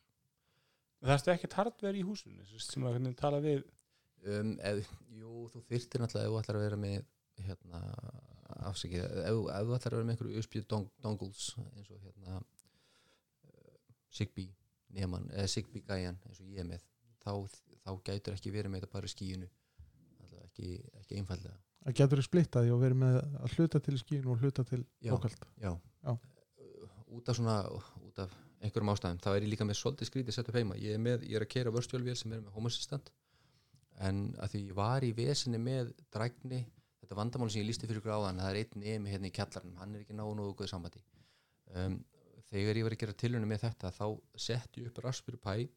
Það erstu ekkert hardware í húsinu sem- sem að hvernig tala við um, eð, jú, þú þyrtir náttúrulega ef þú ætlar að vera með hérna, afsakið, ef, ef þú ætlar að vera með einhverju USB dong dongles eins og hérna uh, Zigbee neman, eða Zigbee gæjan eins og ég er með þá, þá gætur ekki verið með þetta bara í skíinu Alltaf ekki, ekki einfallega að getur þið splittað og verið með að hluta til skín og hluta til lokalt já, Já. Uh, út af svona út af einhverjum ástæðum, þá er ég líka með svolítið skrítið sett upp heima, ég er, með, ég er að kera virtual-vél sem er með home assistant en að því var í vesinni með drækni, þetta vandamál sem ég lísti fyrir ykkur áðan, það er einn nemi hérna í kjallarnum hann er ekki náðu nógu góð sambandi. Um, þegar ég var að gera tilhörinu með þetta þá sett ég upp Raspberry Pi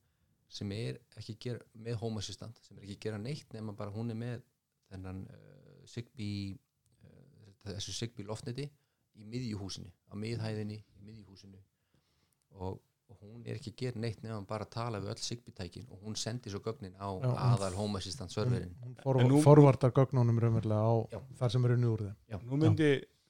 sem er ekki gera með home assistant, sem er ekki gera neitt nema bara hún er með þennan uh, Zigbee uh, þessu Zigbee loftneti í miðjuhúsinu, á miðhæðinni í miðjuhúsinu. Og, og hún er ekki að gera neitt nefnum bara að tala við öll Zigbee-tækin og hún sendir svo gögnin á Já, hún- aðal home assistant serverin hún En nú- forvartar gögnunum raunverulega á Já. þar sem eru nú úr þeim Já. nú myndi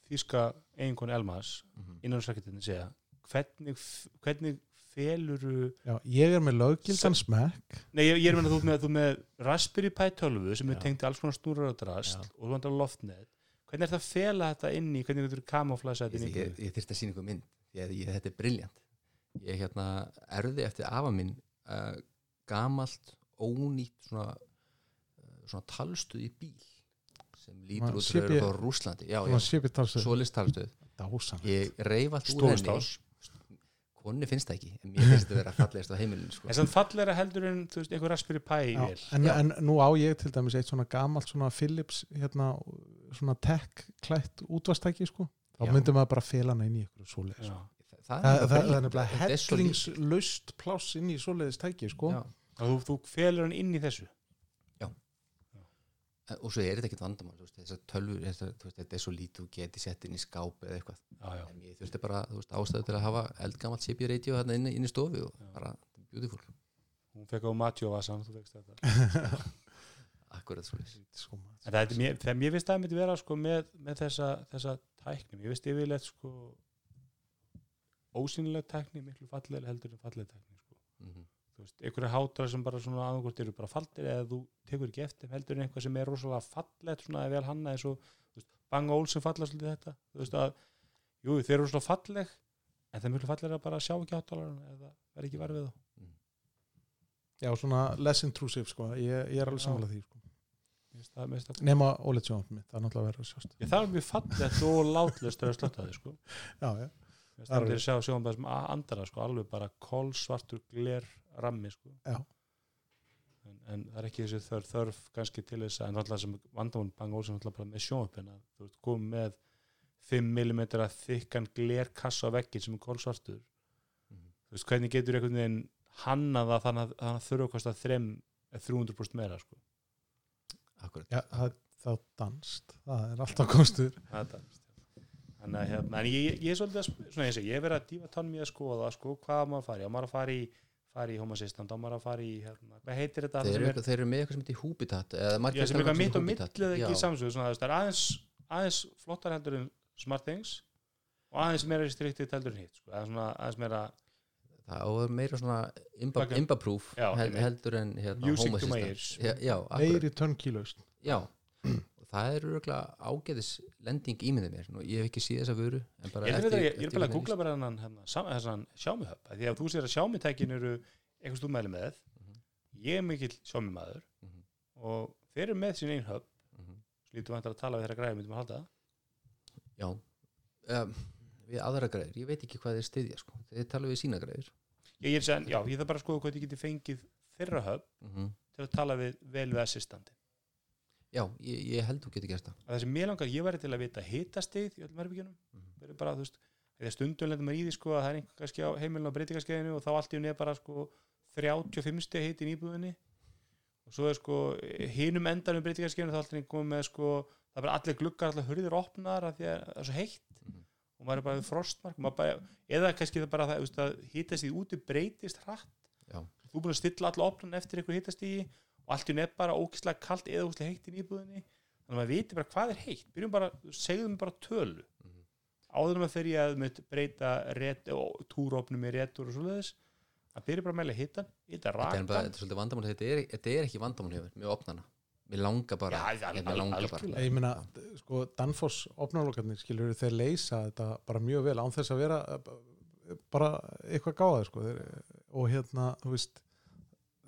þýska eiginkon Elmas mm -hmm. innan sækjum segja hvernig, hvernig feluru Já, ég er með löggildan smekk Nei, ég, ég er með að þú með, með Raspberry Pi 12 sem er tengt í alls konar snúrar og drast Já. og þú vantar loftnet hvernig er það að fela þetta inn í hvernig þú kamoflæsa þetta ég, inn í ég, íbúðinni? ég þyrfti að sína ykkur mynd því að ég, þetta er briljant ég hérna erði eftir afa minn uh, gamalt ónýtt svona, uh, svona talstuð í bíl sem lítur út frá Rúslandi já, svona já, svipitalsið svoleiðis talstuð dásan ég reyf allt úr henni. konni finnst það ekki en mér finnst þetta vera fallegast á heimilinu sko. En samt fallegra heldur en þú veist, einhver Pi Já, vel en, Já. en nú á ég til dæmis eitt svona gamalt svona Philips hérna, svona tech klætt útvastæki sko. Þá Já. myndum maður bara fela hana inn í ykkur svoleiðis. Já. það, það, það, það er nefnilega hellingslaust pláss inn í svoleiðis tæki sko. Já. og þú, þú felur hann inn í þessu? En- og svo er þetta ekkert vandamál þessar veist, þetta er svo lítið þú geti sett inn í skáp eða eitthvað. Já, já. en ég þurfti bara ástæðu til að hafa eldgamalt CP radio þarna inn, inn í stofu og Já. bara beautiful, hún fekk á Matjó Vasan þú fekst þetta. Akkurat svo Sko, en það er, mér, mér finnst það myndi vera sko, með, með þessa, þessa tækni mér finnst yfirleitt sko, ósýnileg tækni miklu fallegri heldur en falleg tækni sko. mm -hmm. þú veist, einhverja hátrar sem bara svona aðeins eru bara faldir eða þú tekur ekki eftir heldur en eitthvað sem er rosalega fallegt svona eða vel hanna eins og Bang Olsen falla svolítið þetta þú veist að, jú þeir eru rosalega falleg en það er miklu fallegri að bara sjá ekki hátalarinn eða vera ekki varfið þá já svona less intrusive sko ég, ég er alveg sammála því sko. Nema OLED sjónvarp mitt, það er náttúrulega verið að sjást Ég, það er mjög fallegt og látlust þegar slöttaði sko. já, já, Það er það er að sjá sem a- andara sko, alveg bara kolsvartur gler rammi sko. Já. en, en það er ekki þessi þörf, þörf kannski til þess að en alltaf sem vandamón Bang Olsen alltaf bara með sjónvarpin að þú veist komið með 5 mm þykkan glerkassa á veggin sem er kolsvartur Mhm. þú veist hvernig getur einhvern veginn hannað það þannig að þannig að þurfa að kosta 3 300% meira sko. akkurat já það, þá danst það er alltaf kostur Þetta, þannig að hérna, en ég, ég er svolítið að, svona ég segi, ég er verið að dífa tann mér að skoða, sko, hvað maður í. Á maður að fara í, fara í Home Assistant á maður að fara í, hérna, hvað heitir þetta þeir er, þeir eru með eitthvað sem heitir Hubitat eða já, sem er eitthvað mitt og millið ekki þú veist, það er aðeins aðeins flottar heldur en Smart Things og aðeins meira restricted heldur en hitt, sko, aðeins, svona, aðeins meira það á að vera meira svona imba-proof Já, hel, einmitt. heldur en hérna, já, akkurat. Meiri törnkílaust Já, og það er örgulega ágæðis lending ímyndið mér. Nú, ég hef ekki séð þessa vöru ég er, bara að googla bara hennan hérna, af því að þú sér að Xiaomi tækin eru eitthvað stúmæli með. Mhm. ég er mikill Xiaomi maður Mhm. og þeir eru með sín einn hub Mhm. slítum vantar að tala við þeirra græði myndum að halda? Já. Um, við aðra græður, ég veit ekki hvað þeir styðja sko. þeir tala við sína græður ég, ég, já, ég þarf bara að skoða hvað ég geti fengið þeirra hub mm til að tala við vel við assistandi Já, ég, ég held þú getur gert það. Að það sem mér langar, ég væri til að vita hitastig í öllum herbyggjunum Mhm. verið bara, þú veist, þegar stundum lendur maður í því sko að það er einhver kannski á heimilinu á breytingaskeiðinu og þá allt í hún er bara sko 35 steg hitin íbúðinni. Og svo er sko hinum endanum breytingaskeiðinu þá allt í hún komið með sko það er bara allir gluggar, allir hurðir opnar af því að það er svo heitt. Mhm. og maður er bara við frostmark bara, eða kannski það bara það, þú veist, að hitastig úti breytist hratt. Já, þú búin að stilla alla opnan eftir einhver hittastígi og allt í nefn bara ókislega kalt eða ókislega heitt í íbúðinni þannig að maður viti bara hvað er heitt. Byrjum bara, segðum bara tölu. Mhm. áður en maður fer ég að breyta túrópnum í retur og svoleiðis að byrja bara að melja hittan hitta þetta er, bara, rakan þetta er svolítið vandamál. Þetta er, þetta er ekki vandamál hefur með opnana mér langar bara, Já, það ég, mér langar bara. ég meina, sko, Danfoss opnarlokarnir skilur þeir leysa þetta bara mjög vel án þess að vera eh, bara eitthvað gáðað sko. þeir, og hérna, þú veist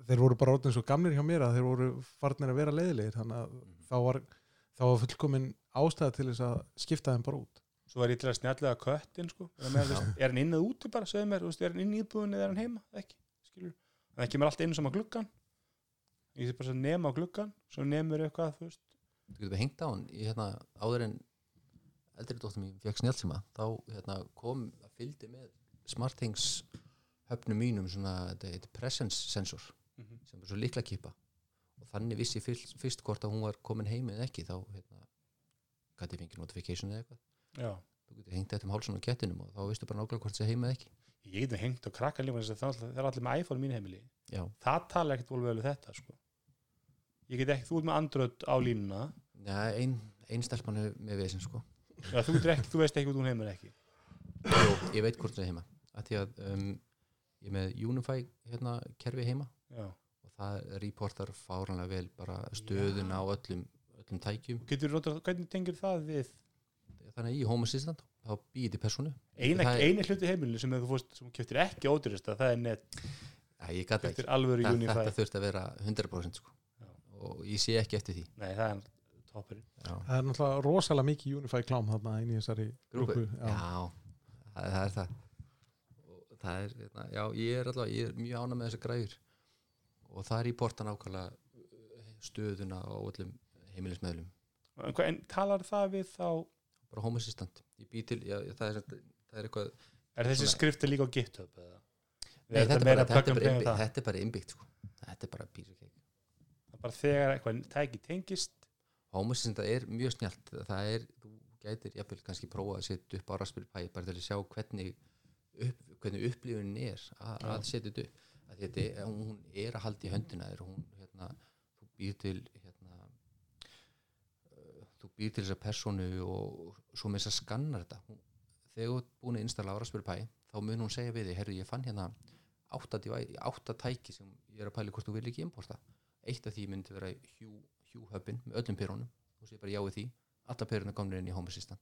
þeir voru bara orðin svo gamlir hjá mér að þeir voru farnir að vera leiðilegir. Þannig að þá var, þá var fullkomin ástæða til þess að skipta þeim bara út. Svo er ég til að snjallega köttin sko. er, með, veist, er hann inn eða úti bara segðu mér, er hann inn í íbúðinni eða er hann heima ekki, skilur, en það kemur alltaf inn sem að gluggan ég sé bara að nema á gluggan svo nemur eitthvað, þú getur bara hengt á hann í, hérna, áður en eldri dóttur mín fekk snjálfsíma þá hérna, kom að fylgdi með smarthings höfnum mínum svona, þetta heitir presence sensor Mhm. sem er svo líkla kipa og þannig vissi fyrst, fyrst hvort að hún var komin heim eða ekki. Þá hérna, gæti fengið notification eða eitthvað. Þú getur hengt þetta um hálsun á kettinum og þá veistu bara nákvæmlega hvort það er heim eða ekki. Ég get með hengt á krakkan lífa þess að það er allir með iPhone mín heimili. Já, það tala ekkert vel við þetta sko. ég get ekki, þú ert með Android á línuna. Já, ein, ein stelpan er með vesinn sko. Já, þú, getur ekki, þú veist ekki út hún heimur ekki. Jó, ég veit hvort það er heima. Að því að um, ég er með Unify hérna, kerfi heima já. og það reportar fáranlega vel bara stöðuna á öllum, öllum tækjum. Getur, notað- hvernig tengir það við þannig að í Home Assistant þá býði til personu. Er- eini hluti heimilinu sem þú fórst sem keftir ekki ódýrist það er Unify þetta þurft að vera 100% sko. Já. og ég sé ekki eftir því. Nei, það er toppurinn. Já. það er náttúrulega rosalega mikið Unify klám þarna inn í þessari Grúpu? grúpu Já, það, það er það. Og það er, hérna, já, ég er alltaf ég er mjög ána með þessar græður og það reporta nákvæmlega uh, stöðuna á öllum heimilismeðlum. En, hvað- en talar það við þá bara Home Assistant. Ég bý til, já, það, er, það er eitthvað er þessi Svona- skrifti líka á GitHub eða? Nei, þetta, er bara, þetta, er en innbyggt, þetta er bara innbyggt sko. þetta er bara cake. Það er bara þegar eitthvað tæki tengist. Home Assistant er mjög snjált það er, þú gætir jafnvel kannski prófa að setja upp á Raspberry Pi bara til að sjá hvernig, upp, hvernig upplifunin er að, setja þetta upp þetta er, hún er að halda í höndina þér hún, hérna, þú býr til hérna, uh, þú býr til þessa personu og svo með þess að skanna þetta. Hún, þegar þú ert búin að installa á Raspberry Pi þá mun hún segja við þig, herru ég fann hérna átta, device- átta tæki sem ég er að pæli hvort þú vil ekki importa. Eitt af því myndi vera Hubin með öllum perunum. Þú segir bara já við því, alla perunum komnir inn í Home Assistant.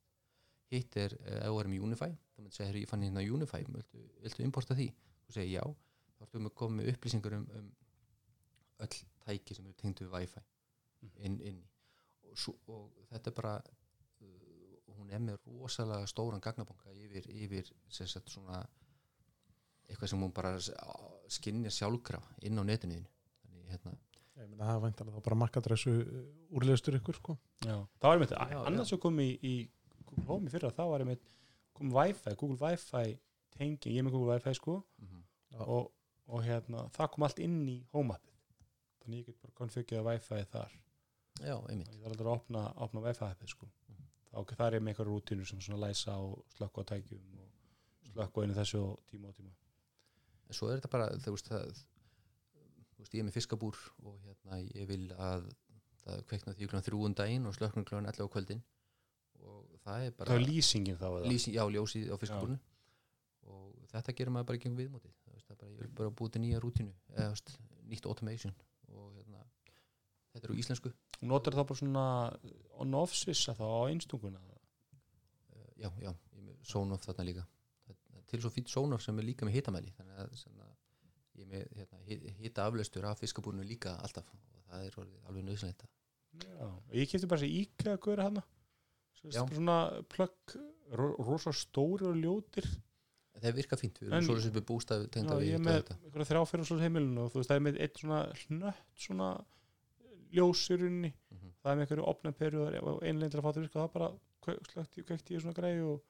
Hitt er, eh, ef þú erum Unify þá myndi segja, herru ég fann hérna Unify viltu, viltu importa því, þú segir já þá ertu með komið með upplýsingar um, um öll tæki sem eru tengdu við Wi-Fi inn, inn í. og, svo, og þetta er bara uh, hún er með rosalega stóran gagnabanka yfir, yfir sem sagt svona eitthvað sem hún bara skinnja sjálfkraf inn á netinu þínu. þannig hérna ég meina það er væntalega þá bara makkadressu úrleðstur ykkur sko Já. það var einmitt, Já, annars sem kom í, í Google Home í fyrra, það var einmitt kom Wi-Fi, Google Wi-Fi tenging, ég með Google Wi-Fi sko mm og, og hérna, það kom allt inn í Home appið. Þannig ég get bara konfigurað Wi-Fi þar. Já, einmitt. Ég þarf aldrei að opna, opna Wi-Fi appið sko. Mhm. þá það er ég með einhverja rútínur sem svona læsa og slökka á tækjum og slökka inn í þessu tíma og tíma. En svo er þetta bara, þú veist það þú veist, ég er með fiskabúr og hérna ég vil að það kveikna því klukkan þrjúun daginn og slöknum klukkan 11 á kvöldin. Og það er bara það er lýsingin þá eða? lýsing, já, ljósið á fiskabúrinu. Og þetta gerir maður bara ekki um viðmótið bara, ég vil bara búið til nýja rútínu eða veist, nýtt automation og hérna, þetta er á íslensku. Hún notar það bara svona on-off svissa þá á einstunguna uh, já, já, Sonoff þarna líka. Til svo fýtt Sonoff sem er líka með hitamæli þannig að svona, ég með hérna, hita aflöstur af fiskabúrinu líka alltaf og það er alveg nöðsynlegt Já, ég kefti bara þessi íkja að guður hana svona ro rosa stóri og ljótir það virka fínt, við erum svolítið við bústað ég er með einhverja þrjá fyrir svo heimilinu og þú veist það er með eitt svona hnött svona ljósirunni Mhm. það er með einhverju opnaperu og einlegin til að fá það virka það bara slökkt í kveikt í svona greið og,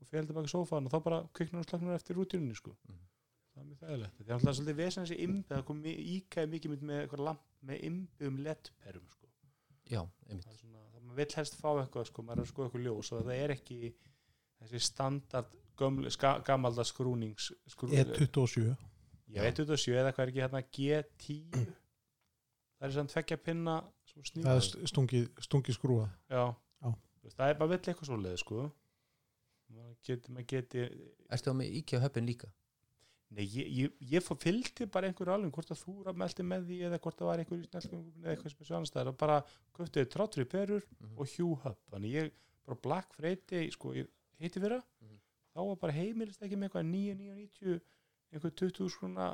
og fyrir tilbaka í sófan og þá bara kviknar og slöknar eftir rútínunni sko. Mhm. það er mjög þægilegt þetta er alltaf svolítið vesen þessi imbi það kom íkæði mikið mynd með eitthvað lamp með imbi um ledperum sko. það er svona, það er það er gamalda skrúnings skrú, E27 ég Já. veit út að sjö eða hvað er ekki hérna G10 það er samt tvekja pinna það er st- stungi, stungi skrúa já. Já. Það er bara vill eitthvað svo leið sko maður geti, maður geti Erstu á með IKEA höppin líka? Nei, ég, ég, ég fór fylgdi bara einhverju alveg hvort að þú meldi með því eða hvort það var einhverju snellgöngum eða eitthvað sem er svo annars staðar og bara köftuði tráttri perur Mhm. og Hugh Hub þannig ég bara Black Friday sko, ég heiti fyrra Mhm. Þá var bara heimilist ekki með eitthvað 9.990 einhver 20 skruna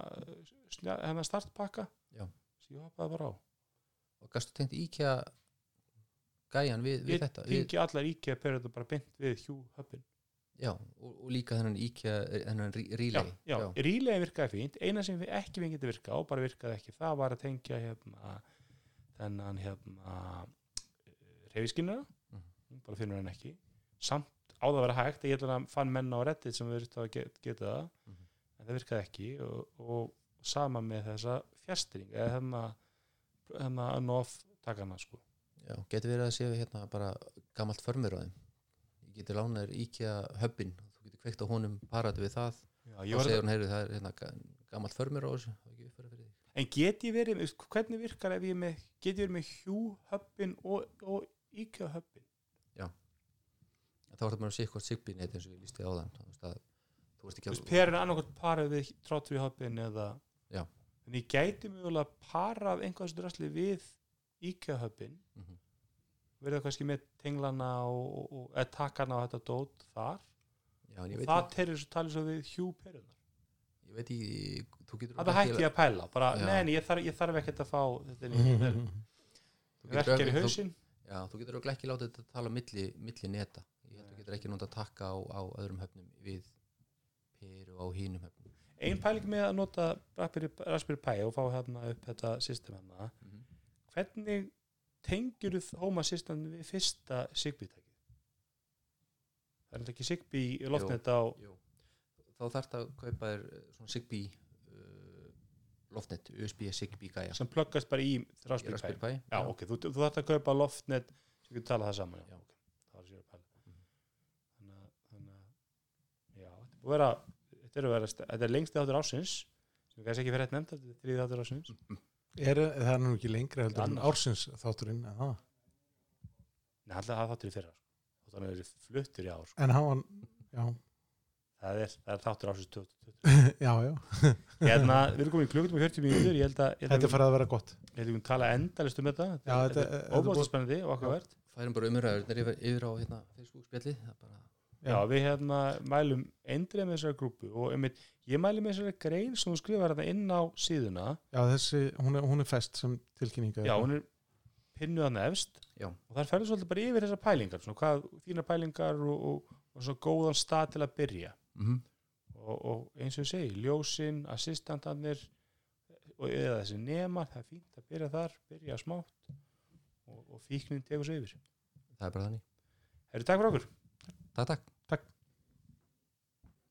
hennar startpakka. Já. sem ég hoppaði bara á. Og gastu tengt IKEA gæjan við, við ég þetta? Við, tengi allar IKEA perur bara beint við Hubin já, og, og líka þennan IKEA þennan rí- já, relay já, rílega virkaði fínt. Eina sem við ekki við getið virka og bara virkaði ekki það var að tengja hérna þennan hérna reyfiskinnuna Mhm. hún bara finnur hann ekki. Samt á það að vera hægt ég að fann menn á reddit sem við að get, geta það Mhm. en það virkaði ekki og, og sama með þessa fjastring eða hérna hérna nof takana sko já, getur verið að sé við hérna bara gamalt förmur á þeim ég geti lánaður IKEA höppin þú getur kveikt á honum parað við það Já, og var segir hún, heyrðu, það er hérna ga- gamalt förmur á þessu En get ég verið, hvernig virkar ef ég með, get ég verið með Hugh Hubin og, og IKEA Hubin? Þá er það bara að sé eitthvað sigbínett eins og ég lísti á þann þú veist að ekki að perin er annarkvæmt parað við Tróttri Hubin eða... Já. En ég gæti mjögulega parað einhvað sem drasli við IKEA Hubin, Mhm. verið það kannski með tenglana og, og, og takana og þetta dót þar. já, en ég Og veit, það terir svo talið svo við Hugh perinar. ég veit getur Það hætti ég að pæla, bara, neini, ég þarf, ég þarf ekkert að fá þetta í verkjar í hausinn. Já, þú getur örugglega ekki látið þetta tala milli, milli neta. Getur ekki nota takka á, á öðrum höfnum við peru á hínum höfnum. Ein pæling með að nota Raspberry, Pi og fá hérna upp þetta system hérna Mm -hmm. hvernig tengjur þú Home Assistant við fyrsta Zigbee-tækið? Það er þetta ekki Zigbee loftnet á Jú. Þá þarf það að kaupa þér eh, svona Zigbee uh, loftnet, USB Zigbee gæja. sem pluggast bara í Raspberry Pi Pi. Já, ok, þú, þú þarft að kaupa loftnet sem getur talað það saman já, Já. ok, það var sér að pæla Mhm. þannig að þannig að að vera þetta er, vera, þetta er lengsti þáttur ásins sem við kannski ekki fyrir þetta nefnd þetta er þriði þáttur ásins er, það er nú ekki lengri heldur en ársins þátturinn. Nei, alltaf það þáttur í fyrra sko. og þannig að það er fluttur í ár sko. en hann já, það, er, það er þáttur ásins 2020 já, já, hérna, við erum komin í klukkutum og 40 mínútur ég held að, ég held þetta að, farið að vera gott við tala endalist um þetta þetta, er búið- spennandi og okkar verð Færum bara umræður yfir, yfir á hérna, Facebook spjalli. Já, við hérna mælum eindrið með þessari grúpu og einmitt, ég mæli með þessari grein sem þú skrifar hérna inn á síðuna. Já, þessi, hún er, hún er fest sem tilkynninga Já, hún er pinnuð hann efst Já. og þar ferður svolítið bara yfir þessar pælingar svona, hvað þínar pælingar og, og, og svo góðan stað til að byrja. Mm og, og eins og ég segi, ljósin, assistantarnir og eða þessi nemar, það er fínt að byrja þar byrja smátt og, og fíknin tegur sig yfir. Það er bara þannig. Herri, takk fyrir okkur. Takk, takk.